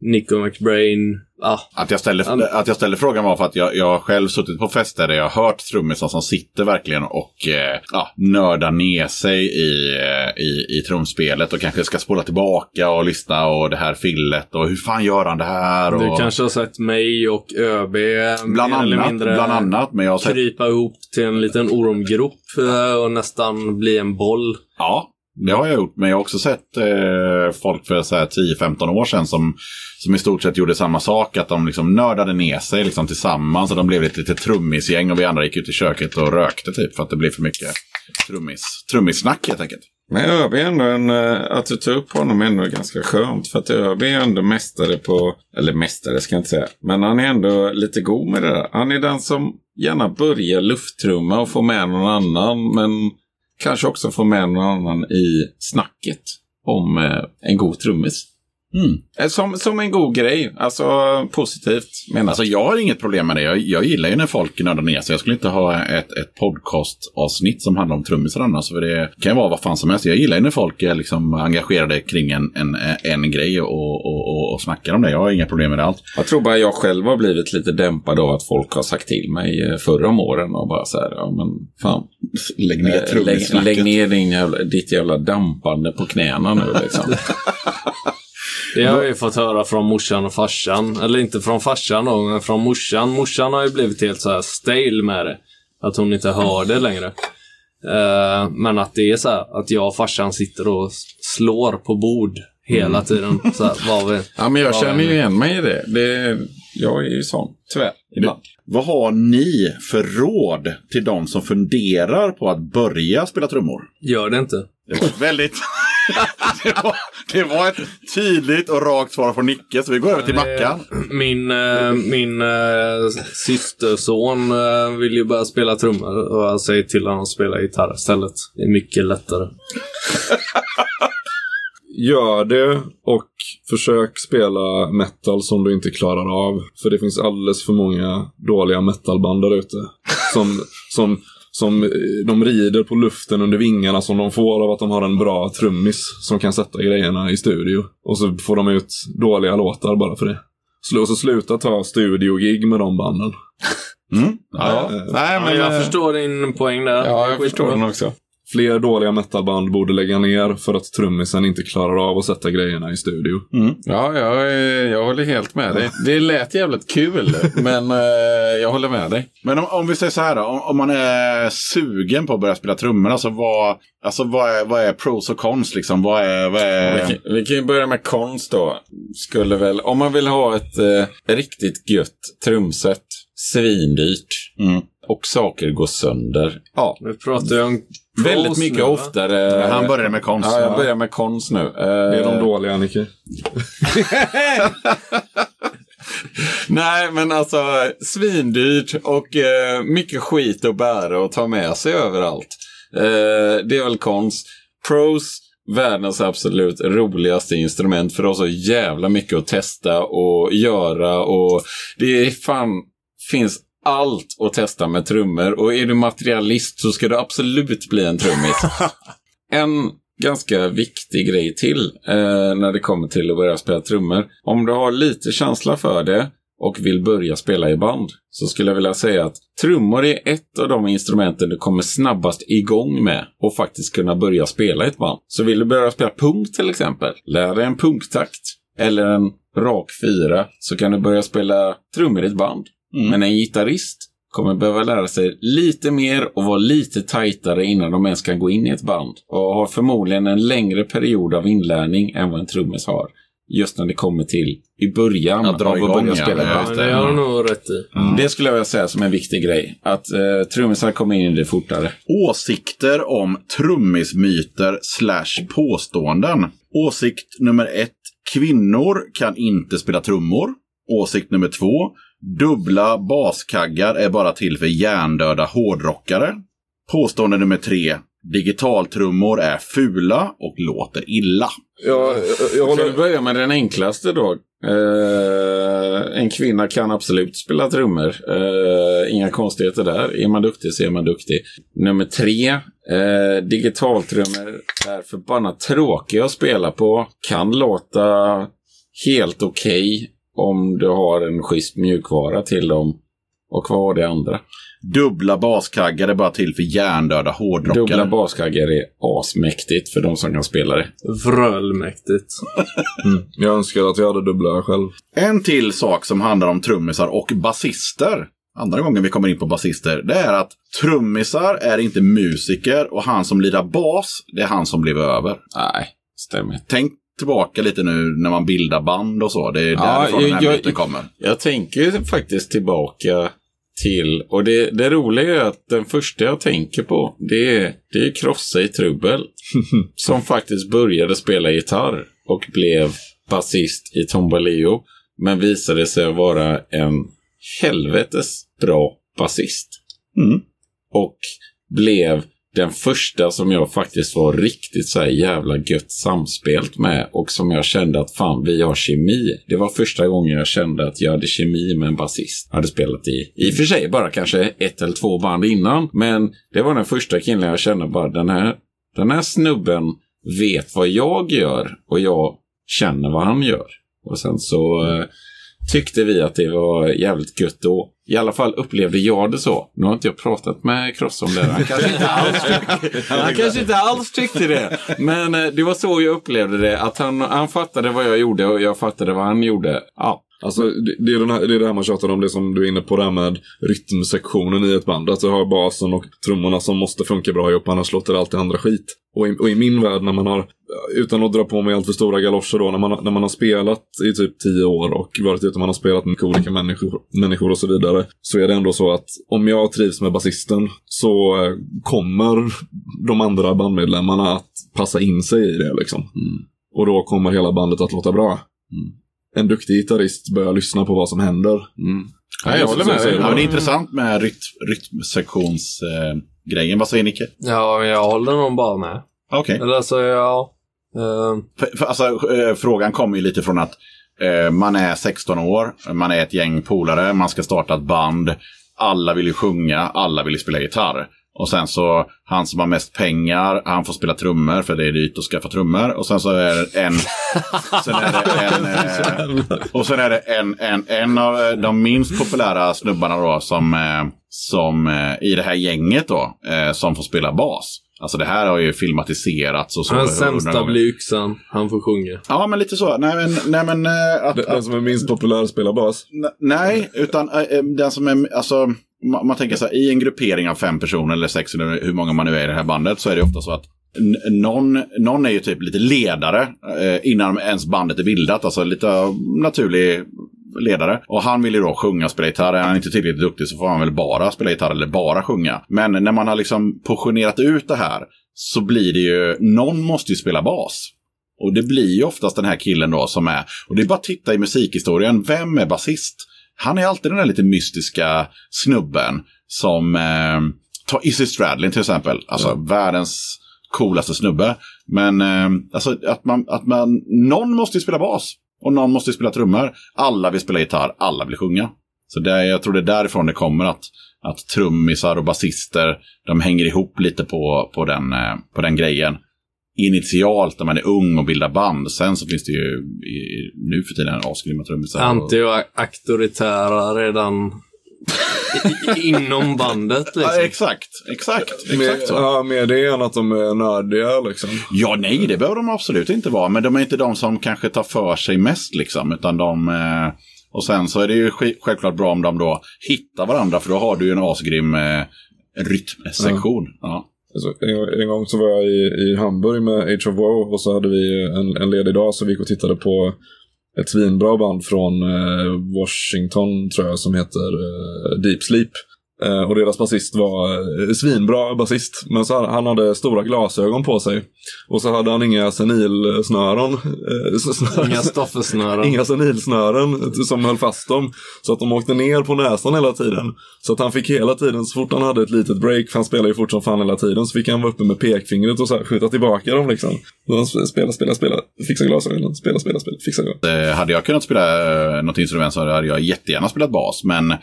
Nico McBrain. Ah, Att jag, ställde, att jag ställde frågan var för att jag, jag själv suttit på fester där jag har hört trummisar som sitter verkligen och eh, ja, nördar ner sig i, eh, i, i trumspelet och kanske ska spola tillbaka och lyssna och det här fillet och hur fan gör han det här? Och, Du kanske har sett mig och ÖB bland, mer eller annat, mindre bland annat, men jag har sett, krypa ihop till en liten ormgrop eh, och nästan bli en boll. Ja, det har jag gjort. Men jag har också sett eh, folk för 10-15 år sedan som, som i stort sett gjorde samma sak. Att de liksom nördade ner sig liksom tillsammans. Och de blev ett litet trummisgäng och vi andra gick ut i köket och rökte typ. För att det blev för mycket trummis, trummissnack helt enkelt. Men ÖB är ändå en, eh, att du tar upp honom är ändå ganska skönt. För att ÖB är ändå mästare på, eller mästare ska jag inte säga. Men han är ändå lite god med det där. Han är den som gärna börjar lufttrumma och får med någon annan. Men kanske också får med någon annan i snacket om eh, en god trummis. Mm. Eh, Som, som en god grej. Alltså positivt menat. Alltså jag har inget problem med det. Jag, jag gillar ju när folk nördar ner sig. Jag skulle inte ha ett, ett podcastavsnitt som handlar om trummisar annars. För det kan ju vara vad fan som helst. Jag gillar ju när folk är liksom engagerade kring en, en, en grej och, och, och, och snackar om det. Jag har inga problem med det allt. Jag tror bara jag själv har blivit lite dämpad av att folk har sagt till mig eh, förra om åren och bara så här, ja men fan. Lägg ner eh, lägg, trummissnacket. lägg ner din jävla, ditt jävla dampande på knäna nu liksom. Det har jag ju fått höra från morsan och farsan. Eller inte från farsan då, men från morsan. Morsan har ju blivit helt så här stale med det. Att hon inte hör det längre. Eh, men att det är så här, att jag och farsan sitter och slår på bord hela tiden. Så här, vad vi, ja men jag känner ju igen mig i det. det jag är ju sån, tyvärr. Ibland. Vad har ni för råd till de som funderar på att börja spela trummor? Gör det inte. Det var väldigt... det, var, det var ett tydligt och rakt svar från Nicke, så vi går över till Mackan. Min, eh, min eh, systerson eh, vill ju börja spela trummor och jag säger till honom att spela gitarr istället. Det är mycket lättare. Gör det och försök spela metal som du inte klarar av. För det finns alldeles för många dåliga metalband där ute. Som, som, som eh, de rider på luften under vingarna som de får av att de har en bra trummis som kan sätta grejerna i studio. Och så får de ut dåliga låtar bara för det. Och så sluta ta studiogig med de banden. Mm. Ja, Nej, Men jag förstår din poäng där. Ja, jag Skitbra. förstår den också. Fler dåliga metalband borde lägga ner för att trummisen inte klarar av att sätta grejerna i studio. Ja, jag, jag håller helt med dig. Det lät jävligt kul, men eh, jag håller med dig. Men om, om vi säger så här då, om, om man är sugen på att börja spela trummor, alltså vad, alltså vad, är, vad är pros och cons liksom? Vad är... Vad Vi är... kan, vi kan ju börja med konst då. Skulle väl, om man vill ha ett eh, riktigt gött trumset, svindyrt Mm. Och saker går sönder. Ja, Nu pratar jag om väldigt mycket nu, oftare. Han började med konst. Ja, jag börjar med konst nu. Eh, Det är de dåliga, Nicke. Nej, men alltså svindyrt och eh, mycket skit att bära och ta med sig överallt. Eh, det är väl konst. Pros, världens absolut roligaste instrument för det har så jävla mycket att testa och göra och det är fan finns allt att testa med trummor och är du materialist så ska du absolut bli en trummis. en ganska viktig grej till eh, när det kommer till att börja spela trummor. Om du har lite känsla för det och vill börja spela i band så skulle jag vilja säga att trummor är ett av de instrumenten du kommer snabbast igång med och faktiskt kunna börja spela i ett band. Så vill du börja spela punk till exempel, lär dig en punktakt eller en rak fyra så kan du börja spela trummor i ett band. Men en gitarrist kommer behöva lära sig lite mer och vara lite tajtare innan de ens kan gå in i ett band. Och har förmodligen en längre period av inlärning än vad en trummis har. Just när det kommer till i början Att dra av att börja ja. spela ett Ja, band. Ja, det har du nog rätt i. Det skulle jag vilja säga som en viktig grej. Att eh, trummisar kommer in i det fortare. Åsikter om trummismyter slash påståenden. Åsikt nummer ett. Kvinnor kan inte spela trummor. Åsikt nummer två. Dubbla baskaggar är bara till för hjärndöda hårdrockare. Påstående nummer tre. Digitaltrummor är fula och låter illa. Jag, jag, jag Ska vi håller... börja med den enklaste då? Eh, en kvinna kan absolut spela trummor. Eh, inga konstigheter där. Är man duktig så är man duktig. Nummer tre. Eh, digitaltrummor är förbannat tråkiga att spela på. Kan låta helt okej om du har en schysst mjukvara till dem. Och vad var det andra? Dubbla baskaggar är bara till för hjärndöda hårdrockare. Dubbla baskaggar är asmäktigt för de som kan spela det. Vrölmäktigt. Jag önskar att jag hade dubbla själv. En till sak som handlar om trummisar och basister. Andra gången vi kommer in på basister. Det är att trummisar är inte musiker och han som lirar bas, det är han som blev över. Nej, stämmer inte. Tänk tillbaka lite nu när man bildar band och så. Det är Ja, därifrån den här jag- myten kommer. Jag tänker faktiskt tillbaka till, och det, det roliga är att den första jag tänker på, det är, det är Krossa i trubbel. som faktiskt började spela gitarr och blev basist i Tombaleo. Men visade sig vara en helvetes bra basist. Mm. Och blev den första som jag faktiskt var riktigt så här jävla gött samspelt med och som jag kände att fan, vi har kemi. Det var första gången jag kände att jag hade kemi med en basist. Jag hade spelat i, i och för sig bara kanske ett eller två band innan, men det var den första killen jag kände bara den här, den här snubben vet vad jag gör och jag känner vad han gör. Och sen så eh, tyckte vi att det var jävligt gött då. I alla fall upplevde jag det så. Nu har inte jag pratat med Kross om det. Han kanske inte alls tyckte, han kanske inte alls tyckte det. Men eh, det var så jag upplevde det. Att han, han fattade vad jag gjorde och jag fattade vad han gjorde. Ja, Alltså, det, det, är den här, det är det här man tjatar om, det som du är inne på, det här med rytmsektionen i ett band. Att du har basen och trummorna som måste funka bra ihop, annars låter det alltid andra skit. Och i, och i min värld, när man har, utan att dra på mig allt för stora galoscher då, när man, när man har spelat i typ tio år och varit ute, man har spelat med olika människor, människor och så vidare, så är det ändå så att om jag trivs med basisten så eh, kommer de andra bandmedlemmarna att passa in sig i det liksom. Och då kommer hela bandet att låta bra en duktig gitarrist börjar lyssna på vad som händer. mm. ja jag håller med så- Ja, men det är intressant med ryt rytmsektionsgrejen. Eh, grejen. Vad säger Nicke? Ja, jag håller nog bara med. Okej. Eller alltså, ja. Eh, För, för, alltså, eh, frågan kommer ju lite från att eh, man är 16 år, man är ett gäng polare, man ska starta ett band. Alla vill ju sjunga, alla vill ju spela gitarr. Och sen så, han som har mest pengar, han får spela trummor för det är dyrt att skaffa trummor. Och sen så är det en... sen är det en eh, och sen är det en, en, en av eh, de minst populära snubbarna då som, eh, som eh, i det här gänget då, som får spela bas. Alltså det här har ju filmatiserats och så. den hundra sämsta blir yxan. Han får sjunga. Ja, men lite så. Nej, men... Nej, men att, Den, den att, som är minst populär spelar bas. nej utan den som är... Alltså, man, man tänker så här, i en gruppering av fem personer eller sex eller hur många man nu är i det här bandet så är det ofta så att någon, någon är ju typ lite ledare eh, innan ens bandet är bildat. Alltså lite naturlig ledare. Och han vill ju då sjunga och spela gitarr. Är han inte tillräckligt duktig så får han väl bara spela gitarr eller bara sjunga. Men när man har liksom portionerat ut det här så blir det ju, någon måste ju spela bas. Och det blir ju oftast den här killen då som är, och det är bara att titta i musikhistorien, vem är basist? Han är alltid den där lite mystiska snubben som eh, ta Izzy Stradlin till exempel. Alltså världens coolaste snubbe. Men eh, alltså att man, att man, någon måste ju spela bas. Och någon måste ju spela trummor. Alla vill spela gitarr, alla vill sjunga. Så det, jag tror det är därifrån det kommer att, att trummisar och basister, de hänger ihop lite på, på, den, eh, på den grejen. Initialt när man är ung och bildar band. Sen så finns det ju i, nu för tiden asgrymma trummisar. Anti-auktoritära redan inom bandet Ja, liksom. exakt, exakt, Mer, exakt så. ja, mer det än att de är nördiga liksom. Ja, nej, det behöver de absolut inte vara. Men de är inte de som kanske tar för sig mest, liksom. Utan de... Eh, och sen så är det ju självklart bra om de då hittar varandra, för då har du ju en asgrym eh, rytmsektion. Ja. Alltså, en, en gång så var jag i, i Hamburg med Age of War och så hade vi en, en ledig dag så vi gick och tittade på ett svinbra band från eh, Washington tror jag som heter eh, Deep Sleep. Eh, och deras basist var eh, svinbra basist. Men så han, hade stora glasögon på sig. Och så hade han inga senilsnören. Eh, s- snören. Inga stoffesnören. Inga senilsnören som höll fast dem. Så att de åkte ner på näsan hela tiden. Så att han fick hela tiden, så fort han hade ett litet break, för han spelar ju fort som fan hela tiden, så fick han vara uppe med pekfingret och så här, skjuta tillbaka dem liksom. Så han sp- Spela, spela, spela, fixa glasögonen, spela, spela, spela, fixa glasögonen. Eh, hade jag kunnat spela eh, något instrument så hade jag jättegärna spelat bas. Men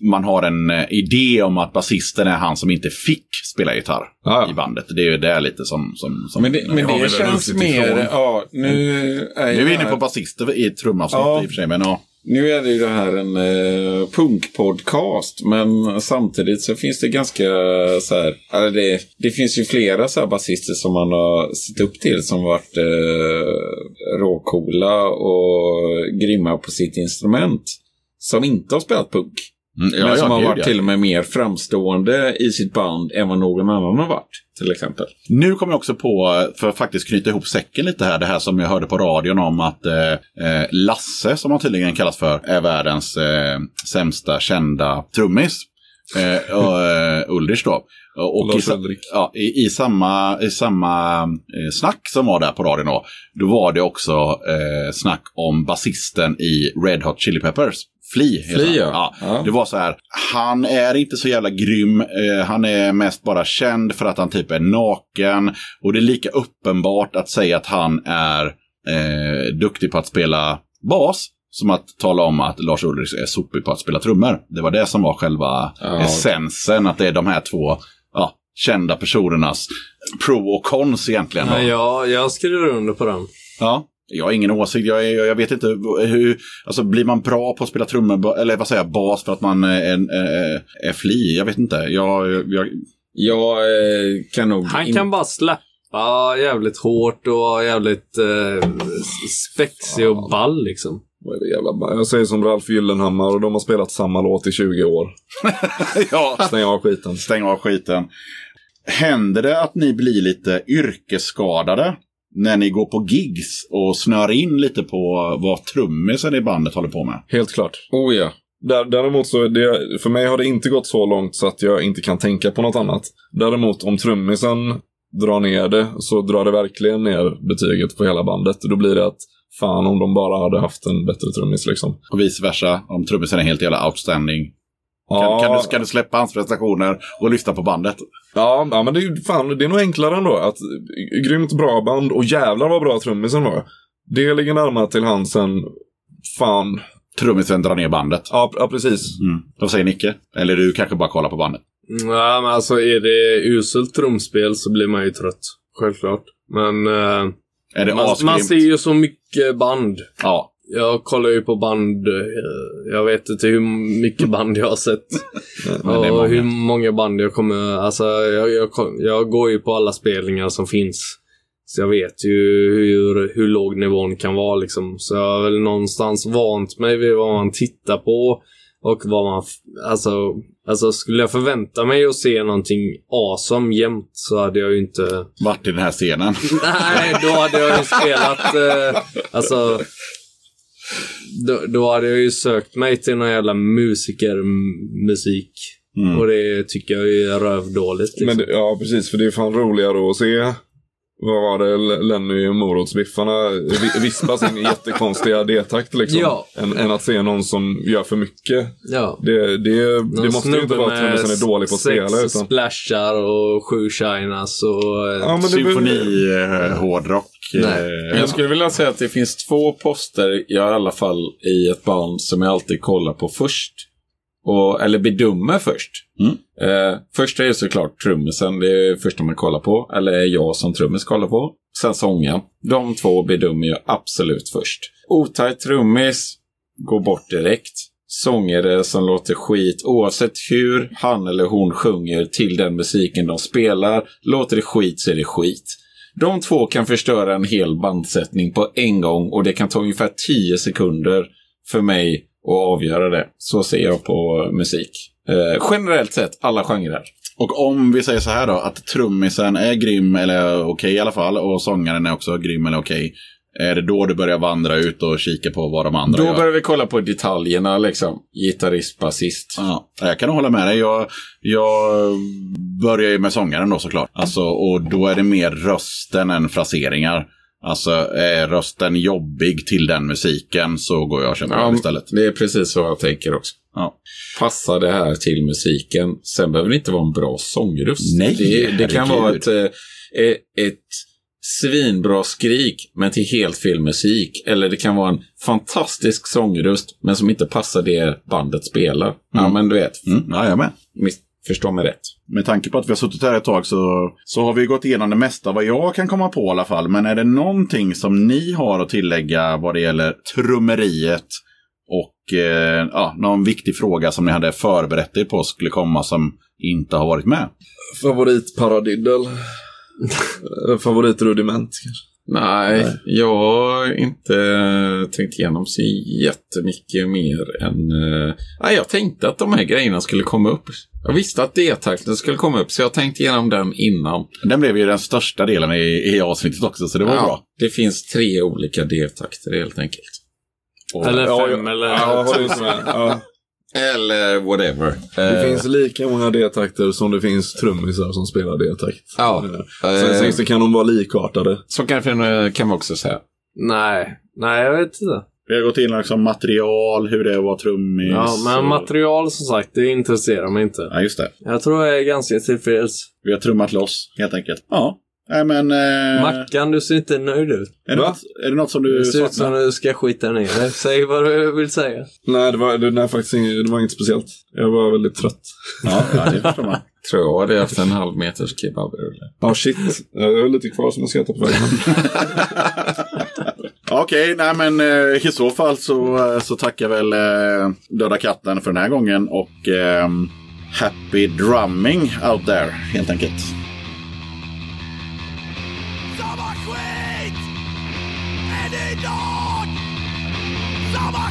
man har en eh, idé om att basisten är han som inte fick spela gitarr Ja. i bandet. Det är ju det lite som... som, som Men det, men det känns mer... Ja, nu är Nu är vi inne på basister i ett trumavsnitt Ja. i och för sig, men ja. Nu är det ju det här en eh, punkpodcast, men samtidigt så finns det ganska så här, eller det, det finns ju flera så här basister som man har sett upp till som varit eh, råcoola och grymma på sitt instrument. Som inte har spelat punk. Mm, ja, men som ja, har varit till och med mer framstående i sitt band än vad någon annan har varit. Till exempel. Nu kommer jag också på, för att faktiskt knyta ihop säcken lite här, det här som jag hörde på radion om att eh, eh, Lasse, som han tydligen kallas för, är världens eh, sämsta kända trummis. Eh, och, eh, Ulrich då. Och i, ja, i, i samma, i samma eh, snack som var där på radion då, då var det också eh, snack om basisten i Red Hot Chili Peppers. Flea. Flea, ja. Ja. Det var så här, han är inte så jävla grym. Eh, han är mest bara känd för att han typ är naken. Och det är lika uppenbart att säga att han är eh, duktig på att spela bas. Som att tala om att Lars Ulrich är sopig på att spela trummor. Det var det som var själva Ja. essensen. Att det är de här två ja, kända personernas pro och cons egentligen. Ja, jag, jag skriver under på den. Ja. Jag har ingen åsikt. Jag, är, jag vet inte hur... Alltså blir man bra på att spela trummor, eller vad säger jag, bas för att man är, är, är fli? Jag vet inte. Jag, jag, Jag eh, kan nog... Han kan bara släppa jävligt hårt och jävligt eh, spexig och ball liksom. Vad är det jävla Jag säger som Ralf Gyllenhammar och de har spelat samma låt i 20 år. ja, Stäng av skiten. stäng av skiten. Händer det att ni blir lite yrkesskadade när ni går på gigs och snör in lite på vad trummisen i bandet håller på med? Helt klart. Oh ja. Där, däremot så, det, för mig har det inte gått så långt så att jag inte kan tänka på något annat. Däremot om trummisen drar ner det så drar det verkligen ner betyget på hela bandet. Då blir det att fan om de bara hade haft en bättre trummis liksom. Och vice versa, om trummisen är helt jävla outstanding. Kan, Ja, kan, du, kan du släppa hans prestationer och lyssna på bandet? ja, ja, men det är, fan, det är nog enklare ändå. Att, grymt bra band och jävlar vad bra trummisen var. Det ligger närmare till hands än fan. Trummisen drar ner bandet. Ja, ja precis. Mm. Vad säger Nicke? Eller du kanske bara kollar på bandet? Nej, men alltså är det uselt trumspel så blir man ju trött. Självklart. Men eh, Är det man, man ser ju så mycket band. Ja. Jag kollar ju på band. eh, Jag vet inte hur mycket band jag har sett. Och hur många band jag kommer... Alltså, jag, jag, jag går ju på alla spelningar som finns. Så jag vet ju hur, hur låg nivån kan vara liksom. Så jag har väl någonstans vant mig vid vad man tittar på. Och vad man... Alltså, alltså skulle jag förvänta mig att se någonting awesome jämt så hade jag ju inte... Vart i den här scenen? Nej, då hade jag ju spelat... Eh, alltså... Då, då hade jag ju sökt mig till någon jävla musikermusik. Mm. Och det tycker jag är rövdåligt. Liksom. Men ja, precis. För det är fan roligare att se vad var det, Lenny morotsbiffarna vi- vispar sin jättekonstiga D-takt liksom. Ja. Än, än att se någon som gör för mycket. Ja. Det, det, det måste ju inte vara att trummisen är dålig på att sex spela. Utan, splashar och sju shinas och... eh, ja, men det, Symfoni, eh, eh, Jag skulle vilja säga att det finns två poster jag i alla fall i ett band som jag alltid kollar på först. Och, eller bedömer först. Mm. Eh, första är såklart trummisen, det är det första man kollar på. Eller är jag som trummis kollar på. Sen sången. De två bedömer jag absolut först. Otajt trummis, går bort direkt. Sångare som låter skit oavsett hur han eller hon sjunger till den musiken de spelar. Låter det skit så är det skit. De två kan förstöra en hel bandsättning på en gång och det kan ta ungefär 10 sekunder för mig att avgöra det. Så ser jag på musik. Eh, generellt sett, alla genrer. Och om vi säger så här då, att trummisen är grym eller okej i alla fall och sångaren är också grym eller okej. Är det då du börjar vandra ut och kika på vad de andra Då gör? börjar vi kolla på detaljerna liksom. Gitarrist, basist. Ja, jag kan hålla med dig. Jag, jag börjar ju med sångaren då såklart. Alltså, och då är det mer rösten än fraseringar. Alltså, är rösten jobbig till den musiken så går jag och köper den istället. det är precis så jag tänker också. Ja. Passar det här till musiken? Sen behöver det inte vara en bra sångröst. Nej, det, det kan vara ett, eh, ett svinbra skrik, men till helt fel musik. Eller det kan vara en fantastisk sångröst, men som inte passar det bandet spelar. Ja, men du vet. Mm, ja, jag med. Förstå mig rätt. Med tanke på att vi har suttit här ett tag så, så har vi gått igenom det mesta vad jag kan komma på i alla fall. Men är det någonting som ni har att tillägga vad det gäller trummeriet och eh, ja, någon viktig fråga som ni hade förberett er på skulle komma som inte har varit med? Favoritparadiddel. Favoritrudiment kanske. Nej, jag har inte tänkt igenom så jättemycket mer än... eh, nej, jag tänkte att de här grejerna skulle komma upp. Jag visste att D-takten skulle komma upp, så jag tänkte igenom den innan. Den blev ju den största delen i, i avsnittet också, så det var bra. Det finns tre olika D-takter helt enkelt. Eller Ja, fem jag- eller... Ja. Ja. Eller whatever. Det Eh, finns lika många D-takter som det finns trummisar som spelar D-takt. Ja. Eh, Sen, sen kan de vara likartade. så kanske eh, kan man också säga. Nej. Nej, jag vet inte. Vi har gått in liksom material, hur det är att vara trummis. Ja, men och- material som sagt, det intresserar mig inte. Ja, just det. Jag tror jag är ganska tillfreds. Vi har trummat loss, helt enkelt. Ja. Nej, men... Eh, Mackan, du ser inte nöjd ut. är, det något, är det något som du Det ser ut som du ska skita ner dig. Säg vad du vill säga. Nej, det var, det, nej, faktiskt inget, det var inget speciellt. Jag var väldigt trött. Ja, ja, det förstår man. Tror jag hade haft en halv meters kebabrulle. Ja, shit. Jag har lite kvar som jag ska äta på vägen. Okej, nej men eh, i så fall så, eh, så tackar väl eh, Döda katten för den här gången och eh, happy drumming out there, helt enkelt.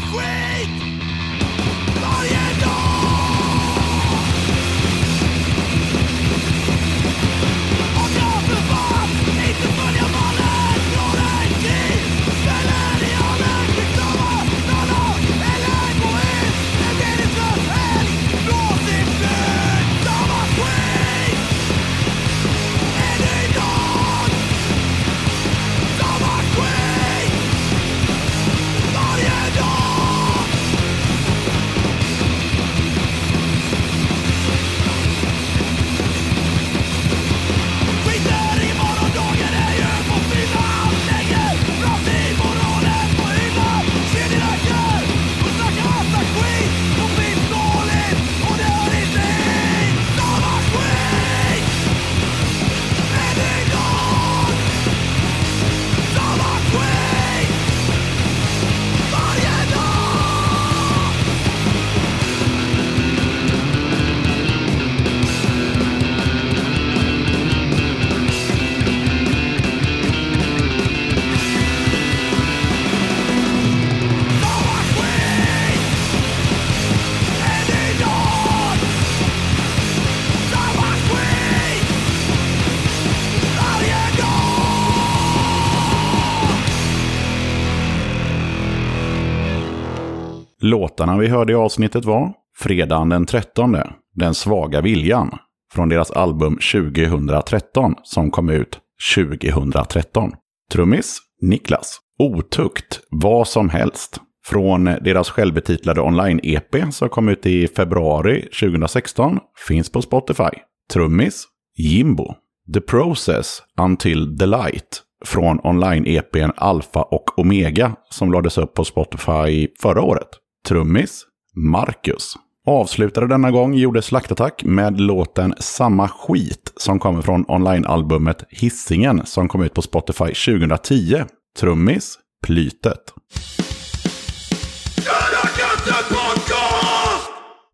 Samma Låtarna vi hörde i avsnittet var Fredagen den 13, Den svaga viljan, från deras album 2013 som kom ut 2013. Trummis Niklas. Otukt, vad som helst. Från deras självbetitlade online-EP som kom ut i februari 2016 finns på Spotify. Trummis Jimbo. The Process Until the Light från online-EPn Alpha och Omega som lades upp på Spotify förra året trummis Marcus avslutade denna gång gjorde Slaktattack med låten Samma skit som kommer från onlinealbumet Hissingen som kom ut på Spotify 2010. Trummis Plytet.